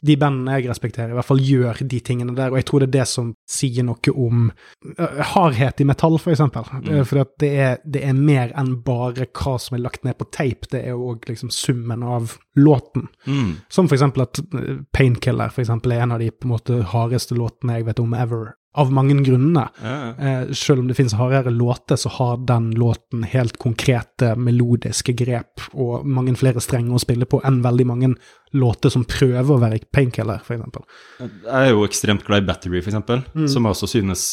de bandene jeg respekterer, i hvert fall gjør de tingene der. Og jeg tror det er det som sier noe om øh, hardhet i metall, for eksempel. Mm. For at det er, det er mer enn bare hva som er lagt ned på tape. Det er òg liksom summen av låten. Mm. Som for eksempel at eh, Painkiller for eksempel, er en av de på en måte hardeste låtene jeg vet om ever. Av mange grunner. Ja, ja. Eh, selv om det finnes hardere låter, så har den låten helt konkrete melodiske grep og mange flere strenger å spille på enn veldig mange låter som prøver å være Painkiller, eksempel. Jeg er jo ekstremt glad i Battery, eksempel, Mm. som jeg også synes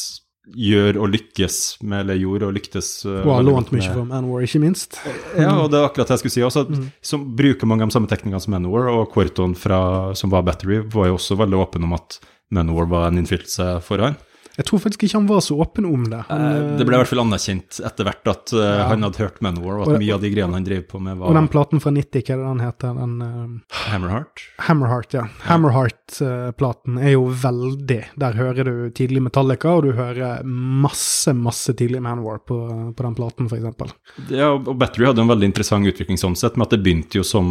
gjør og lykkes med, eller gjorde og lyktes uh, Og har lånt mye fra Manowar, ikke minst. Ja, og det er akkurat det jeg skulle si også. Mm. Som bruker mange av de samme teknikkene som Manowar, og Quarton fra, som var Battery, var jo også veldig åpen om at Manowar var en innflytelse for han. Jeg tror faktisk ikke han var så åpen om det. Han, Eh, Det ble i hvert fall anerkjent etter hvert at uh, Ja. han hadde hørt Manowar, og Og- at mye av de greiene han drev på med, var Og den platen fra 90, hva er det den heter? Den uh, Hammerheart. Hammerheart, ja. Hammerheart-platen er jo veldig Der hører du tidlig Metallica, og du hører masse, masse tidlig Manowar på, på den platen, eksempel. Ja, og Battery hadde en veldig interessant utvikling sånn sett, med at det begynte jo som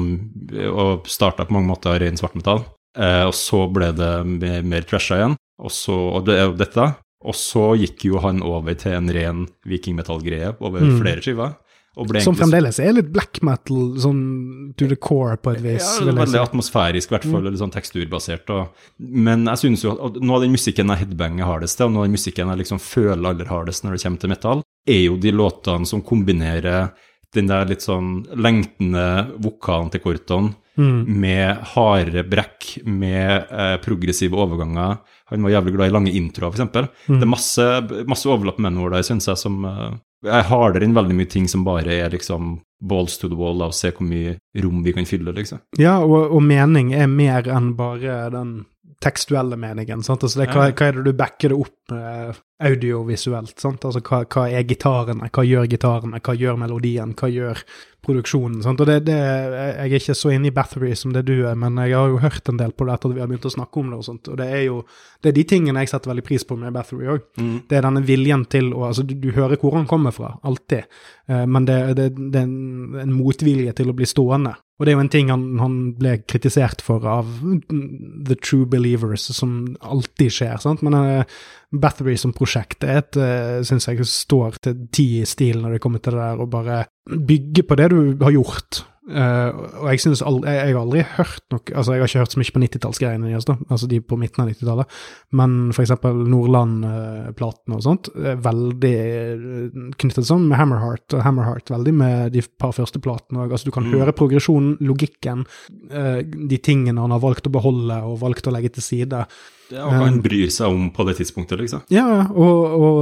og starta på mange måter ren svartmetall, Uh, og så ble det mer, mer trasha igjen, og så og det dette. Og så gikk jo han over til en ren vikingmetallgreie over Mm. flere skiver. Som egentlig- fremdeles er litt black metal, sånn to the core, på et vis. Ja, veldig atmosfærisk, i hvert fall, litt sånn teksturbasert. Og, men jeg synes jo at noe av den musikken jeg headbanger hardest til, og noe av den musikken jeg liksom føler aller hardest når det kommer til metall, er jo de låtene som kombinerer den der litt sånn lengtende vokalen til Korton Mm. med harde brekk, med eh, progressive overganger. Han var jævlig glad i lange introer, f.eks. Mm. Det er masse, masse overlapp med noe der, syns jeg, som eh, er hardere enn veldig mye ting som bare er liksom balls to the wall, og se hvor mye rom vi kan fylle, liksom. Ja, og, og mening er mer enn bare den tekstuelle meningen. sant? Altså, det, hva, hva er det du backer det opp med audiovisuelt? sant? Altså, hva, hva er gitarene? Hva gjør gitarene? Hva gjør melodien? Hva gjør produksjonen? sant? Og det, det, Jeg er ikke så inne i Bathory som det du er, men jeg har jo hørt en del på det etter at vi har begynt å snakke om det. og sånt, og det er jo det er de tingene jeg setter veldig pris på med Bathory òg. Det er denne viljen til å altså Du, du hører hvor han kommer fra, alltid, eh, men det, det, det er en, en motvilje til å bli stående. Og det er jo en ting han, han ble kritisert for av The True Believers, som alltid skjer. sant? Men uh, Bathory som prosjekt er et, uh, syns jeg står til ti i stil når det kommer til det der å bare bygge på det du har gjort. Eh, og jeg synes aldri, jeg, jeg har aldri hørt noe Altså, jeg har ikke hørt så mye på 90-tallsgreiene deres, da, altså de på midten av 90-tallet, men eksempel Nordland-platene og sånt, er veldig eh, knyttet sånn med Hammerheart, og Hammerheart veldig med de par første platene òg. Altså, du kan Mm. høre progresjonen, logikken, uh, de tingene han har valgt å beholde og valgt å legge til side. Ja, og hva han bryr seg om på det tidspunktet, liksom. Ja, og, og,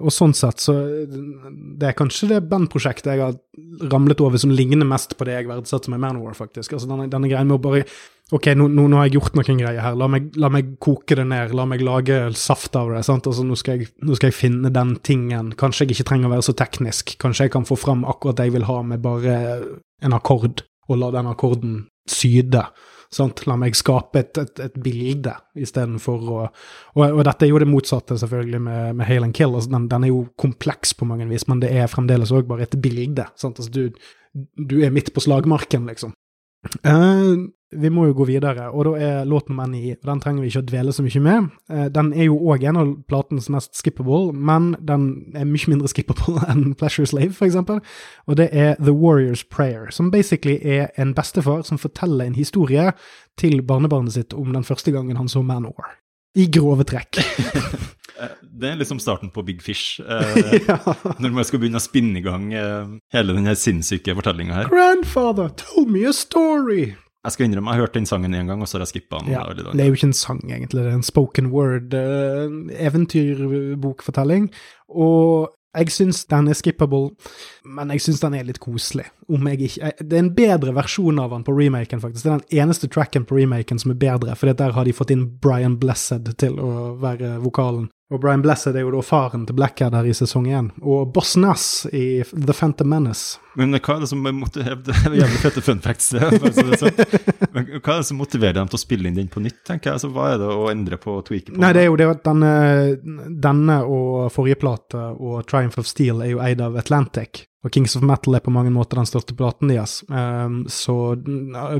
og sånn sett så Det er kanskje det bandprosjektet jeg har ramlet over som ligner mest på det jeg verdsetter med Manowar, faktisk. Altså denne, denne greien med å bare Ok, nå, nå, nå har jeg gjort noen greier her, la meg, la meg koke det ned, la meg lage saft av det. sant? Altså, nå skal, jeg, nå skal jeg finne den tingen. Kanskje jeg ikke trenger å være så teknisk. Kanskje jeg kan få fram akkurat det jeg vil ha med bare en akkord, og la den akkorden syde. Sant? La meg skape et, et, et bilde istedenfor å og, og dette er jo det motsatte, selvfølgelig, med, med Hail and Kill. Altså, den, den er jo kompleks på mange vis, men det er fremdeles òg bare et bilde. Sant? Altså, du, du er midt på slagmarken, liksom. Eh, vi må jo gå videre, og da er låten om ni. Den trenger vi ikke å dvele så mye med. Eh, den er jo òg en av platens mest skippable, men den er mye mindre skippable enn Pleasure Slave, eksempel. Og det er The Warrior's Prayer, som basically er en bestefar som forteller en historie til barnebarnet sitt om den første gangen han så Manowar. I grove trekk. Det er liksom starten på Big Fish, eh, ja. når man skal begynne å spinne i gang eh, hele denne sinnssyke fortellinga her. Grandfather, tell me a story! Jeg skal innrømme, jeg har hørt den sangen én gang, og så har jeg skippa den. Ja, det er jo ikke en sang, egentlig. Det er en spoken word, uh, eventyrbokfortelling. Og jeg syns den er skippable, men jeg syns den er litt koselig. Om jeg ikke, jeg, det er en bedre versjon av han på remaken, faktisk. Det er den eneste tracken på remaken som er bedre, for der har de fått inn Brian Blessed til å være vokalen. Og Brian Blessed er jo da faren til Blackhead her i sesong én, og Boss Nass i The Phantom Menace. Men hva er det som motiverer Det er jævlig fette fun facts. det. Men hva er det som motiverer dem til å spille inn den på nytt, tenker jeg? Altså, hva er det å endre på og tweake på? Nei, det er jo det at denne, denne og forrige plate og Triumph of Steel er jo eid av Atlantic. Og Kings of Metal er på mange måter den største platen deres. Um, så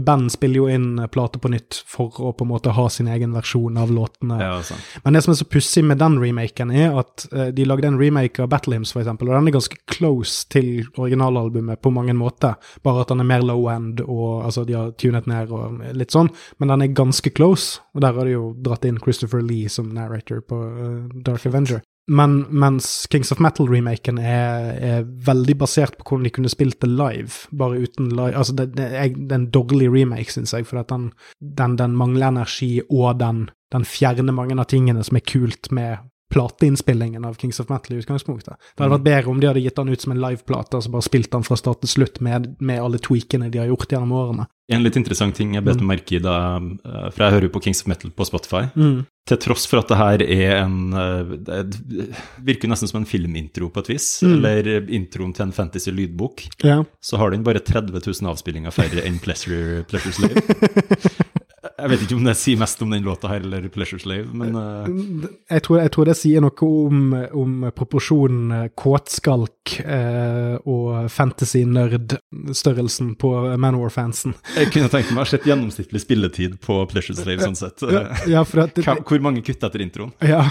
band spiller jo inn plater på nytt for å på en måte ha sin egen versjon av låtene. Ja, sant. Men det som er så pussig med den remaken, er at uh, de lagde en remake av Battle Hymns, for eksempel, og den er ganske close til originalalbumet på mange måter, bare at den er mer low end, og altså de har tunet ned og litt sånn, men den er ganske close, og der har de jo dratt inn Christopher Lee som narrator på uh, Dark Avenger. Men mens Kings of Metal-remaken er, er, veldig basert på hvordan de kunne spilt det live, bare uten live Altså, det, det, er, en dårlig remake, syns jeg, for den, den, den, mangler energi, og den, den fjerner mange av tingene som er kult med plateinnspillingen av Kings of Metal i utgangspunktet. Det hadde vært bedre om de hadde gitt den ut som en liveplate, altså bare spilt den fra start til slutt med, med alle tweakene de har gjort gjennom årene. En litt interessant ting jeg bet meg merke i da, eh, for jeg hører jo på Kings of Metal på Spotify. Mm. Til tross for at det her er en eh, Det virker nesten som en filmintro på et vis, mm. eller introen til en fantasy-lydbok, ja. så har den bare 30 000 avspillinger færre enn Pleasure, Pleasure's Slave. Jeg vet ikke om det sier mest om den låta her eller Pleasure Slave, men uh... jeg, tror, jeg, tror, det sier noe om, om proporsjonen eh, kåtskalk eh, og fantasy-nerd-størrelsen på Manowar-fansen. Jeg kunne tenkt meg å ha sett gjennomsnittlig spilletid på Pleasure Slave, sånn sett. Ja, det, Hvor mange kutt etter introen? Ja.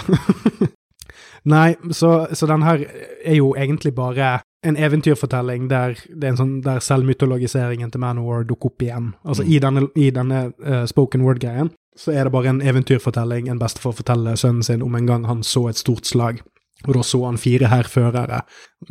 Nei, så, så den her er jo egentlig bare en eventyrfortelling der, det er en sånn, der selvmytologiseringen til Manowar dukker opp igjen. Altså mm. I denne, i denne uh, spoken word-greien så er det bare en eventyrfortelling en bestefar forteller sønnen sin om en gang han så et stort slag. Og da så han fire hærførere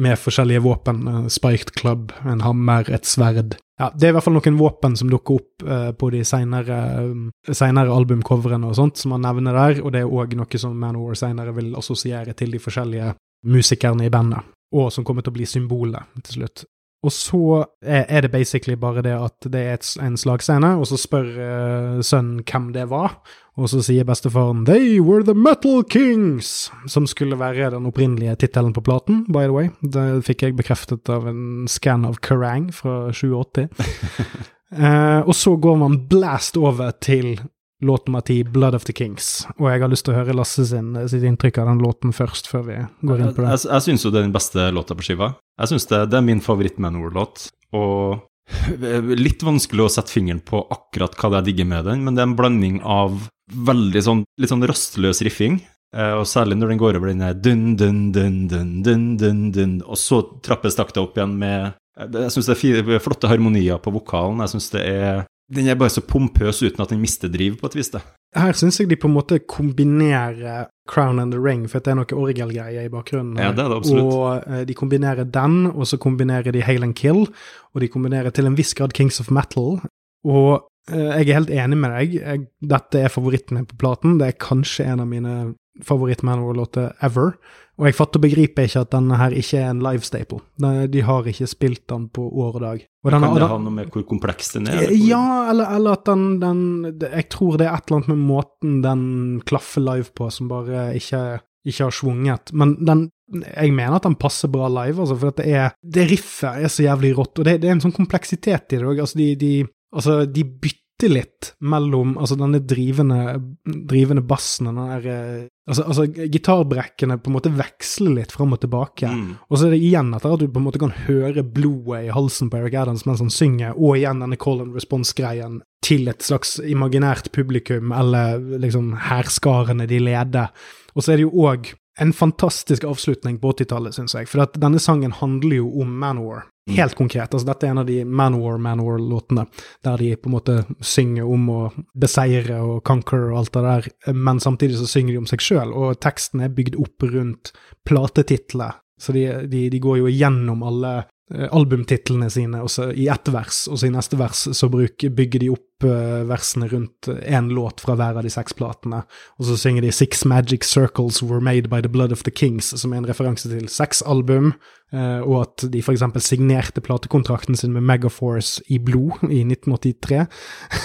med forskjellige våpen. en spiked club, en hammer, et sverd. Ja, Det er i hvert fall noen våpen som dukker opp uh, på de senere, senere albumcoverene og sånt, som han nevner der, og det er òg noe som Manowar senere vil assosiere til de forskjellige musikerne i bandet og som kommer til å bli symbolet til slutt. Og så er det basically bare det at det er en slagscene, og så spør uh, sønnen hvem det var, og så sier bestefaren 'They were the Metal Kings', som skulle være den opprinnelige tittelen på platen, by the way. Det fikk jeg bekreftet av en scan av Kerrang fra 87. uh, og så går man blast over til låt nummer ti, 'Blood of the Kings'. Og jeg har lyst til å høre Lasse sin, sitt inntrykk av den låten først, før vi går inn på det. Jeg, jeg, jeg syns jo det er den beste låta på skiva. Jeg syns det, det, er min favoritt-Manor-låt. Og litt vanskelig å sette fingeren på akkurat hva det jeg digger med den, men det er en blanding av veldig sånn litt sånn rastløs riffing. Eh, og særlig når den går over den der dun, dun, dun, dun, dun, dun, dun, og så trappes takta opp igjen med eh, Jeg syns det er flotte harmonier på vokalen. Jeg syns det er den er bare så pompøs uten at den mister driv, på et vis. det. Her syns jeg de på en måte kombinerer Crown and the Ring, for det er noe orgelgreier i bakgrunnen. Ja, det er det absolutt. Og uh, de kombinerer den, og så kombinerer de Hale and Kill, og de kombinerer til en viss grad Kings of Metal. Og uh, jeg er helt enig med deg, jeg, dette er favoritten min på platen. Det er kanskje en av mine favoritt-Manor-låter ever. Og jeg fatter og begriper ikke at denne her ikke er en live staple. De har ikke spilt den på år og dag. Og denne, kan det ha noe med hvor kompleks den er? Eller ja, eller, eller, at den, den, Jeg tror det er et eller annet med måten den klaffer live på som bare ikke, ikke har svunget. Men den, jeg mener at den passer bra live, altså, for det, er, det riffet er så jævlig rått. Og det, det er en sånn kompleksitet i det òg. Altså, de, de, altså, de bytter bytte litt mellom altså denne drivende, drivende bassen den der eh, altså, altså, gitarbrekkene på en måte veksler litt fram og tilbake. Mm. Og så er det igjen etter at du på en måte kan høre blodet i halsen på Eric Adams mens han synger, og igjen denne call and response-greien til et slags imaginært publikum, eller liksom hærskarene de leder. Og så er det jo òg en fantastisk avslutning på 80-tallet, syns jeg. For at denne sangen handler jo om Manowar. Mm. Helt konkret. altså Dette er en av de Manwar Manwar-låtene, der de på en måte synger om å beseire og conquer og alt det der, men samtidig så synger de om seg sjøl, og teksten er bygd opp rundt platetitler. Så de, de, de går jo igjennom alle albumtitlene sine også, i ett vers, og så i neste vers så bruk, bygger de opp uh, versene rundt én låt fra hver av de seks platene. Og så synger de Six Magic Circles Were Made by the Blood of the Kings, som er en referanse til seks album, uh, og at de eksempel signerte platekontrakten sin med Megaforce i blod i 1983.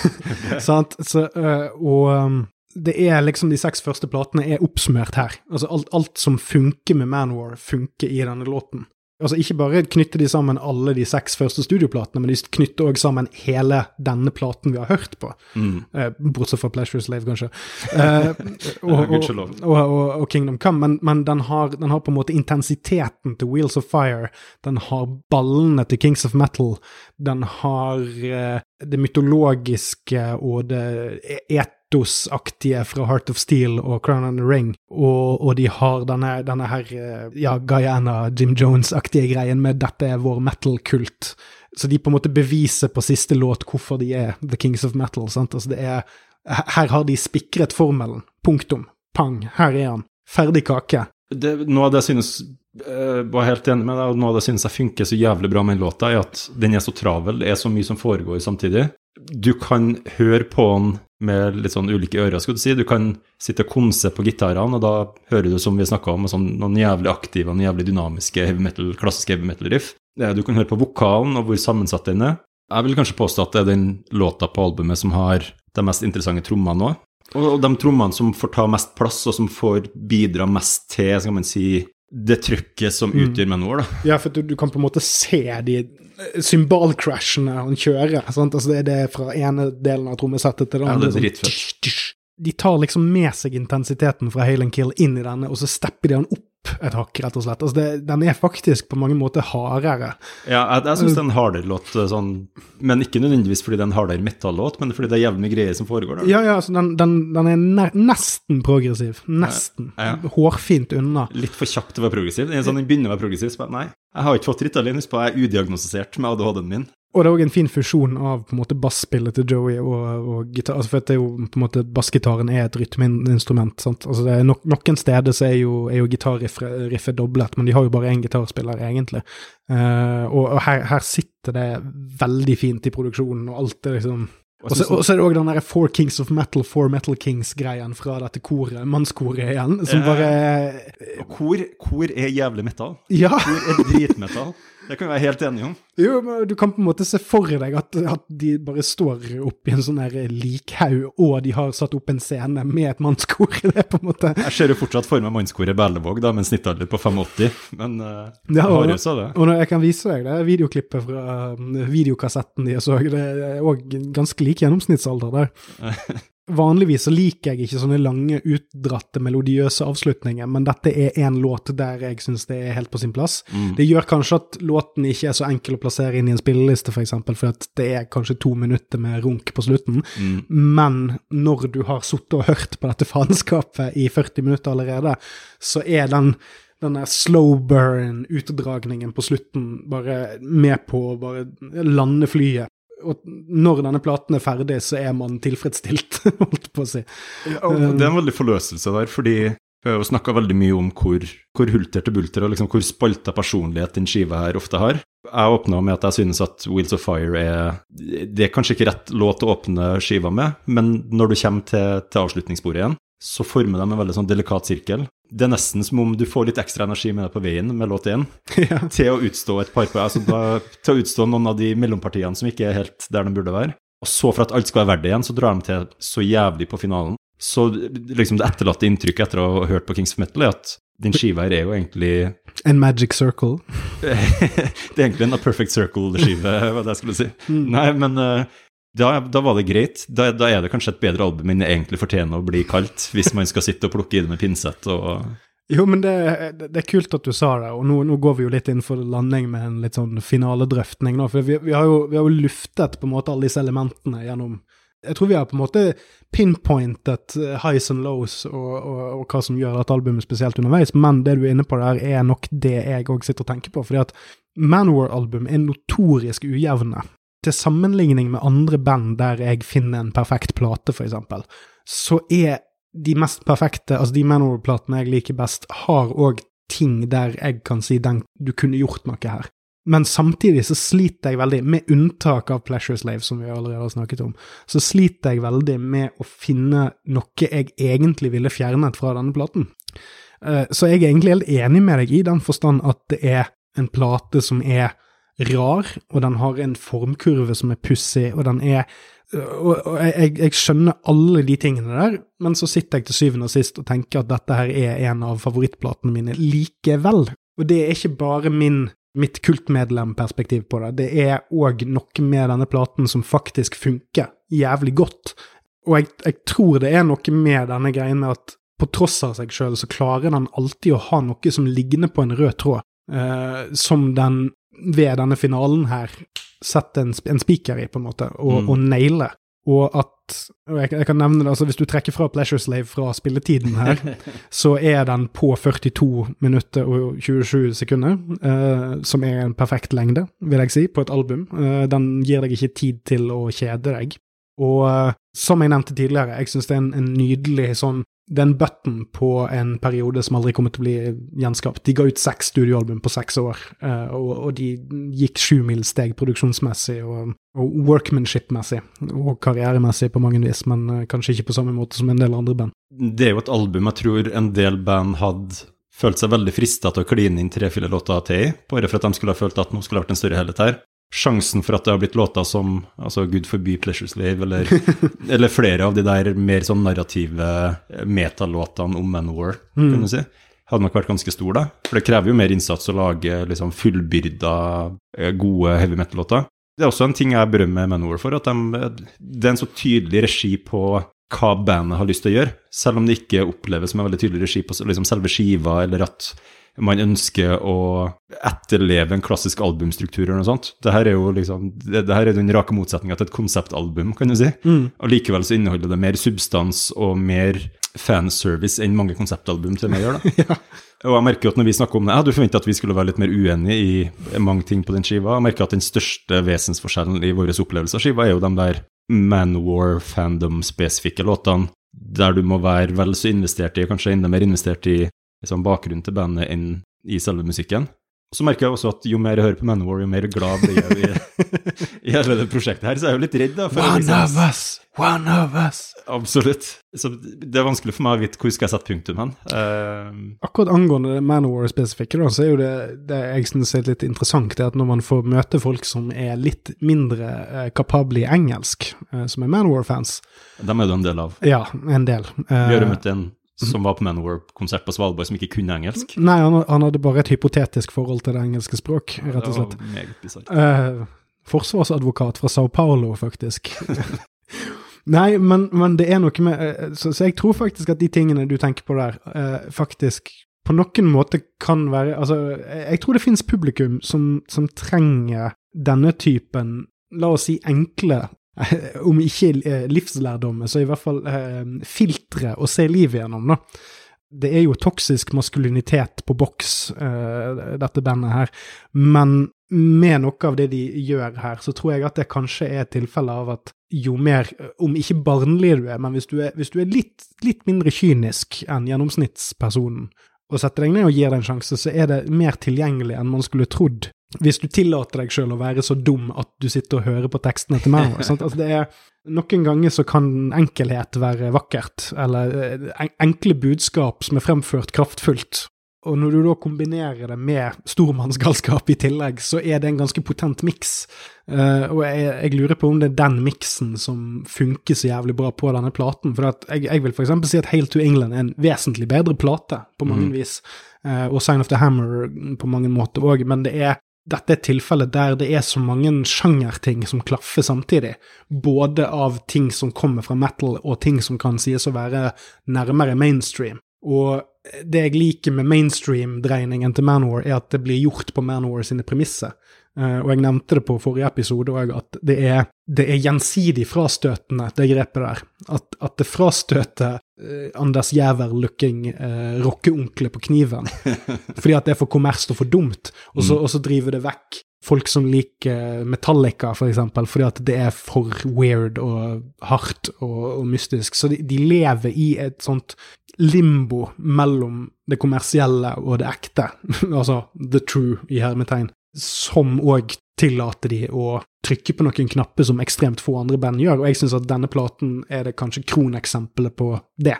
Sant? Så, uh, og um, det er liksom De seks første platene er oppsummert her. Altså alt, alt som funker med Manwar, funker i denne låten. Altså ikke bare knytter de sammen alle de seks første studioplatene, men de knytter òg sammen hele denne platen vi har hørt på. Mm. Eh, bortsett fra Pleasure Slave, kanskje. Eh, og, og, og, og, Kingdom Come. Men, men den, har, den har på en måte intensiteten til Wheels of Fire. Den har ballene til Kings of Metal. Den har eh, det mytologiske og det e- etosaktige fra Heart of Steel og Crown and the Ring. Og, og de har denne, denne her eh, ja, Guyana, Jim Jones-aktige greien med 'dette er vår metal-kult'. Så de på en måte beviser på siste låt hvorfor de er The Kings of Metal. sant? Altså det er, her har de spikret formelen. Punktum. Pang. Her er han. Ferdig kake. det, noe av det jeg synes jeg var helt enig med deg, og noe av det synes jeg funker så jævlig bra med den låta, er at den er så travel, det er så mye som foregår samtidig. Du kan høre på den med litt sånn ulike ører, skulle du si. Du kan sitte og konse på gitarene, og da hører du, som vi snakka om, sånn, noen jævlig aktive og jævlig dynamiske heavy metal, klassiske heavy metal-riff. Du kan høre på vokalen og hvor sammensatt den er. Jeg vil kanskje påstå at det er den låta på albumet som har de mest interessante trommene òg. Og de trommene som får ta mest plass, og som får bidra mest til skal man si, det trykket som Mm. utgjør Manowar. da. Ja, for du, du kan på en måte se de symbalcrashene han kjører. Altså det er det fra ene delen av trommesettet til den Ja, andre. det er sånn. De tar liksom med seg intensiteten fra Hail and Kill inn i denne, og så stepper de den opp et hakk, rett og slett. Altså det, den er faktisk på mange måter hardere. Ja, jeg, jeg syns det er en hardere låt, eh, sånn, men ikke nødvendigvis fordi det er en hardere metallåt, men fordi det er jevne greier som foregår der. Ja, ja, altså den, den, den er nesten progressiv. Nesten. Ja, ja. Hårfint unna. Litt for kjapt til å være progressiv. Sånn, Den begynner å være progressiv, så bare, nei, jeg har ikke fått Ritalin, husk på, jeg er udiagnostisert med ADHD-en min. Og det er òg en fin fusjon av på en måte basspillet til Joey og, og gitar. Altså for det er jo på en måte Bassgitaren er et rytmeinstrument. sant? Altså det er no Noen steder så er jo, er jo gitarriffet doblet, men de har jo bare én gitarspiller, egentlig. Uh, og og her, her sitter det veldig fint i produksjonen, og alt er liksom Og så er det òg den derre Four Kings of Metal, Four Metal Kings-greien fra dette koret, mannskoret igjen, som bare eh, Kor, kor er jævlig metal. Ja! Kor er dritmetall. Det kan vi være helt enige om. Jo, men du kan på en måte se for deg at, at de bare står oppi en sånn likhaug, og de har satt opp en scene med et mannskor. i Det på en måte Jeg ser jo fortsatt for meg mannskoret Berlevåg, da, med en snittalder på 85, men uh, Ja, og- Harius sa det. Og jeg kan vise deg det videoklippet fra um, videokassetten de så, det er òg ganske lik gjennomsnittsalder der. Vanligvis så liker jeg ikke sånne lange, utdratte, melodiøse avslutninger, men dette er en låt der jeg syns det er helt på sin plass. Mm. Det gjør kanskje at låten ikke er så enkel å plassere inn i en spilleliste, f.eks., for, eksempel, for det er kanskje to minutter med runk på slutten. Mm. Men når du har sittet og hørt på dette faenskapet i 40 minutter allerede, så er den denne slow burn-utdragningen på slutten bare med på å bare lande flyet. Og når denne platen er ferdig, så er man tilfredsstilt, holdt på å si. Ja, det er en veldig forløselse der, fordi vi har jo snakka veldig mye om hvor, hvor hulter til bulter og liksom hvor spalta personlighet den skiva her ofte har. Jeg åpna med at jeg synes at Wheels of Fire er Det er kanskje ikke rett låt å åpne skiva med, men når du kommer til, til avslutningsbordet igjen, så former de en veldig sånn delikat sirkel. Det er nesten som om du får litt ekstra energi med deg på veien med låt én, ja. til å utstå et par på, altså da, til å utstå noen av de mellompartiene som ikke er helt der de burde være. Og så, for at alt skal være verdt det igjen, så drar de til så jævlig på finalen. Så liksom det etterlatte inntrykket etter å ha hørt på Kings of Metal, er at din skive her er jo egentlig En magic circle. Det er egentlig en A Perfect Circle-skive, hva det jeg skulle si. Nei, men eh, da, da var det greit. Da, da er det kanskje et bedre album enn det egentlig fortjener å bli kalt, hvis man skal sitte og plukke i det med pinsett og Jo, men det, det, er kult at du sa det, og nå, nå går vi jo litt inn for landing med en litt sånn finaledrøftning nå, for vi, vi, har jo, vi har jo luftet på en måte alle disse elementene gjennom Jeg tror vi har på en måte pinpointet eh, highs and lows og, og, og hva som gjør dette albumet spesielt underveis, men det du er inne på der, er nok det jeg òg sitter og tenker på, fordi at Manowar-album er notorisk ujevne. Til sammenligning med andre band der jeg finner en perfekt plate, for eksempel, så er de mest perfekte, altså de Manor-platene jeg liker best, har òg ting der jeg kan si den, du kunne gjort noe her. Men samtidig så sliter jeg veldig, med unntak av Pleasure Slave, som vi allerede har snakket om, så sliter jeg veldig med å finne noe jeg egentlig ville fjernet fra denne platen. Eh, Så jeg er egentlig helt enig med deg i den forstand at det er en plate som er rar, og den har en formkurve som er pussig, og den er og, og jeg, jeg skjønner alle de tingene der, men så sitter jeg til syvende og sist og tenker at dette her er en av favorittplatene mine likevel. Og det er ikke bare min mitt kultmedlemperspektiv på det. Det er òg noe med denne platen som faktisk funker jævlig godt. Og jeg, jeg tror det er noe med denne greien med at på tross av seg sjøl, så klarer den alltid å ha noe som ligner på en rød tråd, eh, som den ved denne finalen her sette en, en spiker i, på en måte, og, mm. og naile. Og at og jeg, jeg, kan nevne det, altså Hvis du trekker fra Pleasure Slave fra spilletiden her, så er den på 42 minutter og 27 sekunder, eh, som er en perfekt lengde, vil jeg si, på et album. Eh, den gir deg ikke tid til å kjede deg. Og uh, som jeg nevnte tidligere, jeg syns det er en, en, nydelig sånn Det er en button på en periode som aldri kommer til å bli gjenskapt. De ga ut seks studioalbum på seks år, uh, og, og, de gikk sjumilssteg produksjonsmessig og, og workmanship-messig, og karrieremessig på mange vis, men uh, kanskje ikke på samme måte som en del andre band. Det er jo et album jeg tror en del band hadde følt seg veldig frista til å kline inn tre-fire låter til i, bare for at de skulle ha følt at nå skulle ha vært en større helhet her sjansen for at det har blitt låter som altså Good Forby Pleasure Slave, eller, eller, flere av de der mer sånn narrative metalåtene om Manowar, mm. kan du si, hadde nok vært ganske stor, da. For det krever jo mer innsats å lage liksom fullbyrda, eh, gode heavy metal-låter. Det er også en ting jeg berømmer Manowar for, at de, det er en så tydelig regi på hva bandet har lyst til å gjøre, selv om det ikke oppleves som en veldig tydelig regi på liksom selve skiva, eller at man ønsker å etterleve en klassisk albumstruktur eller noe sånt. Det her er jo liksom, det, det her er den rake motsetninga til et konseptalbum, kan du si. Mm. Og likevel så inneholder det mer substans og mer fanservice enn mange konseptalbum til meg gjør. da. ja. Og jeg merker jo at når vi snakker om det, jeg hadde forventa at vi skulle være litt mer uenige i mange ting på den skiva. Jeg merker at den største vesensforskjellen i vår opplevelse av skiva er jo de der Manwar-fandom-spesifikke låtene der du må være vel så investert i, kanskje enda mer investert i liksom, bakgrunnen til bandet enn i selve musikken. Og så merker jeg også at jo mer jeg hører på Manowar, jo mer glad blir jeg i, i hele det prosjektet her. Så jeg er jo litt redd, da. one liksom, of us! One of us! Absolutt. Så det er vanskelig for meg å vite hvor skal jeg sette punktum hen. Uh, Akkurat angående Manowar spesifikke, da, så er jo det, det jeg synes er litt interessant, det at når man får møte folk som er litt mindre uh, kapable i engelsk, uh, som er Manowar-fans Dem er du en del av. Ja, en del. Uh, Vi har møtt en som var på Manowar-konsert på Svalbard, som ikke kunne engelsk? Nei, han, han, hadde bare et hypotetisk forhold til det engelske språk, rett og slett. Ja, meget bizarrt. Uh, forsvarsadvokat fra Sao Paulo, faktisk. Nei, men, men, det er noe med uh, så, så, jeg tror faktisk at de tingene du tenker på der, uh, faktisk på noen måte kan være Altså, jeg tror det finnes publikum som, som trenger denne typen, la oss si, enkle om ikke livslærdommen, så i hvert fall eh, filtre å se livet gjennom, da. Det er jo toksisk maskulinitet på boks, eh, dette bandet her, men med noe av det de gjør her, så tror jeg at det kanskje er tilfellet tilfelle av at jo mer, om ikke barnlig du er, men hvis du er, hvis du er litt, litt, mindre kynisk enn gjennomsnittspersonen, og setter deg ned og gir deg en sjanse, så er det mer tilgjengelig enn man skulle trodd hvis du tillater deg sjøl å være så dum at du sitter og hører på tekstene til meg Altså det er, noen ganger så kan enkelhet være vakkert, eller eh, enkle budskap som er fremført kraftfullt. Og når du da kombinerer det med stormannsgalskap i tillegg, så er det en ganske potent miks. Uh, og jeg, jeg, lurer på om det er den miksen som funker så jævlig bra på denne platen. For jeg, jeg, vil f.eks. si at Hail to England er en vesentlig bedre plate på mange mm. vis. Uh, og Sign of the Hammer på mange måter òg, men det er dette er tilfellet der det er så mange sjangerting som klaffer samtidig. Både av ting som kommer fra metal, og ting som kan sies å være nærmere mainstream. Og det jeg liker med mainstream-dreiningen til Manor, er at det blir gjort på Manor sine premisser. Uh, og jeg nevnte det på forrige episode òg, at det er, det er, gjensidig frastøtende, det grepet der. At, at det frastøter Anders Jæver-looking eh, rockeonkler på kniven. fordi at det er for kommersielt og for dumt. Og så, mm. driver det vekk folk som liker Metallica, for eksempel, fordi at det er for weird og hardt og, og mystisk. Så de, de, lever i et sånt limbo mellom det kommersielle og det ekte. altså the true, i hermetegn som òg tillater de å trykke på noen knapper som ekstremt få andre band gjør, og jeg syns at denne platen er det kanskje kroneksempelet på det.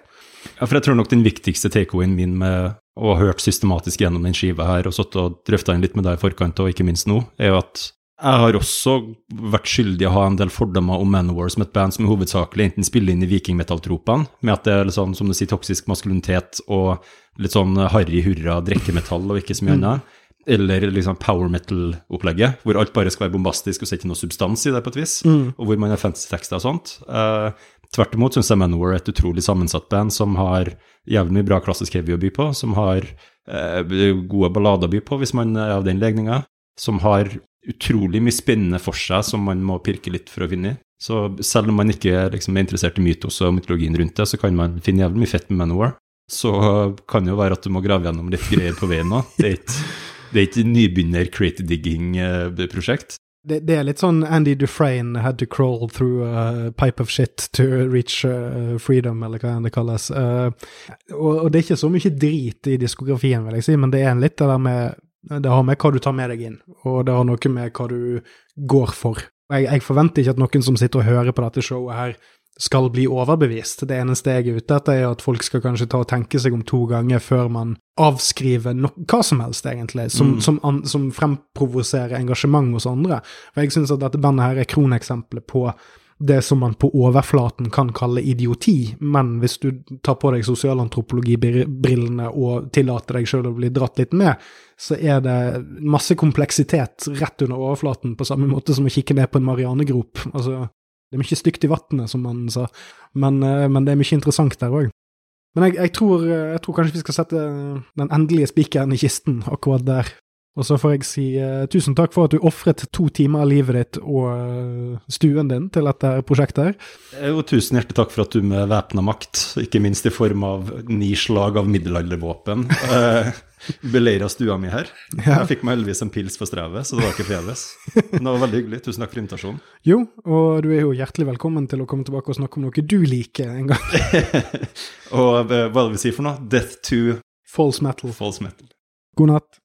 Ja, for jeg tror nok den viktigste takeawayen min med å ha hørt systematisk gjennom den skiva her, og satt og drøfta inn litt med deg i forkant, og ikke minst nå, er jo at jeg har også vært skyldig å ha en del fordommer om Manowar som et band som hovedsakelig enten spiller inn i vikingmetalltropene, med at det er litt sånn, som du sier, toksisk maskulinitet og litt sånn harry hurra drikkemetall og ikke så mye annet. Eller liksom power metal-opplegget, hvor alt bare skal være bombastisk og sette noe substans i det på et vis, og hvor man har fantasy-tekster og sånt. Eh, tvert imot syns jeg Manowar er et utrolig sammensatt band som har jævlig mye bra klassisk heavy å by på, som har eh, gode ballader å by på, hvis man er av den legninga, som har utrolig mye spennende for seg som man må pirke litt for å finne i. Så selv om man ikke liksom, er interessert i mytos og mytologien rundt det, så kan man finne jævlig mye fett med Manowar. Så kan det jo være at du må grave gjennom litt greier på veien òg. Det er ikke det er ikke nybegynner crate digging-prosjekt. Det, det, er litt sånn Andy Dufresne had to crawl through a pipe of shit to reach uh, freedom, eller hva det kalles. Uh, og, og, det er ikke så mye drit i diskografien, vil jeg si, men det er litt det der med Det har med hva du tar med deg inn, og det har noe med hva du går for. Jeg, jeg forventer ikke at noen som sitter og hører på dette showet her, skal bli overbevist. Det eneste jeg er ute etter, er at folk skal kanskje ta og tenke seg om to ganger før man avskriver no hva som helst, egentlig, som, mm. som, som fremprovoserer engasjement hos andre. For jeg syns at dette bandet her er kroneksempelet på det som man på overflaten kan kalle idioti, men hvis du tar på deg sosialantropologibrillene og tillater deg sjøl å bli dratt litt med, så er det masse kompleksitet rett under overflaten, på samme måte som å kikke ned på en marianegrop. Altså, det er mye stygt i vannet, som man sa, men, eh, men, det er mye interessant der òg. Men jeg, jeg, tror, eh, jeg, tror, kanskje vi skal sette den endelige spikeren i kisten akkurat der. Og så får jeg si uh, tusen takk for at du ofret to timer av livet ditt og uh, stuen din til dette prosjektet. her. Og tusen hjertelig takk for at du med væpna makt, ikke minst i form av ni slag av middelaldervåpen, uh, beleira stua mi her. Jeg fikk meg heldigvis en pils for strevet, så det var ikke forgjeves. Det var veldig hyggelig. Tusen takk for invitasjonen. Jo, og du er jo hjertelig velkommen til å komme tilbake og snakke om noe du liker en gang. og hva er det vi sier for noe? Death to False metal. False metal. God natt.